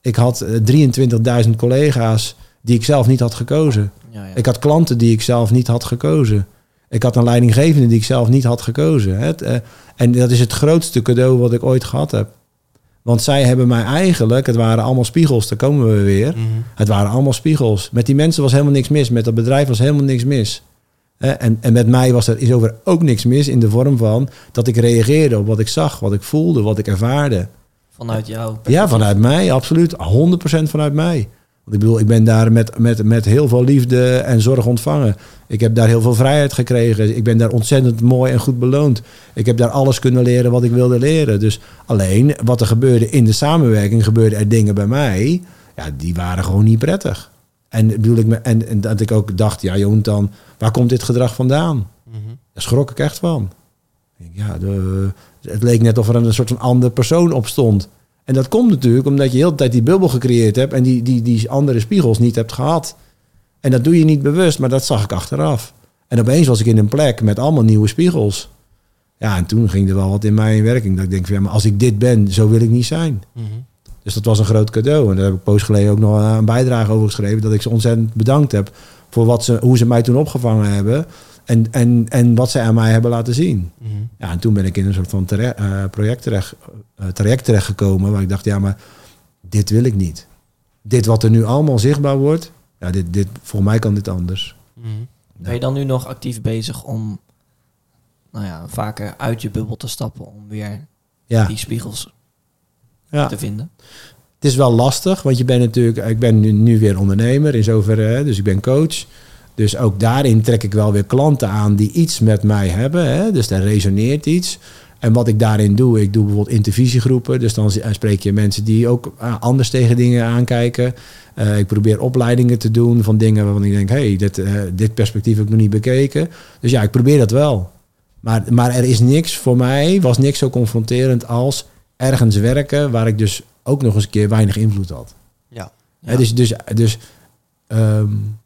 Speaker 1: Ik had 23.000 collega's die ik zelf niet had gekozen. Ja, ja. Ik had klanten die ik zelf niet had gekozen. Ik had een leidinggevende die ik zelf niet had gekozen. Het, uh, en dat is het grootste cadeau wat ik ooit gehad heb. Want zij hebben mij eigenlijk, het waren allemaal spiegels, daar komen we weer. Mhm. Het waren allemaal spiegels. Met die mensen was helemaal niks mis. Met dat bedrijf was helemaal niks mis. En, en met mij was er is over ook niks mis in de vorm van dat ik reageerde op wat ik zag, wat ik voelde, wat ik ervaarde.
Speaker 2: Vanuit jou?
Speaker 1: Ja, vanuit mij, absoluut. 100% vanuit mij. Want ik bedoel, ik ben daar met, met, met heel veel liefde en zorg ontvangen. Ik heb daar heel veel vrijheid gekregen. Ik ben daar ontzettend mooi en goed beloond. Ik heb daar alles kunnen leren wat ik wilde leren. Dus alleen wat er gebeurde in de samenwerking, gebeurde er dingen bij mij. Ja, die waren gewoon niet prettig. En, bedoel ik, en, en dat ik ook dacht, ja Jonathan, waar komt dit gedrag vandaan? Mm Daar schrok ik echt van. Ja, de, het leek net of er een soort van andere persoon op stond. En dat komt natuurlijk omdat je heel de tijd die bubbel gecreëerd hebt en die, die, die andere spiegels niet hebt gehad. En dat doe je niet bewust, maar dat zag ik achteraf. En opeens was ik in een plek met allemaal nieuwe spiegels. Ja, en toen ging er wel wat in mij in werking. Dat ik denk, ja, maar als ik dit ben, zo wil ik niet zijn. Mhm. Dus dat was een groot cadeau. En daar heb ik poos geleden ook nog een bijdrage over geschreven. Dat ik ze ontzettend bedankt heb voor wat ze, hoe ze mij toen opgevangen hebben. En, en, en wat zij aan mij hebben laten zien. Mhm. Ja, en toen ben ik in een soort van terecht, uh, project terecht, uh, traject terechtgekomen. Waar ik dacht, ja, maar dit wil ik niet. Dit wat er nu allemaal zichtbaar wordt. Ja, dit, dit, voor mij kan dit anders.
Speaker 2: Mhm. Ben je dan nu nog actief bezig om nou ja, vaker uit je bubbel te stappen. Om weer ja. die spiegels ja. te vinden?
Speaker 1: Het is wel lastig, want je bent natuurlijk, ik ben nu, nu weer ondernemer in zoverre, dus ik ben coach. Dus ook daarin trek ik wel weer klanten aan die iets met mij hebben. Hè? Dus daar resoneert iets. En wat ik daarin doe, ik doe bijvoorbeeld intervisiegroepen. Dus dan spreek je mensen die ook ah, anders tegen dingen aankijken. Uh, ik probeer opleidingen te doen van dingen waarvan ik denk, hey, dit, uh, dit perspectief heb ik nog niet bekeken. Dus ja, ik probeer dat wel. Maar, maar er is niks voor mij, was niks zo confronterend als ergens werken waar ik dus ook nog eens een keer weinig invloed had.
Speaker 3: Ja.
Speaker 1: ja. dus dus, dus um,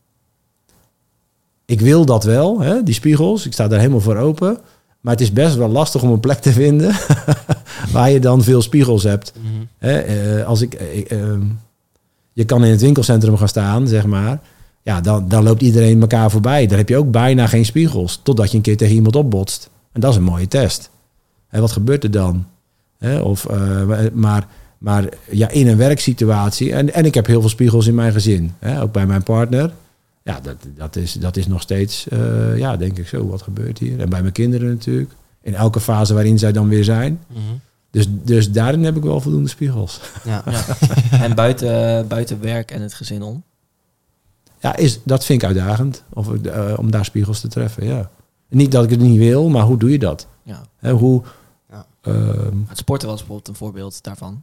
Speaker 1: ik wil dat wel, hè, die spiegels. Ik sta daar helemaal voor open. Maar het is best wel lastig om een plek te vinden waar je dan veel spiegels hebt. Mhm. hè, uh, als ik, uh, uh, je kan in het winkelcentrum gaan staan, zeg maar. Ja, dan, dan loopt iedereen elkaar voorbij. Daar heb je ook bijna geen spiegels. Totdat je een keer tegen iemand opbotst. En dat is een mooie test. En wat gebeurt er dan? Hè, of, eh, maar maar ja, in een werksituatie. En, en ik heb heel veel spiegels in mijn gezin. Hè, ook bij mijn partner. Ja, dat, dat, is, dat is nog steeds, uh, ja, denk ik zo, wat gebeurt hier? En bij mijn kinderen natuurlijk. In elke fase waarin zij dan weer zijn. Mhm. Dus, dus daarin heb ik wel voldoende spiegels.
Speaker 2: Ja. ja. en buiten, buiten werk en het gezin om?
Speaker 1: Ja, is, dat vind ik uitdagend. Of, uh, om daar spiegels te treffen, ja. Niet dat ik het niet wil, maar hoe doe je dat?
Speaker 2: Ja.
Speaker 1: He, hoe...
Speaker 2: Uh, het sporten was bijvoorbeeld een voorbeeld daarvan.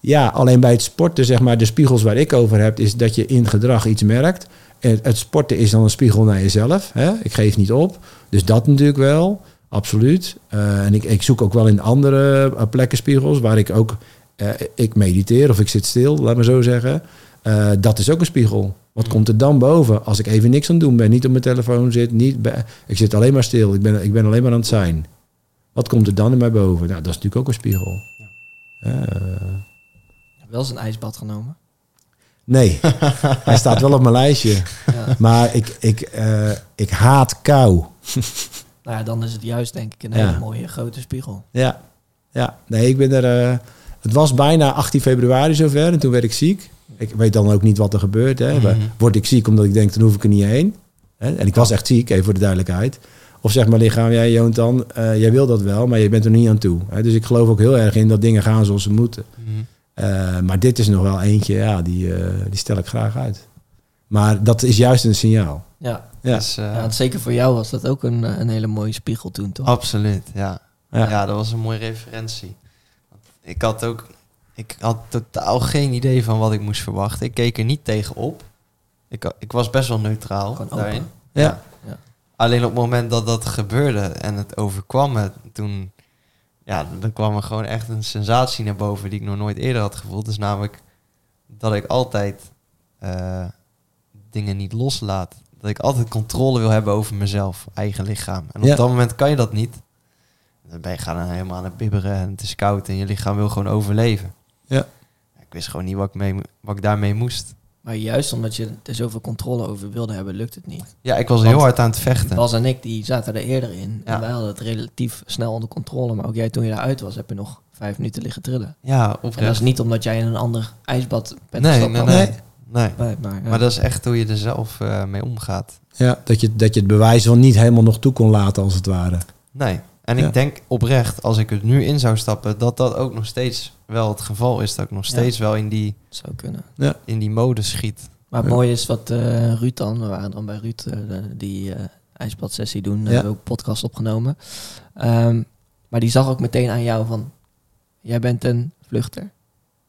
Speaker 1: Ja, alleen bij het sporten, zeg maar, de spiegels waar ik over heb, is dat je in gedrag iets merkt. Het sporten is dan een spiegel naar jezelf. Hè? Ik geef niet op. Dus dat natuurlijk wel, absoluut. Uh, en ik, ik, zoek ook wel in andere uh, plekken spiegels waar ik ook... Uh, ik mediteer of ik zit stil, laat me zo zeggen. dat is ook een spiegel. Wat mm. komt er dan boven als ik even niks aan het doen ben? Niet op mijn telefoon zit, niet bij, ik zit alleen maar stil. Ik ben, ik ben alleen maar aan het zijn. Wat komt er dan in mij boven? Nou, dat is natuurlijk ook een spiegel. Ja.
Speaker 2: Wel eens een ijsbad genomen?
Speaker 1: Nee, hij staat wel op mijn lijstje. Ja. Maar ik, ik, uh, ik haat kou.
Speaker 2: nou ja, dan is het juist denk ik een hele mooie grote spiegel.
Speaker 1: Ja, ja. nee, ik ben er... Uh, het was bijna 18 februari zover en toen werd ik ziek. Ik weet dan ook niet wat er gebeurt. Hè. Mm -hmm. Word ik ziek omdat ik denk, dan hoef ik er niet heen. Hè. En ik was echt ziek, even voor de duidelijkheid. Of zeg maar lichaam, jij Joont dan, uh, jij wil dat wel, maar je bent er niet aan toe. Hè. Dus ik geloof ook heel erg in dat dingen gaan zoals ze moeten. Mm -hmm. Uh, maar dit is nog wel eentje, ja, die, uh, die stel ik graag uit. Maar dat is juist een signaal.
Speaker 2: Ja, ja. Dus, uh, ja zeker voor jou was dat ook een, een hele mooie spiegel toen, toch?
Speaker 3: Absoluut, ja. ja. Ja, dat was een mooie referentie. Ik had ook, ik had totaal geen idee van wat ik moest verwachten. Ik keek er niet tegenop. Ik, ik was best wel neutraal daarin.
Speaker 1: Ja.
Speaker 3: Alleen op het moment dat dat gebeurde en het overkwam me, toen ja, dan kwam er gewoon echt een sensatie naar boven die ik nog nooit eerder had gevoeld. Dus namelijk dat ik altijd uh, dingen niet loslaat dat ik altijd controle wil hebben over mezelf, eigen lichaam. En op dat moment kan je dat niet. Dan ben je gaan helemaal aan het bibberen en het is koud en je lichaam wil gewoon overleven.
Speaker 1: Ja.
Speaker 3: Ik wist gewoon niet wat ik, mee, wat ik daarmee moest.
Speaker 2: Maar juist omdat je er zoveel controle over wilde hebben, lukt het niet.
Speaker 3: Ja, ik was heel hard aan het vechten.
Speaker 2: Bas en ik die zaten er eerder in. En wij hadden het relatief snel onder controle. Maar ook jij toen je eruit was, heb je nog vijf minuten liggen trillen.
Speaker 3: Ja,
Speaker 2: of En dat is niet omdat jij in een ander ijsbad bent
Speaker 3: nee, nee, nee, nee, nee. Maar, maar, dat is echt hoe je er zelf uh, mee omgaat.
Speaker 1: Ja, dat je, dat je het bewijs wel niet helemaal nog toe kon laten, als het ware.
Speaker 3: Nee, en ik denk oprecht, als ik er nu in zou stappen, dat dat ook nog steeds wel het geval is. Dat ik nog steeds wel in die,
Speaker 2: zou kunnen.
Speaker 3: Ja. in die mode schiet.
Speaker 2: Maar het mooie is wat uh, Ruud dan, we waren dan bij Ruud uh, die uh, ijsbadsessie doen, ja. hebben ook podcast opgenomen. Um, maar die zag ook meteen aan jou van, jij bent een vluchter.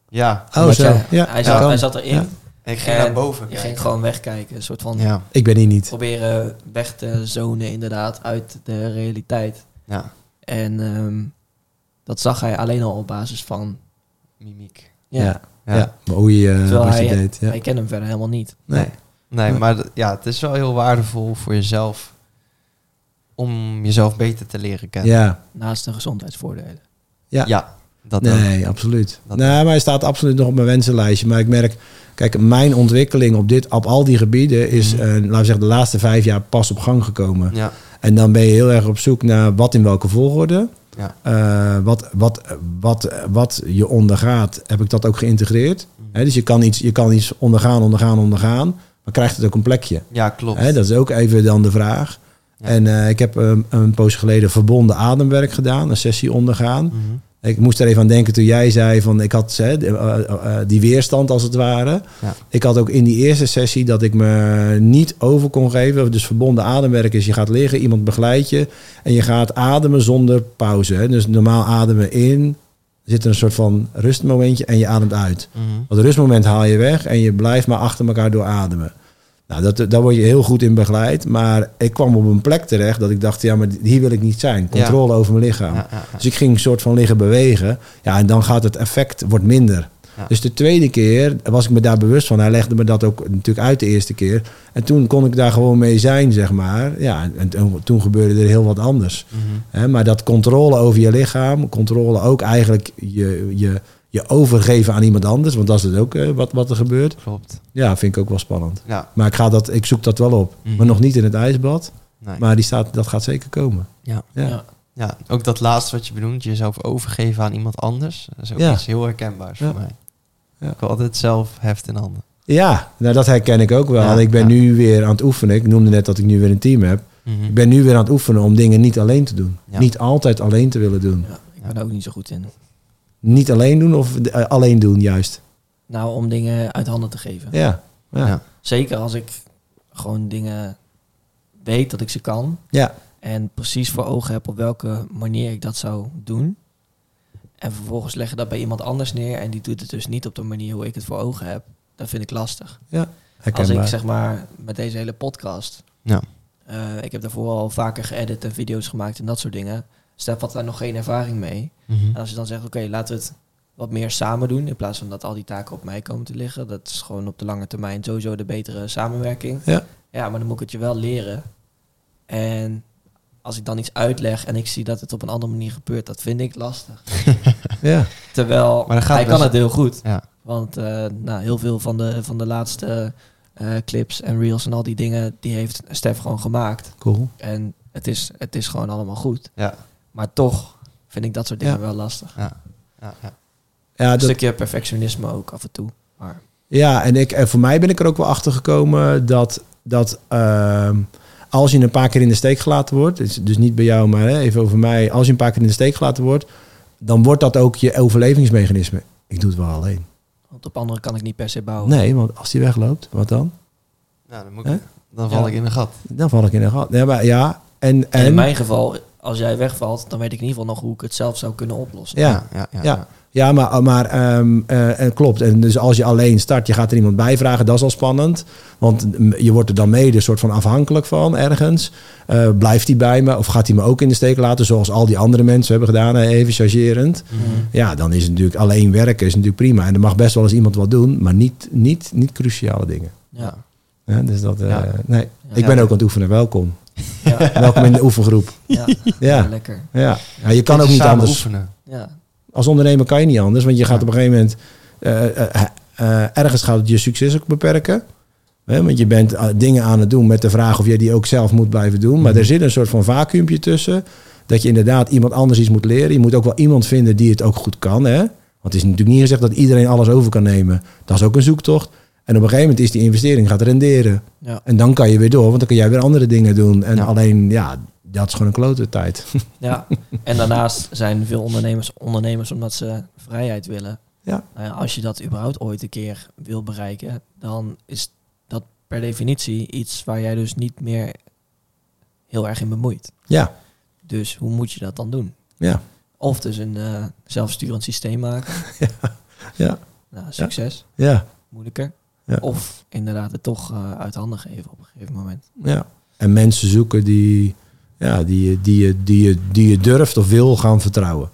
Speaker 3: Ja.
Speaker 1: Oh, zo.
Speaker 2: Jij,
Speaker 1: ja.
Speaker 2: Hij, zat, hij zat erin.
Speaker 3: Ik ging naar boven.
Speaker 2: Je ging gewoon wegkijken. Een soort van.
Speaker 3: Ja.
Speaker 1: Ik ben hier niet.
Speaker 2: Proberen weg te zonen, inderdaad, uit de realiteit.
Speaker 3: Ja.
Speaker 2: En um, dat zag hij alleen al op basis van
Speaker 3: mimiek.
Speaker 1: Ja. ja. ja. Maar hoe je, uh,
Speaker 2: hij,
Speaker 1: je deed. Ja.
Speaker 2: Hij kent hem verder helemaal niet.
Speaker 3: Nee. Nee, maar ja, het is wel heel waardevol voor jezelf om jezelf beter te leren kennen.
Speaker 1: Ja.
Speaker 2: Naast de gezondheidsvoordelen.
Speaker 1: Ja.
Speaker 3: Ja. Dat
Speaker 1: nee, absoluut. Dat nee, maar hij staat absoluut nog op mijn wensenlijstje. Maar ik merk, kijk, mijn ontwikkeling op, dit, op al die gebieden is, mm uh, laten we zeggen, de laatste vijf jaar pas op gang gekomen.
Speaker 3: Ja.
Speaker 1: En dan ben je heel erg op zoek naar wat in welke volgorde.
Speaker 3: Ja.
Speaker 1: Uh, wat, wat, wat, wat je ondergaat, heb ik dat ook geïntegreeerd. Mm. He, dus je kan, iets, je kan iets ondergaan, ondergaan, ondergaan. Maar krijgt het ook een plekje?
Speaker 3: Ja, klopt.
Speaker 1: He, dat is ook even dan de vraag. Ja. En uh, ik heb um, een poos geleden verbonden ademwerk gedaan, een sessie ondergaan.
Speaker 3: Mm -hmm.
Speaker 1: Ik moest er even aan denken toen jij zei van ik had hè, die weerstand als het ware.
Speaker 3: Ja.
Speaker 1: Ik had ook in die eerste sessie dat ik me niet over kon geven. Dus verbonden ademwerk is je gaat liggen, iemand begeleidt je en je gaat ademen zonder pauze. Hè. Dus normaal ademen in, er zit een soort van rustmomentje en je ademt uit.
Speaker 3: Mm -hmm.
Speaker 1: Dat rustmoment haal je weg en je blijft maar achter elkaar door ademen. Nou, dat, daar word je heel goed in begeleid. Maar ik kwam op een plek terecht dat ik dacht, ja, maar hier wil ik niet zijn. Controle
Speaker 3: ja.
Speaker 1: over mijn lichaam.
Speaker 3: Ja, ja,
Speaker 1: dus ik ging een soort van liggen bewegen. Ja, en dan gaat het effect wordt minder. Dus de tweede keer was ik me daar bewust van. Hij legde me dat ook natuurlijk uit de eerste keer. En toen kon ik daar gewoon mee zijn, zeg maar. Ja, en, en toen gebeurde er heel wat anders.
Speaker 3: Mm -hmm.
Speaker 1: He, maar dat controle over je lichaam, controle ook eigenlijk je, je, je overgeven aan iemand anders. Want dat is het ook uh, wat, wat er gebeurt.
Speaker 3: Klopt.
Speaker 1: Ja, vind ik ook wel spannend.
Speaker 3: Ja.
Speaker 1: Maar ik, ga dat, ik zoek dat wel op.
Speaker 3: Mhm.
Speaker 1: Maar nog niet in het ijsbad.
Speaker 3: Nee.
Speaker 1: Maar die staat, dat gaat zeker komen.
Speaker 3: Ja.
Speaker 1: Ja.
Speaker 2: Ja.
Speaker 3: ja, ook dat laatste wat je benoemt, jezelf overgeven aan iemand anders. Dat is ook
Speaker 1: Ja.
Speaker 3: iets heel herkenbaars
Speaker 1: Ja.
Speaker 3: voor mij.
Speaker 1: Ja.
Speaker 3: Ik wil altijd zelf heft in handen.
Speaker 1: Ja, nou dat herken ik ook wel. Ik ben
Speaker 3: ja.
Speaker 1: nu weer aan het oefenen. Ik noemde net dat ik nu weer een team heb.
Speaker 3: Mhm.
Speaker 1: Ik ben nu weer aan het oefenen om dingen niet alleen te doen.
Speaker 3: Ja.
Speaker 1: Niet altijd alleen te willen doen.
Speaker 2: Ja, ik ben er ook niet zo goed in.
Speaker 1: Niet alleen doen of eh, alleen doen juist.
Speaker 2: Nou, om dingen uit handen te geven.
Speaker 1: Ja, ja.
Speaker 3: Ja.
Speaker 1: ja.
Speaker 2: Zeker als ik gewoon dingen weet dat ik ze kan.
Speaker 1: ja.
Speaker 2: En precies voor ogen heb op welke manier ik dat zou doen. En vervolgens leggen dat bij iemand anders neer. En die doet het dus niet op de manier hoe ik het voor ogen heb. Dat vind ik lastig. Als
Speaker 1: herkenbaar.
Speaker 2: ik zeg maar met deze hele podcast.
Speaker 3: Ja.
Speaker 2: eh, ik heb daarvoor al vaker geëdit en video's gemaakt en dat soort dingen. Stef had daar nog geen ervaring mee.
Speaker 3: Mhm.
Speaker 2: En als je dan zegt, oké, laten we het wat meer samen doen. In plaats van dat al die taken op mij komen te liggen. Dat is gewoon op de lange termijn sowieso de betere samenwerking.
Speaker 1: Ja.
Speaker 2: Ja, maar dan moet ik het je wel leren. En als ik dan iets uitleg en ik zie dat het op een andere manier gebeurt, dat vind ik lastig.
Speaker 1: ja.
Speaker 2: Terwijl
Speaker 3: Maar dan gaat
Speaker 2: hij kan het heel goed.
Speaker 3: Ja.
Speaker 2: Want eh, nou, heel veel van de, van de laatste eh, clips en reels en al die dingen, die heeft Stef gewoon gemaakt.
Speaker 1: Cool.
Speaker 2: En het is, het is gewoon allemaal goed.
Speaker 3: Ja.
Speaker 2: Maar toch vind ik dat soort dingen
Speaker 1: Ja.
Speaker 2: wel lastig.
Speaker 3: Ja. Ja. ja.
Speaker 1: Ja,
Speaker 2: Een
Speaker 1: dat,
Speaker 2: stukje perfectionisme ook af en toe. Maar
Speaker 1: Ja, en, ik, en voor mij ben ik er ook wel achter gekomen dat, dat ehm, als je een paar keer in de steek gelaten wordt, dus, dus niet bij jou, maar hè, even over mij, als je een paar keer in de steek gelaten wordt, dan wordt dat ook je overlevingsmechanisme. Ik doe het wel alleen.
Speaker 2: want op anderen kan ik niet per se bouwen.
Speaker 1: Nee, want als die wegloopt, wat dan?
Speaker 3: Nou, dan, moet ik, dan val
Speaker 2: Ja.
Speaker 3: ik in een gat.
Speaker 1: Dan val ik in een gat. Ja, maar, ja en,
Speaker 2: En in mijn geval, als jij wegvalt, dan weet ik in ieder geval nog hoe ik het zelf zou kunnen oplossen.
Speaker 1: ja,
Speaker 3: ja, ja.
Speaker 1: Ja.
Speaker 3: ja.
Speaker 1: Ja, maar, maar ehm, eh, en klopt. En dus als je alleen start, je gaat er iemand bij vragen, dat is al spannend. Want mm, je wordt er dan mede een soort van afhankelijk van ergens. Eh, blijft hij bij me of gaat hij me ook in de steek laten, zoals al die andere mensen hebben gedaan, even chargerend.
Speaker 3: Mhm.
Speaker 1: Ja, dan is het natuurlijk alleen werken is natuurlijk prima. En er mag best wel eens iemand wat doen, maar niet, niet, niet cruciale dingen.
Speaker 2: Ja.
Speaker 1: Ja, dus dat, uh, nee. ik ben ook aan het oefenen. Welkom. Welkom in de oefengroep.
Speaker 2: Ja, ja. lekker.
Speaker 1: Ja. ja je kan ook niet anders. Oefenen. Ja. Als ondernemer kan je niet anders, want je gaat op een gegeven moment uh, ergens gaat het je succes ook beperken. Hè? Want je bent dingen aan het doen met de vraag of jij die ook zelf moet blijven doen. Maar mhm. er zit een soort van vacuümpje tussen. Dat je inderdaad iemand anders iets moet leren. Je moet ook wel iemand vinden die het ook goed kan. Hè? Want het is natuurlijk niet gezegd dat iedereen alles over kan nemen. Dat is ook een zoektocht. En op een gegeven moment is die investering gaat renderen. Ja. En dan kan je weer door, want dan kan jij weer andere dingen doen. En alleen, ja, dat is gewoon een klote tijd.
Speaker 2: Ja, en daarnaast zijn veel ondernemers ondernemers omdat ze vrijheid willen. Ja. Nou ja. Als je dat überhaupt ooit een keer wil bereiken, dan is dat per definitie iets waar jij dus niet meer heel erg in bemoeit.
Speaker 1: Ja.
Speaker 2: Dus hoe moet je dat dan doen?
Speaker 1: Ja.
Speaker 2: Of dus een uh, zelfsturend systeem maken.
Speaker 1: ja. ja.
Speaker 2: Nou, succes.
Speaker 1: Ja.
Speaker 2: Moeilijker. Ja. Of inderdaad het toch uh, uit handen geven op een gegeven moment.
Speaker 1: Ja. En mensen zoeken die, ja, die, die, die, die je durft of wil gaan vertrouwen.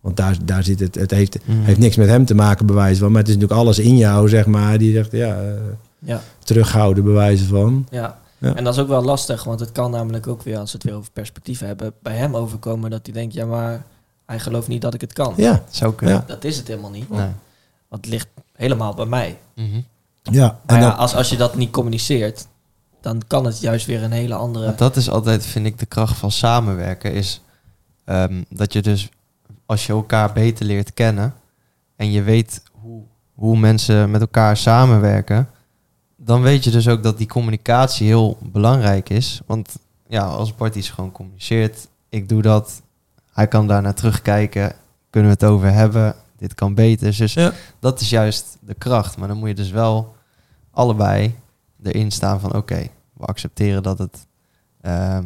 Speaker 1: Want daar, daar zit het. Het heeft, mm. heeft niks met hem te maken, bewijs van. Maar het is natuurlijk alles in jou, zeg maar. Die zegt, ja, uh, ja. terughouden, bewijzen van.
Speaker 2: Ja. ja. En dat is ook wel lastig, want het kan namelijk ook weer, als we het weer over perspectief hebben, bij hem overkomen dat hij denkt, ja, maar hij gelooft niet dat ik het kan.
Speaker 1: Ja,
Speaker 2: zou kunnen. Dat is het helemaal niet. Nee. Want het ligt helemaal bij mij.
Speaker 1: Mm -hmm. Ja,
Speaker 2: en ja, als, als je dat niet communiceert, dan kan het juist weer een hele andere.
Speaker 3: Dat is altijd, vind ik, de kracht van samenwerken. Is um, dat je dus, als je elkaar beter leert kennen en je weet hoe, hoe mensen met elkaar samenwerken, dan weet je dus ook dat die communicatie heel belangrijk is. Want ja, als Bart iets gewoon communiceert, ik doe dat, hij kan daarna terugkijken, kunnen we het over hebben, dit kan beter. Dus ja. dat is juist de kracht. Maar dan moet je dus wel allebei erin staan van oké, we accepteren dat het ehm,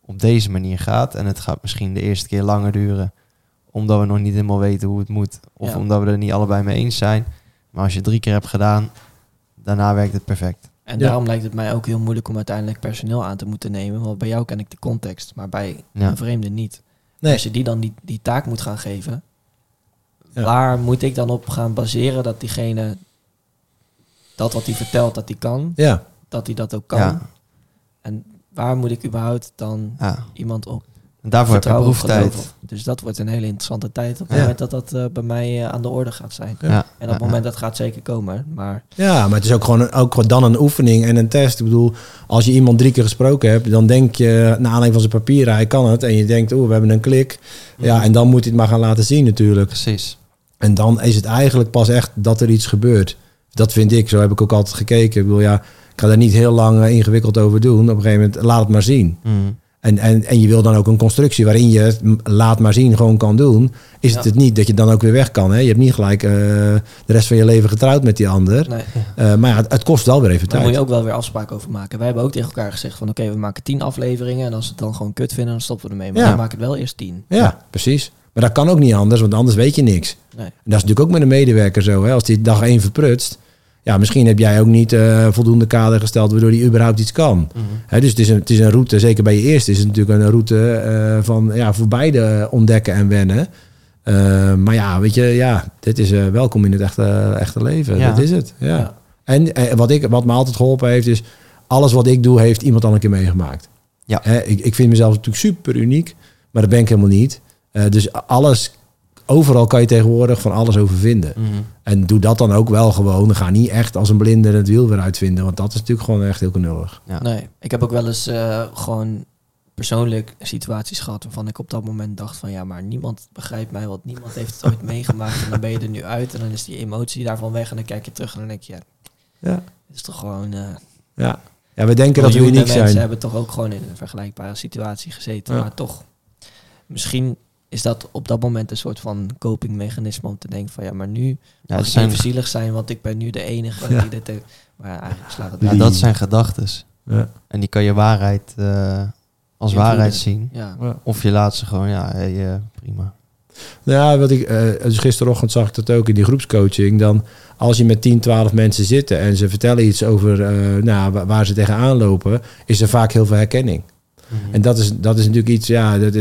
Speaker 3: op deze manier gaat. En het gaat misschien de eerste keer langer duren, omdat we nog niet helemaal weten hoe het moet. Of omdat we er niet allebei mee eens zijn. Maar als je drie keer hebt gedaan, daarna werkt het perfect.
Speaker 2: En daarom lijkt het mij ook heel moeilijk om uiteindelijk personeel aan te moeten nemen. Want bij jou ken ik de context, maar bij een vreemde niet. Nee. Als je die dan die, die taak moet gaan geven, waar moet ik dan op gaan baseren dat diegene dat wat hij vertelt dat hij kan,
Speaker 1: ja.
Speaker 2: dat hij dat ook kan. En waar moet ik überhaupt dan iemand op
Speaker 3: en daarvoor heb je proeftijd.
Speaker 2: Dus dat wordt een hele interessante tijd op het moment dat dat uh, bij mij uh, aan de orde gaat zijn. Ja. En op het moment dat gaat zeker komen. Maar...
Speaker 1: Ja, maar het is ook gewoon, ook dan een oefening en een test. Ik bedoel, als je iemand drie keer gesproken hebt, dan denk je, naar aanleiding van zijn papieren, hij kan het. En je denkt, oh, we hebben een klik. Ja, en dan moet hij het maar gaan laten zien natuurlijk.
Speaker 3: Precies.
Speaker 1: En dan is het eigenlijk pas echt dat er iets gebeurt. Dat vind ik, zo heb ik ook altijd gekeken. Ik bedoel, ja, ik ga daar niet heel lang eh, ingewikkeld over doen. Op een gegeven moment, laat het maar zien.
Speaker 3: Mm.
Speaker 1: En, en, en je wil dan ook een constructie waarin je het laat maar zien gewoon kan doen. Is het het niet dat je dan ook weer weg kan. Hè? Je hebt niet gelijk uh, de rest van je leven getrouwd met die ander. Nee. Uh, maar ja, het, kost wel weer even tijd.
Speaker 2: Daar moet je ook wel weer afspraken over maken. Wij hebben ook tegen elkaar gezegd van oké, we maken tien afleveringen. En als we het dan gewoon kut vinden, dan stoppen we ermee. Maar ja. dan maken het wel eerst tien.
Speaker 1: Ja, precies. Maar dat kan ook niet anders, want anders weet je niks.
Speaker 2: Nee. En
Speaker 1: dat is natuurlijk ook met een medewerker zo. Hè? Als die dag één verprutst, ja, misschien heb jij ook niet uh, voldoende kader gesteld waardoor die überhaupt iets kan. Mhm. dus het is, een, het is een route, zeker bij je eerste, is het natuurlijk een route uh, van ja, voor beide ontdekken en wennen. Uh, maar ja, weet je, ja, dit is welkom in het echte, echte leven. Ja. Dat is het. Ja. ja. En wat, ik, wat me altijd geholpen heeft, is alles wat ik doe, heeft iemand al een keer meegemaakt.
Speaker 3: Ja.
Speaker 1: ik, ik vind mezelf natuurlijk super uniek, maar dat ben ik helemaal niet. Dus alles overal kan je tegenwoordig van alles over vinden.
Speaker 3: Mhm.
Speaker 1: En doe dat dan ook wel gewoon. Ga niet echt als een blinde het wiel weer uitvinden. Want dat is natuurlijk gewoon echt heel knullig.
Speaker 2: Ja. Nee, ik heb ook wel eens uh, gewoon persoonlijk situaties gehad waarvan ik op dat moment dacht van ja, maar niemand begrijpt mij, want niemand heeft het ooit meegemaakt. En dan ben je er nu uit en dan is die emotie daarvan weg en dan kijk je terug en dan denk je, ja,
Speaker 1: ja.
Speaker 2: het is toch gewoon... Uh,
Speaker 1: ja. ja, we denken dat we uniek zijn.
Speaker 2: mensen hebben toch ook gewoon in een vergelijkbare situatie gezeten, maar toch misschien is dat op dat moment een soort van copingmechanisme om te denken van ja, maar nu ja, mag ik even zielig zijn, want ik ben nu de enige die dit heeft. Maar eigenlijk slaat het
Speaker 3: Ja, dat zijn gedachten. Ja. En die kan je waarheid uh, als waarheid zien.
Speaker 2: Ja.
Speaker 3: Of je laat ze gewoon, ja, hey, uh, prima.
Speaker 1: Ja, wat ik, uh, dus gisterochtend zag ik dat ook in die groepscoaching. Dan als je met 10, 12 mensen zitten en ze vertellen iets over nou, waar ze tegenaan lopen, is er vaak heel veel herkenning. Mhm. En dat is, dat is natuurlijk iets, ja, dat,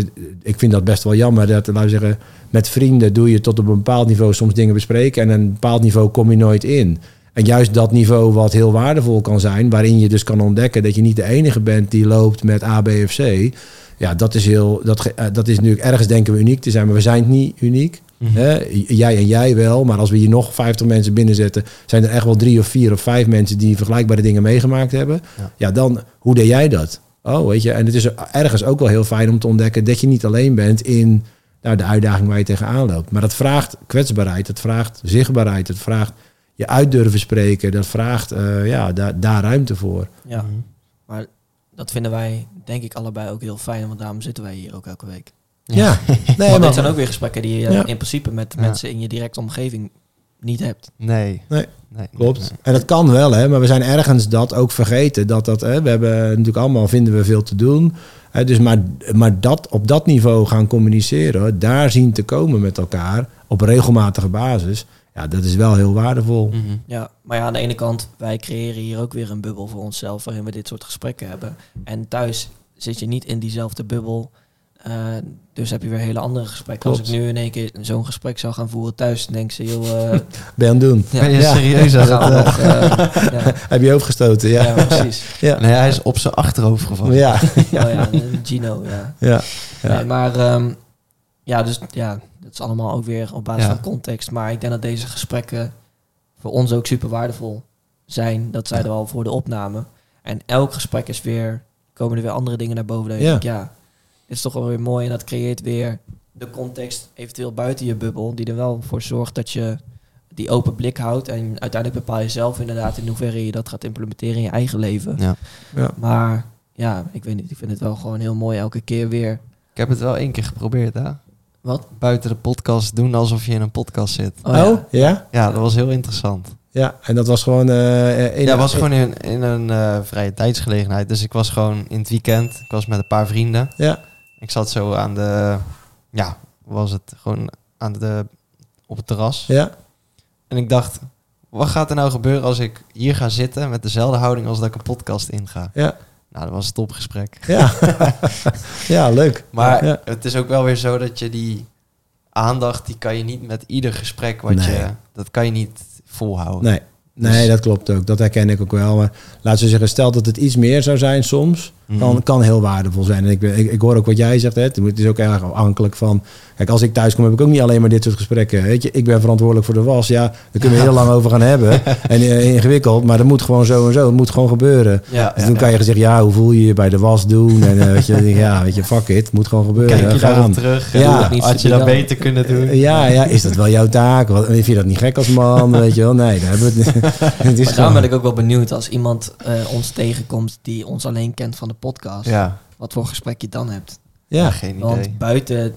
Speaker 1: ik vind dat best wel jammer. Dat, laten we zeggen, met vrienden doe je tot op een bepaald niveau soms dingen bespreken. En een bepaald niveau kom je nooit in. En juist dat niveau wat heel waardevol kan zijn, waarin je dus kan ontdekken dat je niet de enige bent die loopt met A, B of C. Ja, dat is heel, dat, eh, dat is natuurlijk ergens denken we uniek te zijn, maar we zijn niet uniek. Mhm. Jij en jij wel, maar als we hier nog 50 mensen binnenzetten, zijn er echt wel drie of vier of vijf mensen die vergelijkbare dingen meegemaakt hebben. Ja, ja dan, hoe deed jij dat? Oh, weet je, en het is ergens ook wel heel fijn om te ontdekken dat je niet alleen bent in nou, de uitdaging waar je tegenaan loopt. Maar dat vraagt kwetsbaarheid, het vraagt zichtbaarheid, het vraagt je uit durven spreken, dat vraagt uh, ja, daar, daar ruimte voor.
Speaker 2: Ja, mhm. maar dat vinden wij denk ik allebei ook heel fijn, want daarom zitten wij hier ook elke week.
Speaker 1: Ja,
Speaker 2: nee, maar dit zijn ook weer gesprekken die je in principe met mensen in je directe omgeving niet hebt.
Speaker 3: Nee.
Speaker 1: Nee, nee klopt. En dat kan wel, hè, maar we zijn ergens dat ook vergeten. Dat dat, hè, we hebben natuurlijk allemaal, vinden we veel te doen. Hè, dus maar, maar dat op dat niveau gaan communiceren, daar zien te komen met elkaar op regelmatige basis. Ja, dat is wel heel waardevol. Mhm.
Speaker 2: Ja, maar ja, aan de ene kant, wij creëren hier ook weer een bubbel voor onszelf waarin we dit soort gesprekken hebben. En thuis zit je niet in diezelfde bubbel. Uh, dus heb je weer hele andere gesprekken. Als ik nu in één keer zo'n gesprek zou gaan voeren thuis, dan denk ze, joh... Uh,
Speaker 1: ben je aan het doen?
Speaker 3: Ja. Ben je serieus aan het
Speaker 1: uh, Heb je hoofd Ja,
Speaker 2: ja precies.
Speaker 3: Ja. Nee, hij is op zijn achterhoofd gevallen.
Speaker 1: Ja.
Speaker 2: oh ja, Gino, ja.
Speaker 1: Ja. ja.
Speaker 2: Nee, maar um, ja, dus ja, dat is allemaal ook weer op basis van context. Maar ik denk dat deze gesprekken voor ons ook super waardevol zijn. Dat zeiden we al voor de opname. En elk gesprek is weer, komen er weer andere dingen naar boven. Dan ja. Denk, ja, is toch wel weer mooi en dat creëert weer de context eventueel buiten je bubbel, die er wel voor zorgt dat je die open blik houdt. En uiteindelijk bepaal je zelf inderdaad in hoeverre je dat gaat implementeren in je eigen leven.
Speaker 3: Ja.
Speaker 1: ja.
Speaker 2: Maar ja, ik weet niet, ik vind het wel gewoon heel mooi elke keer weer.
Speaker 3: Ik heb het wel één keer geprobeerd, hè?
Speaker 2: Wat?
Speaker 3: Buiten de podcast doen alsof je in een podcast zit.
Speaker 1: Oh, ja? ja?
Speaker 3: Ja, dat was heel interessant.
Speaker 1: Ja, en dat was gewoon... Uh,
Speaker 3: in ja, was gewoon in, in een uh, vrije tijdsgelegenheid. Dus ik was gewoon in het weekend. Ik was met een paar vrienden.
Speaker 1: Ja.
Speaker 3: Ik zat zo aan de, ja, was het gewoon aan de, op het terras.
Speaker 1: Ja.
Speaker 3: En ik dacht, wat gaat er nou gebeuren als ik hier ga zitten met dezelfde houding als dat ik een podcast inga?
Speaker 1: Ja.
Speaker 3: Nou, dat was een topgesprek.
Speaker 1: Ja, ja leuk.
Speaker 3: Maar
Speaker 1: ja.
Speaker 3: het is ook wel weer zo dat je die aandacht, die kan je niet met ieder gesprek wat je, dat kan je niet volhouden.
Speaker 1: Nee, nee, dus- dat klopt ook. Dat herken ik ook wel. Maar laten we zeggen, stel dat het iets meer zou zijn soms, kan, mhm. kan heel waardevol zijn. En ik, ik, ik hoor ook wat jij zegt. Hè. Het is ook erg afhankelijk van. Kijk, als ik thuis kom, heb ik ook niet alleen maar dit soort gesprekken. Weet je, ik ben verantwoordelijk voor de was. Ja, daar kunnen we heel lang over gaan hebben. En uh, ingewikkeld, maar dat moet gewoon zo en zo. Het moet gewoon gebeuren. Ja, dus toen kan je zeggen, ja, hoe voel je je bij de was doen? En uh, weet je, ja, weet je, fuck it, het moet gewoon gebeuren.
Speaker 3: Kijk je daarop terug? Ja, had je dat beter kunnen doen?
Speaker 1: ja, ja, is dat wel jouw taak? Wat, vind je dat niet gek als man? Weet je wel? Nee, daar hebben we het.
Speaker 2: het is maar daarom ben ik ook wel benieuwd als iemand uh, ons tegenkomt die ons alleen kent van de podcast.
Speaker 3: Ja
Speaker 2: wat voor gesprek je dan hebt.
Speaker 3: Ja, geen
Speaker 2: idee. Want buiten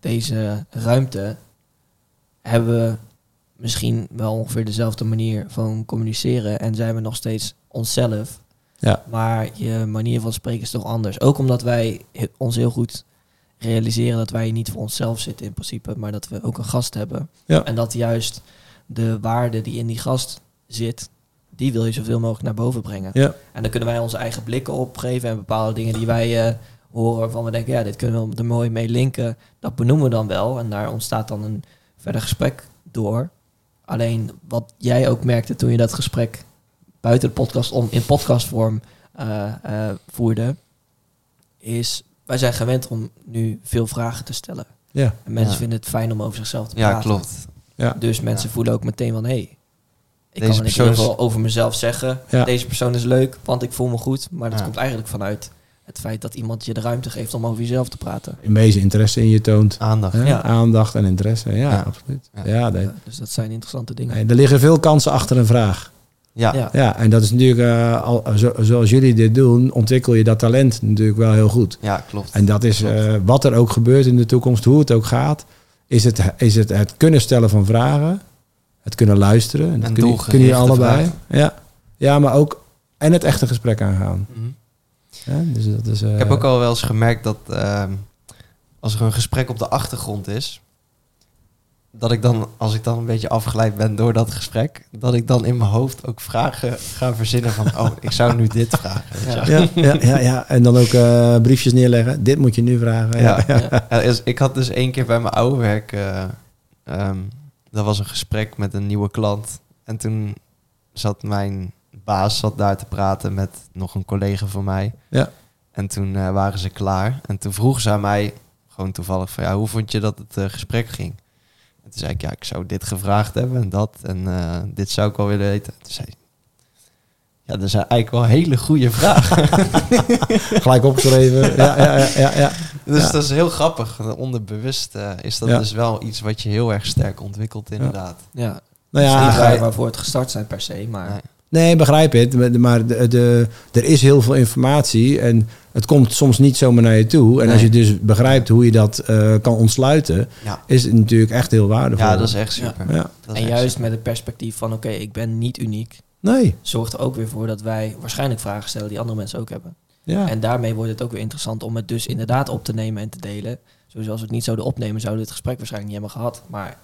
Speaker 2: deze ruimte hebben we misschien wel ongeveer dezelfde manier van communiceren en zijn we nog steeds onszelf.
Speaker 1: Ja.
Speaker 2: Maar je manier van spreken is toch anders. Ook omdat wij ons heel goed realiseren dat wij niet voor onszelf zitten in principe, maar dat we ook een gast hebben.
Speaker 1: Ja.
Speaker 2: En dat juist de waarde die in die gast zit, die wil je zoveel mogelijk naar boven brengen.
Speaker 1: Ja.
Speaker 2: En dan kunnen wij onze eigen blikken opgeven en bepaalde dingen die wij uh, horen van we denken, ja, dit kunnen we er mooi mee linken. Dat benoemen we dan wel en daar ontstaat dan een verder gesprek door. Alleen wat jij ook merkte toen je dat gesprek buiten de podcast om in podcastvorm uh, uh, voerde, is wij zijn gewend om nu veel vragen te stellen.
Speaker 1: Ja.
Speaker 2: En mensen vinden het fijn om over zichzelf te praten.
Speaker 3: Ja, klopt.
Speaker 1: Ja.
Speaker 2: Dus mensen voelen ook meteen van hé, hey, ik Deze kan persoon is... over mezelf zeggen. Deze persoon is leuk, want ik voel me goed. Maar dat komt eigenlijk vanuit het feit dat iemand je de ruimte geeft om over jezelf te praten.
Speaker 1: In wezen interesse in je toont.
Speaker 3: Aandacht.
Speaker 1: Ja. Aandacht en interesse, ja, absoluut. Ja.
Speaker 2: dus dat zijn interessante dingen.
Speaker 1: er liggen veel kansen achter een vraag.
Speaker 3: Ja.
Speaker 1: ja. en dat is natuurlijk, uh, al, zo, zoals jullie dit doen, ontwikkel je dat talent natuurlijk wel heel goed.
Speaker 3: Ja, klopt.
Speaker 1: En dat is uh, wat er ook gebeurt in de toekomst, hoe het ook gaat, is het, is het, het kunnen stellen van vragen het kunnen luisteren. En dat kun, je, kun je allebei. Ja. ja, maar ook en het echte gesprek aangaan. Mm ja, dus dat is, uh,
Speaker 3: ik heb ook al wel eens gemerkt dat uh, als er een gesprek op de achtergrond is, dat ik dan, als ik dan een beetje afgeleid ben door dat gesprek, dat ik dan in mijn hoofd ook vragen ga verzinnen van, oh, ik zou nu dit vragen.
Speaker 1: Ja, ja, ja, ja, en dan ook uh, briefjes neerleggen. Dit moet je nu vragen. Ja,
Speaker 3: ja. ik had dus één keer bij mijn oude werk. Um, dat was een gesprek met een nieuwe klant. En toen zat mijn baas zat daar te praten met nog een collega van mij.
Speaker 1: Ja.
Speaker 3: En toen uh, waren ze klaar. En toen vroeg ze aan mij, gewoon toevallig, van ja, hoe vond je dat het uh, gesprek ging? En toen zei ik, ja, ik zou dit gevraagd hebben en dat. En uh, dit zou ik wel willen weten. Toen zei ja, dat is eigenlijk wel een hele goede vraag.
Speaker 1: Gelijk opgeschreven. ja, ja, ja, ja, ja.
Speaker 3: Dus dat is heel grappig. Onderbewust uh, is dat dus wel iets wat je heel erg sterk ontwikkelt, inderdaad.
Speaker 2: Ja. Nou ja, niet waar, waarvoor het gestart zijn per se, maar...
Speaker 1: Nee. Nee, begrijp het. Maar de, de, er is heel veel informatie en het komt soms niet zomaar naar je toe. En als je dus begrijpt hoe je dat uh, kan ontsluiten, ja. is het natuurlijk echt heel waardevol.
Speaker 3: Ja, dat is echt super.
Speaker 2: Ja. en juist met het perspectief van, oké, ik ben niet uniek.
Speaker 1: Nee.
Speaker 2: Zorgt er ook weer voor dat wij waarschijnlijk vragen stellen die andere mensen ook hebben. Ja. En daarmee wordt het ook weer interessant om het dus inderdaad op te nemen en te delen. Zoals we het niet zouden opnemen, zouden we dit gesprek waarschijnlijk niet hebben gehad. Maar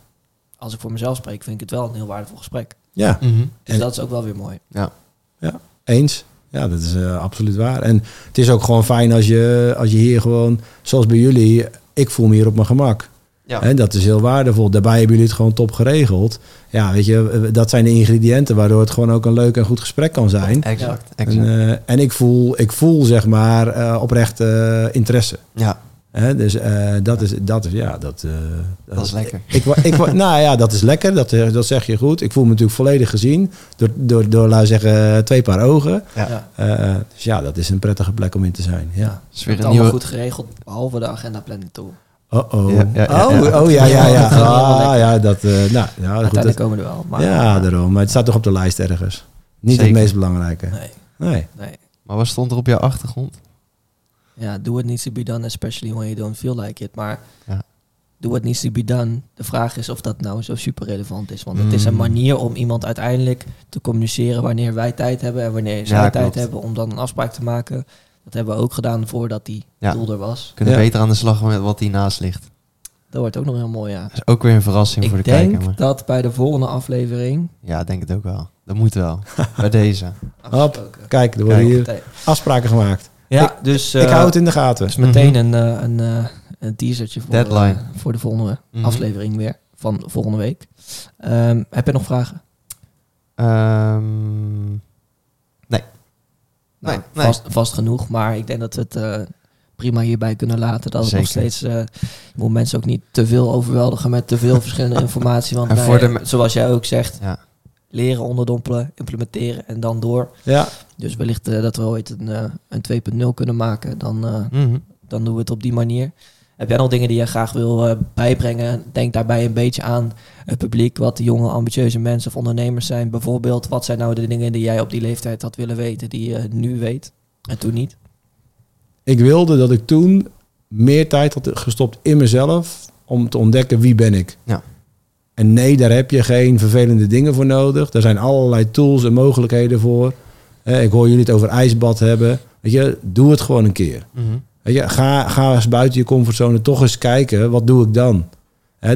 Speaker 2: als ik voor mezelf spreek, vind ik het wel een heel waardevol gesprek.
Speaker 1: Ja.
Speaker 2: Mhm. Dus dat is ook wel weer mooi.
Speaker 3: Ja.
Speaker 1: Ja, eens. Ja, dat is uh, absoluut waar. En het is ook gewoon fijn als je, als je hier gewoon, zoals bij jullie, ik voel me hier op mijn gemak. Ja. En dat is heel waardevol. Daarbij hebben jullie het gewoon top geregeld. Ja, weet je, dat zijn de ingrediënten waardoor het gewoon ook een leuk en goed gesprek kan zijn.
Speaker 3: Exact.
Speaker 1: exact. En, uh, en ik, voel, ik voel zeg maar uh, oprecht interesse.
Speaker 3: Ja.
Speaker 1: Hè, dus uh, dat, is, dat is, ja, dat... Uh,
Speaker 3: dat, dat is lekker.
Speaker 1: Ik, ik, ik, nou ja, dat is lekker, dat, dat zeg je goed. Ik voel me natuurlijk volledig gezien door, door, door laten zeggen, twee paar ogen. Ja. Uh, dus ja, dat is een prettige plek om in te zijn. Ja.
Speaker 2: Is weer een nieuwe... goed geregeld, behalve de agenda planning toe.
Speaker 1: Oh, oh. Ja, ja, ja, oh, oh ja, ja, ja. Ah, ja, dat, uh, nou, ja,
Speaker 2: goed, komen er wel.
Speaker 1: Maar, ja, daarom. Maar het staat toch op de lijst ergens. Niet Zeker. het meest belangrijke.
Speaker 2: Nee.
Speaker 1: nee.
Speaker 2: nee.
Speaker 3: Maar wat stond er op jouw achtergrond?
Speaker 2: ja, do what needs to be done, especially when you don't feel like it. Maar ja. do what needs to be done. De vraag is of dat nou zo super relevant is. Want het is een mm. manier om iemand uiteindelijk te communiceren wanneer wij tijd hebben en wanneer zij ja, tijd hebben om dan een afspraak te maken. Dat hebben we ook gedaan voordat die ja. doel er was.
Speaker 3: Kunnen beter aan de slag met wat hier naast ligt.
Speaker 2: Dat wordt ook nog heel mooi, ja.
Speaker 3: Dat is ook weer een verrassing voor de kijker.
Speaker 2: Ik denk dat bij de volgende aflevering...
Speaker 3: Ja, denk het ook wel. Dat moet wel. bij deze.
Speaker 1: Hop, kijk, er worden hier afspraken gemaakt.
Speaker 2: Ja,
Speaker 1: ik,
Speaker 2: dus...
Speaker 1: ik hou het in de gaten.
Speaker 2: Dus meteen een, uh, een, uh, een teasertje voor, Deadline. Uh, voor de volgende mm -hmm. aflevering weer. Van volgende week. Um, heb je nog vragen?
Speaker 3: Um, nee.
Speaker 2: Nou, nee, vast, nee. vast, genoeg, maar ik denk dat we het prima hierbij kunnen laten. Dat het nog steeds... Uh, moet mensen ook niet te veel overweldigen met te veel verschillende informatie. Want de zoals jij ook zegt... Ja leren onderdompelen, implementeren en dan door.
Speaker 1: Ja.
Speaker 2: Dus wellicht uh, dat we ooit een, een 2.0 kunnen maken, dan, mm -hmm. dan doen we het op die manier. Heb jij nog dingen die je graag wil bijbrengen? Denk daarbij een beetje aan het publiek, wat de jonge ambitieuze mensen of ondernemers zijn. Bijvoorbeeld, wat zijn nou de dingen die jij op die leeftijd had willen weten, die je nu weet en toen niet?
Speaker 1: Ik wilde dat ik toen meer tijd had gestopt in mezelf om te ontdekken wie ben ik.
Speaker 3: Ja.
Speaker 1: En nee, daar heb je geen vervelende dingen voor nodig. Er zijn allerlei tools en mogelijkheden voor. ik hoor jullie het over ijsbad hebben. Weet je, doe het gewoon een keer.
Speaker 3: Mhm.
Speaker 1: Weet ga, ga eens buiten je comfortzone toch eens kijken, wat doe ik dan?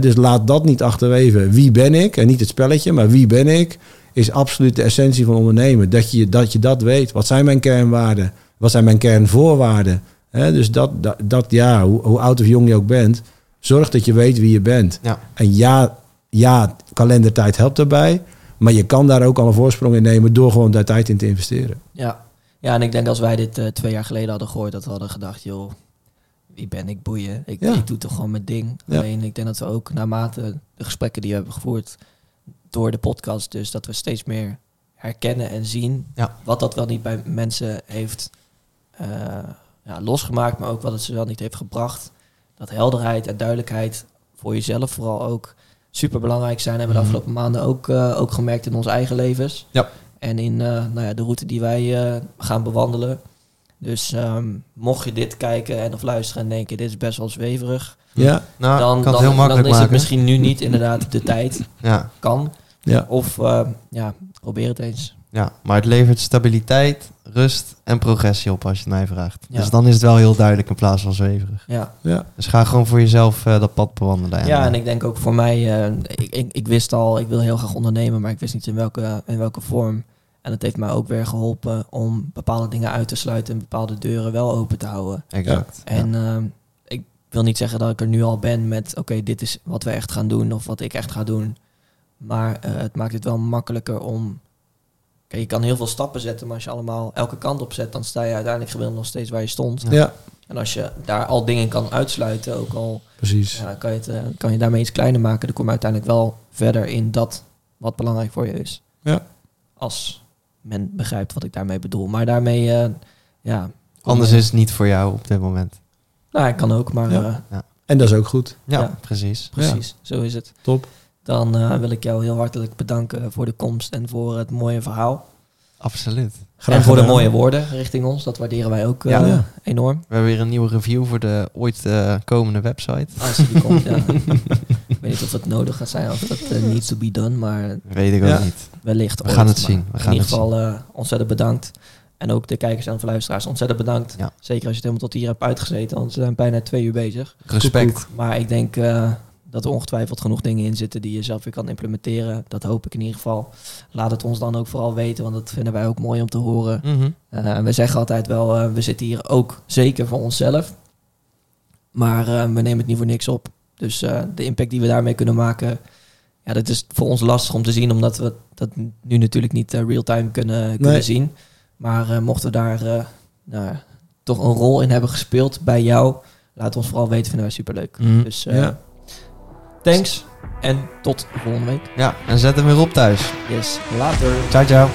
Speaker 1: dus laat dat niet achterweven. Wie ben ik? En niet het spelletje, maar wie ben ik? Is absoluut de essentie van ondernemen. Dat je dat, je dat weet. Wat zijn mijn kernwaarden? Wat zijn mijn kernvoorwaarden? dus dat, dat, dat ja, hoe, hoe oud of jong je ook bent, zorg dat je weet wie je bent.
Speaker 3: Ja.
Speaker 1: En ja, ja, kalendertijd helpt daarbij. Maar je kan daar ook al een voorsprong in nemen door gewoon daar tijd in te investeren.
Speaker 2: Ja, ja en ik denk als wij dit uh, twee jaar geleden hadden gehoord, dat we hadden gedacht, joh, wie ben ik boeien? Ik, ja. ik doe toch gewoon mijn ding. Ja. Alleen ik denk dat we ook naarmate de gesprekken die we hebben gevoerd door de podcast, dus dat we steeds meer herkennen en zien
Speaker 3: ja.
Speaker 2: wat dat wel niet bij mensen heeft uh, ja, losgemaakt, maar ook wat het ze wel niet heeft gebracht. Dat helderheid en duidelijkheid voor jezelf vooral ook super belangrijk zijn. Hebben we de mhm. afgelopen maanden ook, uh, ook gemerkt in onze eigen levens.
Speaker 3: Ja.
Speaker 2: En in uh, nou ja, de route die wij uh, gaan bewandelen. Dus um, mocht je dit kijken en of luisteren en denken, dit is best wel zweverig.
Speaker 1: Ja,
Speaker 3: nou,
Speaker 2: dan,
Speaker 3: kan
Speaker 2: dan,
Speaker 3: heel makkelijk
Speaker 2: dan is
Speaker 3: maken.
Speaker 2: het misschien nu niet inderdaad de tijd.
Speaker 3: Ja.
Speaker 2: Kan.
Speaker 1: Ja.
Speaker 2: Of uh, ja, probeer het eens.
Speaker 3: Ja, maar het levert stabiliteit, rust en progressie op als je het mij vraagt. Ja. Dus dan is het wel heel duidelijk in plaats van zweverig.
Speaker 2: Ja.
Speaker 1: ja.
Speaker 3: Dus ga gewoon voor jezelf uh, dat pad bewandelen. En
Speaker 2: ja, en ik denk ook voor mij, uh, ik, ik, ik, wist al, ik wil heel graag ondernemen, maar ik wist niet in welke, in welke vorm. En het heeft mij ook weer geholpen om bepaalde dingen uit te sluiten en bepaalde deuren wel open te houden.
Speaker 3: Exact.
Speaker 2: En ja. uh, ik wil niet zeggen dat ik er nu al ben met, oké, okay, dit is wat we echt gaan doen of wat ik echt ga doen. Maar het maakt het wel makkelijker om je kan heel veel stappen zetten, maar als je allemaal elke kant op zet, dan sta je uiteindelijk gemiddeld nog steeds waar je stond.
Speaker 1: Ja.
Speaker 2: En als je daar al dingen kan uitsluiten, ook al
Speaker 1: Precies.
Speaker 2: Ja, kan, je het, uh, kan je daarmee iets kleiner maken, dan kom je uiteindelijk wel verder in dat wat belangrijk voor je is.
Speaker 1: Ja.
Speaker 2: Als men begrijpt wat ik daarmee bedoel. Maar daarmee, uh, ja.
Speaker 3: Anders is het niet voor jou op dit moment.
Speaker 2: Nou, ik kan ook, maar... Ja. Uh,
Speaker 1: ja. En dat is ook goed.
Speaker 3: Ja, precies.
Speaker 2: Precies, zo is het.
Speaker 1: Top.
Speaker 2: Dan uh, wil ik jou heel hartelijk bedanken voor de komst en voor het mooie verhaal.
Speaker 3: Absoluut.
Speaker 2: Graag en voor de mooie woorden richting ons. Dat waarderen wij ook uh, ja, ja. enorm.
Speaker 3: We hebben weer een nieuwe review voor de ooit uh, komende website.
Speaker 2: Als die komt, ja. ik weet niet of het nodig gaat zijn of dat uh, needs to be done, maar...
Speaker 3: Weet ik ook niet.
Speaker 2: Wellicht
Speaker 3: We gaan het zien. We gaan
Speaker 2: in ieder geval ontzettend bedankt. En ook de kijkers en de luisteraars ontzettend bedankt.
Speaker 3: Ja.
Speaker 2: Zeker als je het helemaal tot hier hebt uitgezeten, want we zijn bijna twee uur bezig.
Speaker 3: Respect.
Speaker 2: Maar ik denk dat er ongetwijfeld genoeg dingen in zitten die je zelf weer kan implementeren. Dat hoop ik in ieder geval. Laat het ons dan ook vooral weten, want dat vinden wij ook mooi om te horen.
Speaker 3: Mm -hmm.
Speaker 2: uh, we zeggen altijd wel, uh, we zitten hier ook zeker voor onszelf. Maar uh, we nemen het niet voor niks op. Dus de impact die we daarmee kunnen maken, ja, dat is voor ons lastig om te zien, omdat we dat nu natuurlijk niet real-time kunnen, kunnen
Speaker 1: Nee.
Speaker 2: zien. Maar mochten we daar nou, toch een rol in hebben gespeeld bij jou, laat ons vooral weten, vinden wij superleuk.
Speaker 3: Mhm.
Speaker 2: Dus
Speaker 1: Ja.
Speaker 2: Thanks en tot volgende week.
Speaker 3: Ja, en zet hem weer op thuis.
Speaker 2: Yes, later.
Speaker 3: Ciao, ciao.